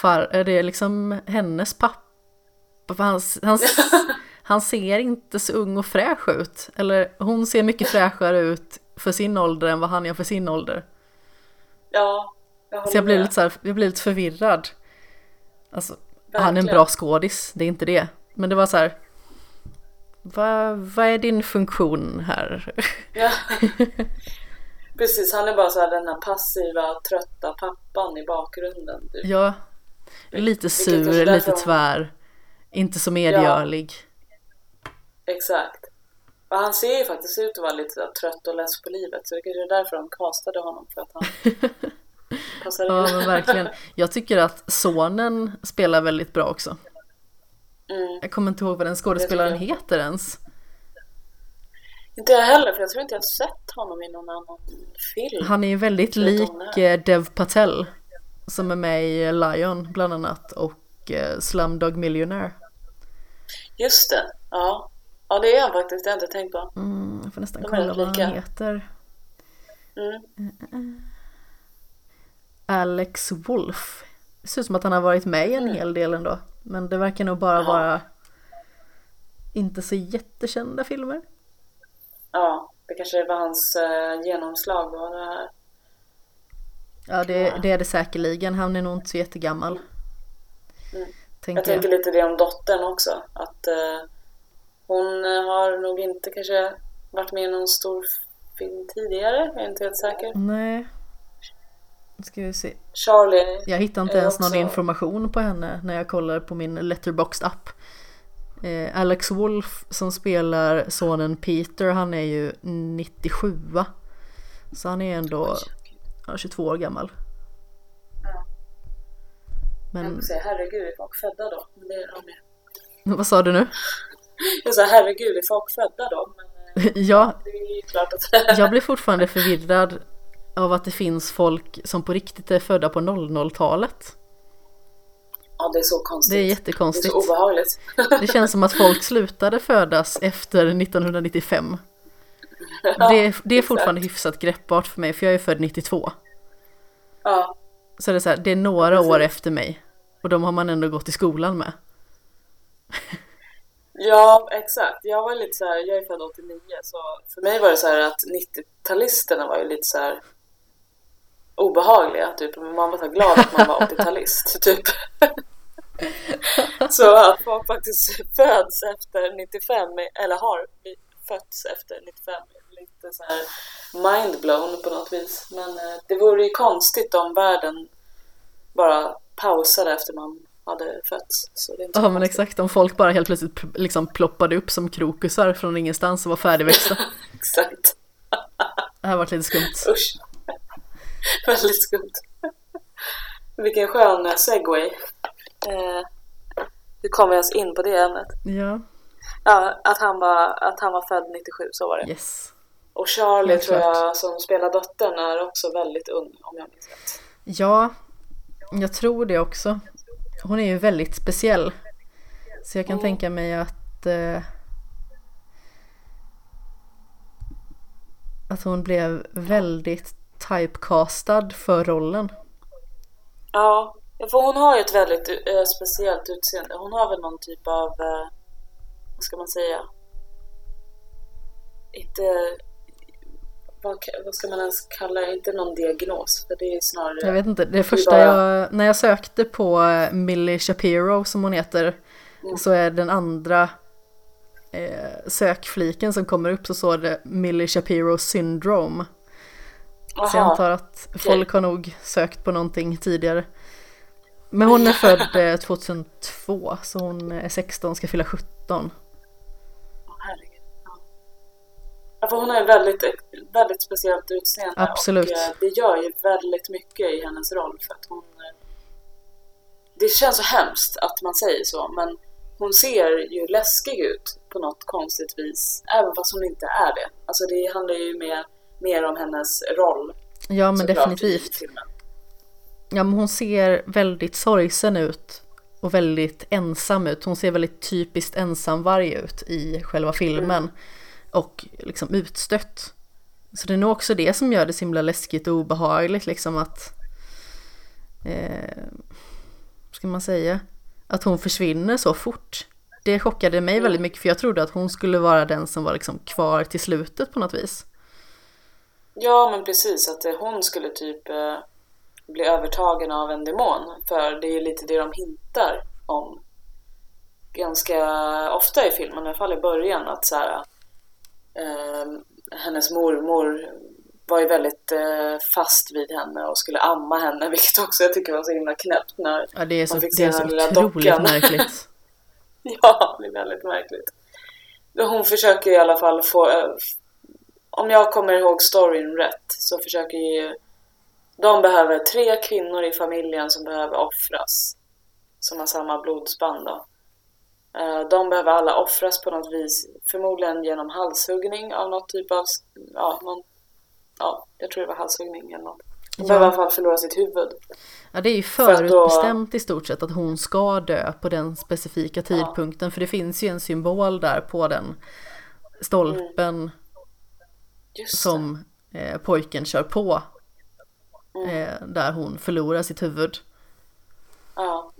far, är det liksom hennes pappa? För han, han, *laughs* han ser inte så ung och fräsch ut. Eller hon ser mycket fräschare ut för sin ålder än vad han gör för sin ålder. Ja, jag Så jag blir, lite så här, jag blir lite förvirrad. Alltså, han är en bra skådis, det är inte det. Men det var så här, vad, vad är din funktion här? Ja. *laughs* Precis, han är bara så här den här passiva, trötta pappan i bakgrunden. Typ. Ja, lite sur, lite tvär, inte så medgörlig. Ja, exakt. Och han ser ju faktiskt ut att vara lite trött och less på livet så det kanske är därför de castade honom för att han. *laughs* Ja, verkligen. Jag tycker att sonen spelar väldigt bra också. Mm. Jag kommer inte ihåg vad den skådespelaren heter ens. Inte jag heller, för jag tror inte jag har sett honom i någon annan film. Han är ju väldigt lik eh, Dev Patel. Som är med i Lion bland annat och eh, Slumdog Millionaire. Just det, ja. Ja det är han faktiskt, det har jag inte tänkt på. Mm, jag får nästan kolla vad han heter. Mm. Alex Wolf. Det ser ut som att han har varit med i en mm. hel del ändå. Men det verkar nog bara Aha. vara inte så jättekända filmer. Ja, det kanske var hans uh, genomslag då här. Ja, det, det, är det säkerligen. Han är nog inte så jättegammal. Mm. Tänker jag tänker jag. lite det om dottern också. Att uh, hon har nog inte kanske varit med i någon stor film tidigare. Jag är inte helt säker. Nej. Ska vi se. Charlie. Jag hittar inte ens någon information på henne när jag kollar på min letterboxd app. Eh, Alex Wolf som spelar sonen Peter, han är ju 97 Så han är ändå ja, 22 år gammal. Ja. Men... Jag säga herregud, är folk födda då? Men det är de. Vad sa du nu? *laughs* Jag sa herregud, är folk födda då? Men eh, *laughs* ja, det är ju klart att... jag blir fortfarande förvirrad av att det finns folk som på riktigt är födda på 00-talet. Ja, det är så konstigt. Det är Det jättekonstigt. är så obehagligt. Det känns som att folk slutade födas efter 1995. Det, *laughs* det är fortfarande hyfsat greppbart för mig för jag är född 92. Ja, Så det är så här, det är några Precis. år efter mig. Och de har man ändå gått i skolan med. ja, exakt. Jag var lite så här, jag är född 89 så för mig var det så här att 90-talisterna var ju lite så här obehagliga typ. Men man var glad att man var *laughs* 80-talist typ. *laughs* så att folk faktiskt föds efter 95 eller har fötts efter 95 är lite så här mindblown på något vis. Men eh, det vore ju konstigt om världen bara pausade efter man hade fötts. Så det är inte Ja men exakt, om folk bara helt plötsligt liksom ploppade upp som krokusar från ingenstans och var färdigväxta. *laughs* Exakt. Det här varit lite skumt. Usch. *laughs* Väldigt skumt. Vilken skön segway. Eh, hur kommer jag oss in på det ämnet? Ja, Ja, att han var, att han var född 97, så var det. yes. Och Charlie Helt tror klart. jag som spelar dottern är också väldigt ung om jag minns rätt. Ja, jag tror det också. Hon är ju väldigt speciell. Så jag kan Mm. tänka mig att eh, att hon blev väldigt typecastad för rollen. Ja, för hon har ju ett väldigt eh, speciellt utseende. Hon har väl någon typ av, eh, vad ska man säga? Inte, vad, vad ska man ens kalla det? Inte någon diagnos, för det är snarare... Jag vet inte, det första bara- jag, när jag sökte på eh, Millie Shapiro som hon heter Mm. så är den andra eh, sökfliken som kommer upp så står det Millie Shapiro syndrome. Så jag Aha. antar att folk har nog sökt på någonting tidigare. Men hon är född eh, 2002 så hon är 16 ska fylla 17. Åh, herregud. Ja. För hon har ju väldigt, väldigt speciellt utseende Absolut. och eh, det gör ju väldigt mycket i hennes roll för att hon eh, Det känns så hemskt att man säger så men hon ser ju läskig ut på något konstigt vis även fast hon inte är det. Alltså det handlar ju mer, mer om hennes roll Ja men definitivt. Ja men hon ser väldigt sorgsen ut. Och väldigt ensam ut. Hon ser väldigt typiskt ensamvarg ut i själva filmen. Och liksom utstött. Så det är nog också det som gör det så himla läskigt och obehagligt liksom att... Eh, ska man säga? Att hon försvinner så fort. Det chockade mig väldigt mycket för jag trodde att hon skulle vara den som var liksom kvar till slutet på något vis. Ja men precis att eh, hon skulle typ eh, bli övertagen av en demon för det är ju lite det de hintar om ganska ofta i filmen, i alla fall i början att så här, eh, hennes mormor var ju väldigt eh, fast vid henne och skulle amma henne *laughs* vilket också jag tycker var så himla knäppt när Ja det är så, Man fick se den lilla otroligt dockan. *laughs* märkligt. Ja, det är väldigt märkligt. Hon försöker i alla fall få... Om jag kommer ihåg storyn rätt så försöker ju... De behöver tre kvinnor i familjen som behöver offras. Som har samma blodsband då. Eh, De behöver alla offras på något vis. Förmodligen genom halshuggning av något typ av... Ja, någon, ja jag tror det var halshuggning eller något. De Ja. behöver i alla fall förlora sitt huvud. Ja det är ju att då- förutbestämt i stort sett att hon ska dö på den specifika tidpunkten för det finns ju en symbol där på den stolpen det. Som eh, pojken kör på eh, där hon förlorar sitt huvud. Ja,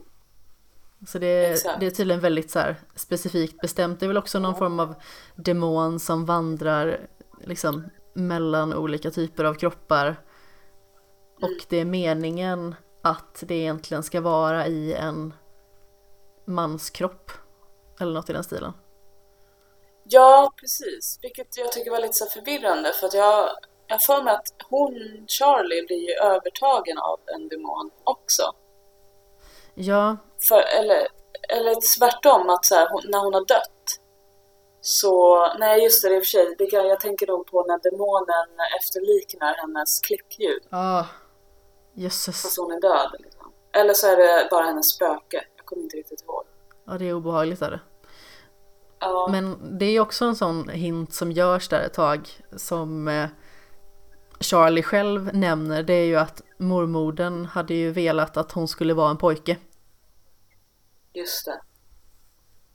Så det Exakt. det är tydligen väldigt så här specifikt bestämt. Det är väl också någon form av demon som vandrar liksom mellan olika typer av kroppar. Och det är meningen att det egentligen ska vara i en manskropp. Eller något i den stilen. Ja, precis. Vilket jag tycker var lite så förvirrande för att jag jag har för mig att hon, Charlie, blir ju övertagen av en demon också. Ja, För, eller, eller tvärtom, att så här, hon, när hon har dött så, nej just det, i och för sig, det kan, jag tänker nog på när demonen efterliknar hennes klickljud. Ja, jösses. Fast hon är död. Liksom. Eller så är det bara hennes spöke. Jag kommer inte riktigt ihåg. Ja, det är obehagligt är det. Ja, Men det är också en sån hint som görs där ett tag som eh, Charlie själv nämner. Det är ju att mormodern hade ju velat att hon skulle vara en pojke. just det.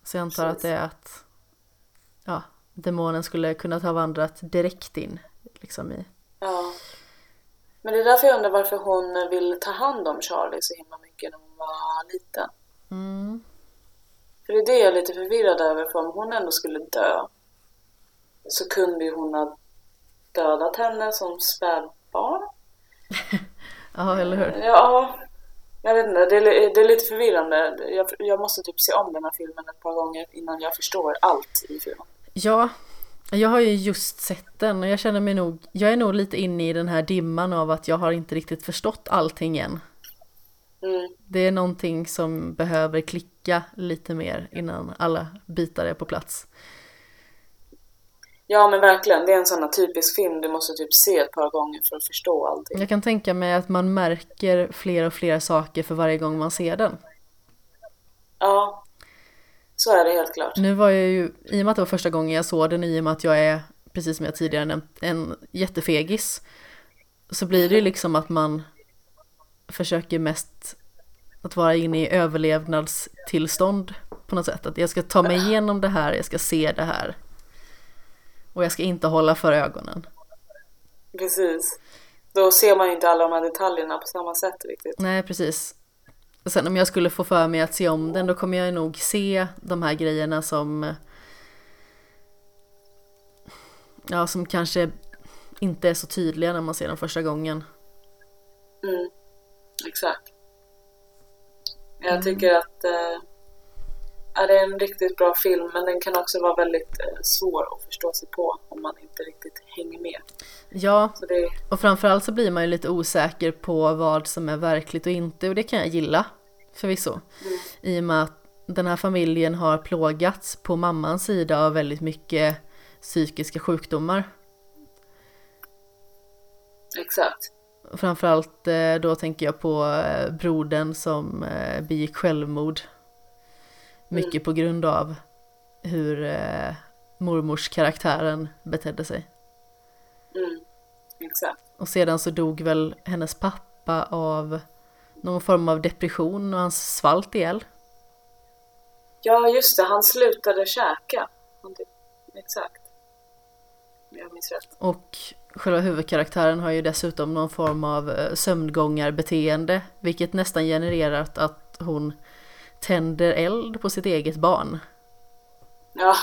Så jag antar att Precis. det är att ja, demonen skulle kunna ha vandrat direkt in liksom i. Ja. Men det är därför jag undrar varför hon vill ta hand om Charlie så himla mycket när hon var liten. Mm. För det är det jag är lite förvirrad över, för om hon ändå skulle dö så kunde ju hon ha dödat henne som spädbarn. *laughs* Ja, eller hur? Ja, jag vet inte, det är, det är lite förvirrande. Jag, jag måste typ se om den här filmen ett par gånger innan jag förstår allt i filmen. Ja, jag har ju just sett den och jag känner mig nog, jag är nog lite inne i den här dimman av att jag har inte riktigt förstått allting än. Mm. Det är någonting som behöver klicka lite mer innan alla bitar är på plats. Ja men verkligen, det är en sån typisk film du måste typ se ett par gånger för att förstå allting. Jag kan tänka mig att man märker fler och fler saker för varje gång man ser den. Ja, så är det helt klart. Nu var jag ju, i och med att det var första gången jag såg den, i och med att jag är, precis som jag tidigare nämnt, en jättefegis. Så blir det ju liksom att man försöker mest att vara inne i överlevnadstillstånd på något sätt. Att jag ska ta mig igenom det här, jag ska se det här. Och jag ska inte hålla för ögonen. Precis. Då ser man inte alla de här detaljerna på samma sätt riktigt. Nej, precis. Och sen om jag skulle få för mig att se om den, då kommer jag nog se de här grejerna som... Ja, som kanske inte är så tydliga när man ser dem första gången. Mm. Exakt. Jag tycker att eh, det är en riktigt bra film men den kan också vara väldigt eh, svår att förstå sig på om man inte riktigt hänger med. Ja, Så det, och framförallt så blir man ju lite osäker på vad som är verkligt och inte och det kan jag gilla förvisso. I och med att den här familjen har plågats på mammans sida av väldigt mycket psykiska sjukdomar. exakt. Framförallt eh, då tänker jag på eh, brodern som eh, begick självmord. Mycket på grund av hur mormors karaktären betedde sig. Mm. Exakt. Och sedan så dog väl hennes pappa av någon form av depression och han svalt ihjäl. Ja just det, han slutade käka. Exakt. Jag minns rätt. Och själva huvudkaraktären har ju dessutom någon form av eh, sömngångarbeteende. Vilket nästan genererat att hon tänder eld på sitt eget barn. Ja.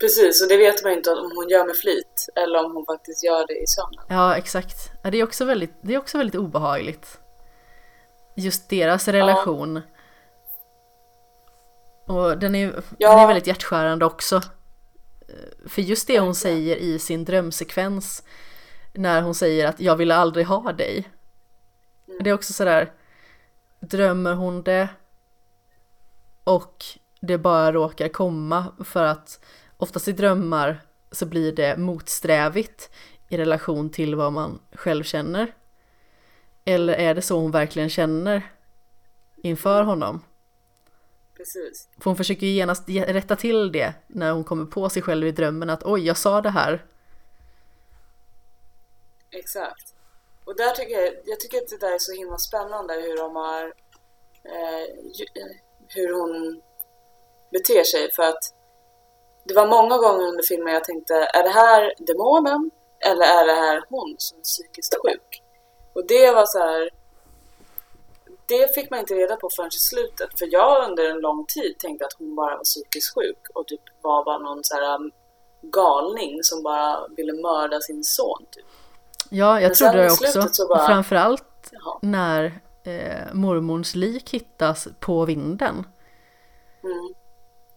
Precis, och det vet man ju inte om hon gör med flit eller om hon faktiskt gör det i sömnen. Ja, exakt. Ja, Det är också väldigt, det är också väldigt obehagligt. Just deras relation. Och den är, Ja. den är väldigt hjärtskärande också. För just det hon säger i sin drömsekvens. När hon säger att jag ville aldrig ha dig. Det är också sådär. Drömmer hon det? Och det bara råkar komma för att oftast i drömmar så blir det motsträvigt i relation till vad man själv känner. Eller är det så hon verkligen känner inför honom? Precis. För hon försöker ju genast ge- rätta till det när hon kommer på sig själv i drömmen att oj, jag sa det här. Exakt. Och där tycker jag, jag tycker att det där är så himla spännande hur de har, eh, eh, hur hon beter sig för att det var många gånger under filmen jag tänkte, är det här demonen eller är det här hon som är psykiskt sjuk? Och det var så här, det fick man inte reda på förrän i slutet för jag under en lång tid tänkte att hon bara var psykiskt sjuk och typ var bara någon så här um, galning som bara ville mörda sin son typ. Ja, jag Men trodde det också. så bara- framförallt Jaha. när eh, mormons lik hittas på vinden. Mm.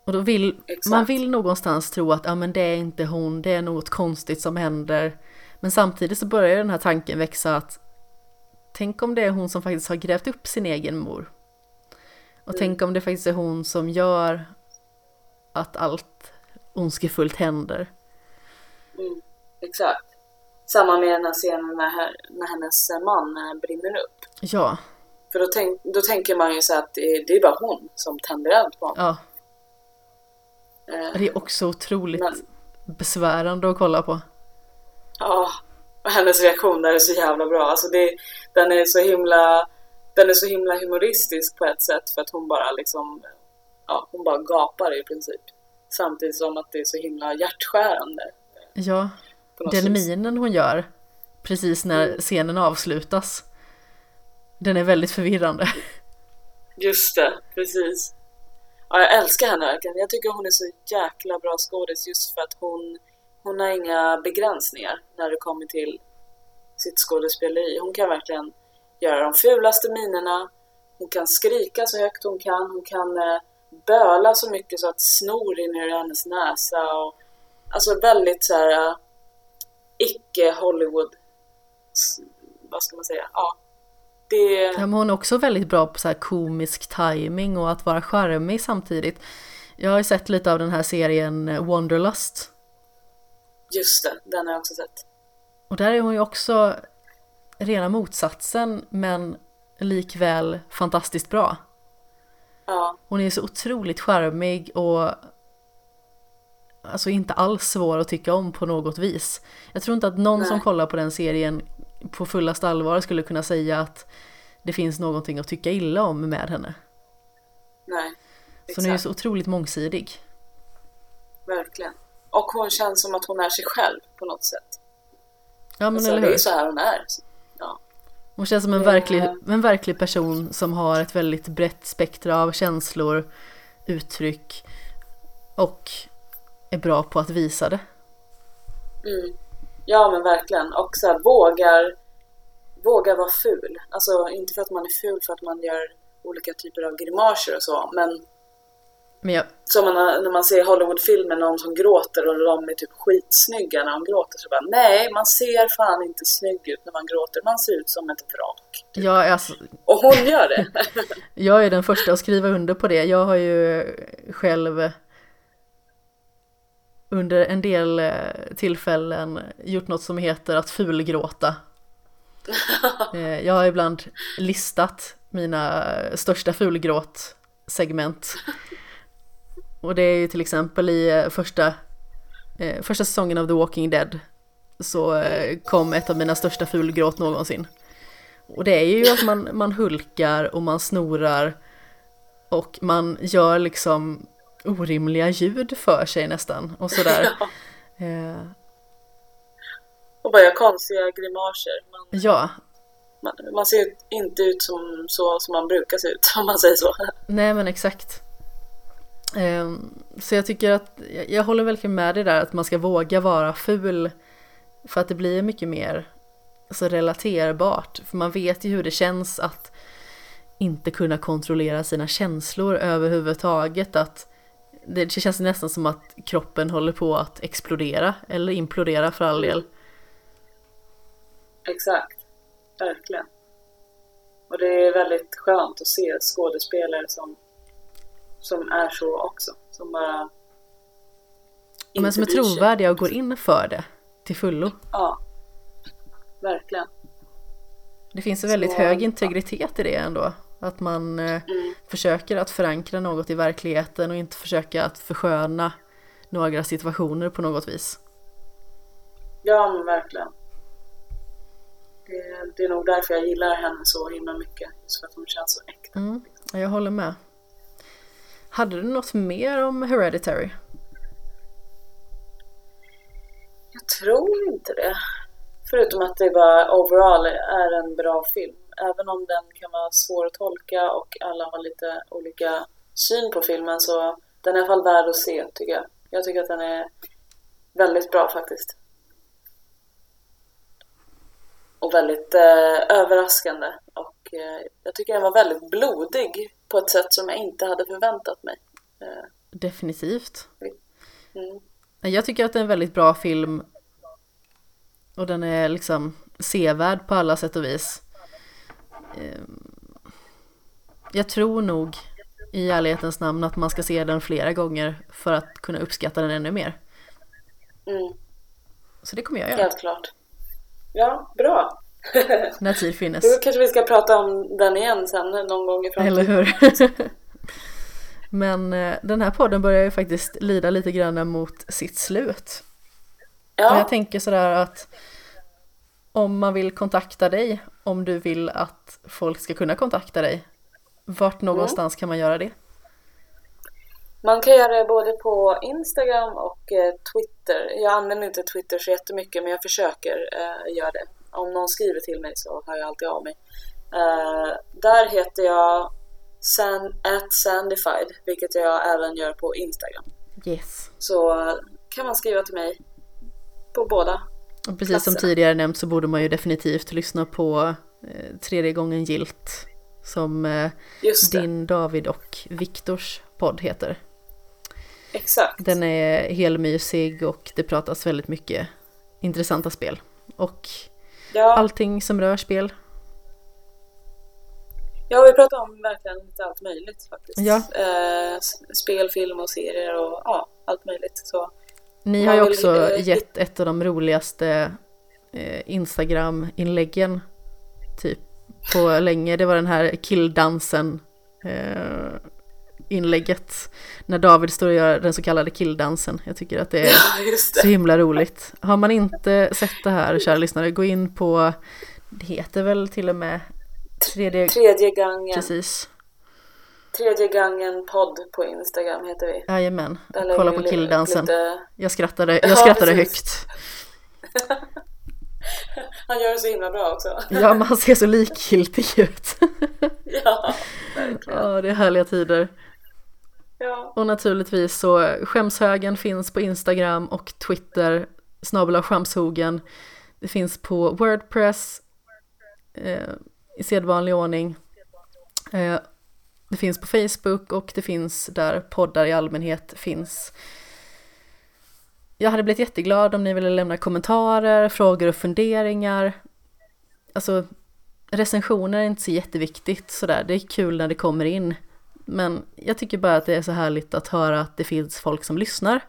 Och då vill Exakt. man vill någonstans tro att ja, men det är inte hon, det är något konstigt som händer. Men samtidigt så börjar den här tanken växa att tänk om det är hon som faktiskt har grävt upp sin egen mor. Och Och tänk om det faktiskt är hon som gör att allt ondskefullt händer. Mm, exakt. Samma med den här scenen när, när hennes man eh, brinner upp. Ja. För då, tänk, då tänker man ju så att det, det är bara hon som tänder eld på honom. Ja. Eh, det är också otroligt men, besvärande att kolla på. Ja, och hennes reaktion där är så jävla bra. Alltså det, den är så himla den är så himla humoristisk på ett sätt för att hon bara liksom ja, hon bara gapar i princip. Samtidigt som att det är så himla hjärtskärande. Ja, den minen hon gör precis när mm. scenen avslutas. Den är väldigt förvirrande. Just det, precis. Ja, jag älskar henne verkligen. Jag tycker hon är så jäkla bra skådis just för att hon, hon har inga begränsningar när det kommer till sitt skådespeleri. Hon kan verkligen göra de fulaste minerna. Hon kan skrika så högt hon kan. Hon kan eh, böla så mycket så att snor rinner ur hennes näsa. Och, alltså väldigt så här uh, icke Hollywood. Vad ska man säga? Ja. Det... Ja, men hon är också väldigt bra på så här komisk timing och att vara charmig samtidigt. Jag har ju sett lite av den här serien eh, Wanderlust. Just det, den har jag också sett. Och där är hon ju också rena motsatsen men likväl fantastiskt bra. Ja. Hon är så otroligt charmig och alltså inte alls svår att tycka om på något vis. Jag tror inte att någon Nej. som kollar på den serien på fullast allvar skulle kunna säga att det finns någonting att tycka illa om med henne. Nej, exakt. Så hon är ju så otroligt mångsidig. Verkligen. Och hon känns som att hon är sig själv på något sätt. Ja men alltså, eller hur. Det är så här hon är. Hon känns som en verklig, en verklig person som har ett väldigt brett spektra av känslor, uttryck och är bra på att visa det. Mm. Ja men verkligen. Och så här, vågar, vågar vara ful. Alltså inte för att man är ful för att man gör olika typer av grimaser och så, men men jag... Som man, när man ser Hollywoodfilmer, någon som gråter och de är typ skitsnygga när de gråter. Så bara, nej, man ser fan inte snygg ut när man gråter. Man ser ut som ett vrak. Typ. Ja, alltså... Och hon gör det. *laughs* jag är den första att skriva under på det. Jag har ju själv under en del eh, tillfällen gjort något som heter att fulgråta. *laughs* Eh, jag har ibland listat mina största fulgråt segment och det är ju till exempel i eh, första, eh, första säsongen av The Walking Dead så eh, kom ett av mina största fulgråt någonsin. Och det är ju att man, man hulkar och man snorar och man gör liksom orimliga ljud för sig nästan och sådär. *laughs* Ja. Eh. Och bara gör konstiga grimaser. Man, ja. Man, man, ser inte ut som, så som man brukar se ut *laughs* om man säger så. Nej men exakt. Ehm, så jag tycker att, jag håller verkligen med dig där att man ska våga vara ful för att det blir mycket mer alltså, relaterbart. För man vet ju hur det känns att inte kunna kontrollera sina känslor överhuvudtaget. Att det känns nästan som att kroppen håller på att explodera eller implodera för all del. Exakt, verkligen. Och det är väldigt skönt att se skådespelare som som är så också. Som bara... Men som är trovärdiga och går in för det till fullo. Ja, verkligen. Det finns en väldigt så, hög integritet i det ändå. Att man eh, mm. försöker att förankra något i verkligheten och inte försöka att försköna några situationer på något vis. Ja, men verkligen. Det, det är nog därför jag gillar henne så himla mycket. Just för att hon känns så äkta. Mm, jag håller med. Hade du något mer om Hereditary? Jag tror inte det. Förutom att det bara overall är en bra film. Även om den kan vara svår att tolka och alla har lite olika syn på filmen så den är i alla fall värd att se tycker jag. Jag tycker att den är väldigt bra faktiskt. Och väldigt eh, överraskande. Och eh, jag tycker den var väldigt blodig på ett sätt som jag inte hade förväntat mig. Eh, Definitivt. Mm. Jag tycker att det är en väldigt bra film och den är liksom sevärd på alla sätt och vis. Ehm, jag tror nog i ärlighetens namn att man ska se den flera gånger för att kunna uppskatta den ännu mer. Mm. Så det kommer jag göra. Helt klart. Ja, bra. *laughs* När tid finnes. Då kanske vi ska prata om den igen sen någon gång i framtiden. Eller hur? *laughs* Men eh, den här podden börjar ju faktiskt lida lite grann mot sitt slut. Ja. Jag tänker sådär att om man vill kontakta dig, om du vill att folk ska kunna kontakta dig, vart någonstans kan man göra det? Man kan göra det både på Instagram och eh, Twitter. Jag använder inte Twitter så jättemycket men jag försöker eh, göra det. Om någon skriver till mig så hör jag alltid av mig. Eh, där heter jag san at sandified, vilket jag även gör på Instagram. Yes. Så kan man skriva till mig på båda. Och precis som Platserna. tidigare nämnt så borde man ju definitivt lyssna på eh, tredje gången gilt som eh, din, David och Viktors podd heter. exakt. Den är helmysig och det pratas väldigt mycket intressanta spel. Och Ja, allting som rör spel. ja, vi pratar om verkligen lite allt möjligt faktiskt. Ja. Eh, spel, film och serier och ja, allt möjligt. Så Ni har ju vill, också eh, gett ett av de roligaste eh, Instagram-inläggen typ på länge. Det var den här killdansen eh, inlägget när David står och gör den så kallade killdansen. Jag tycker att det är ja, just så det. himla roligt. Har man inte sett det här, kära lyssnare, gå in på, det heter väl till och med tredje, Tredje gången. precis, Tredje gången podd på Instagram heter vi. jajamän, kolla på killdansen. Lite... Jag skrattade, *laughs* Ja, jag skrattade högt. *laughs* Han gör det så himla bra också. Ja, man ser så likgiltig ut. *laughs* ja, verkligen. Ja, det är härliga tider. Ja. Och naturligtvis så skämshögen finns på Instagram och Twitter, snabel av skämshogen. Det finns på Wordpress eh, i sedvanlig ordning. Eh, det finns på Facebook och det finns där poddar i allmänhet finns. Jag hade blivit jätteglad om ni ville lämna kommentarer, frågor och funderingar. Alltså recensioner är inte så jätteviktigt sådär, det är kul när det kommer in. Men jag tycker bara att det är så härligt att höra att det finns folk som lyssnar.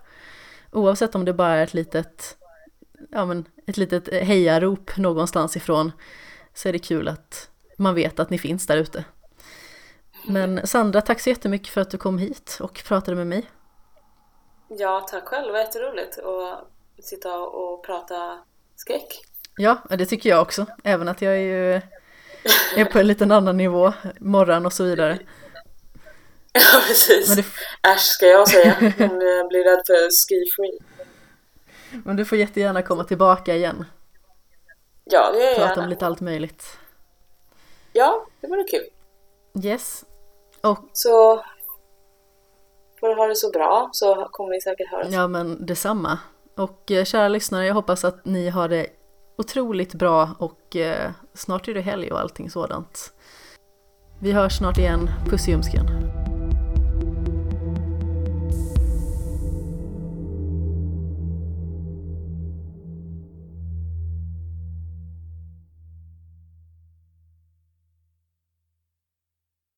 Oavsett om det bara är ett litet, ja men ett litet hejarop någonstans ifrån så är det kul att man vet att ni finns där ute. Men Sandra, tack så jättemycket för att du kom hit och pratade med mig. ja, tack själv. Det var jätteroligt att sitta och prata skräck. Ja, det tycker jag också. Även att jag är ju är på en liten annan nivå, morgon och så vidare. *laughs* Ja, precis. Men, det, Äsch, ska jag säga. *laughs* Hon blir rädd för ski free. men du får jättegärna komma tillbaka igen. Ja, det gör jag Prata om gärna. lite allt möjligt. Ja, det vore kul. Yes. Och Så får du ha det så bra så kommer vi säkert höras. Ja men detsamma. Och eh, kära lyssnare, jag hoppas att ni har det otroligt bra och eh, snart är det helg och allting sådant. Vi hörs snart igen. Puss i ljumsken.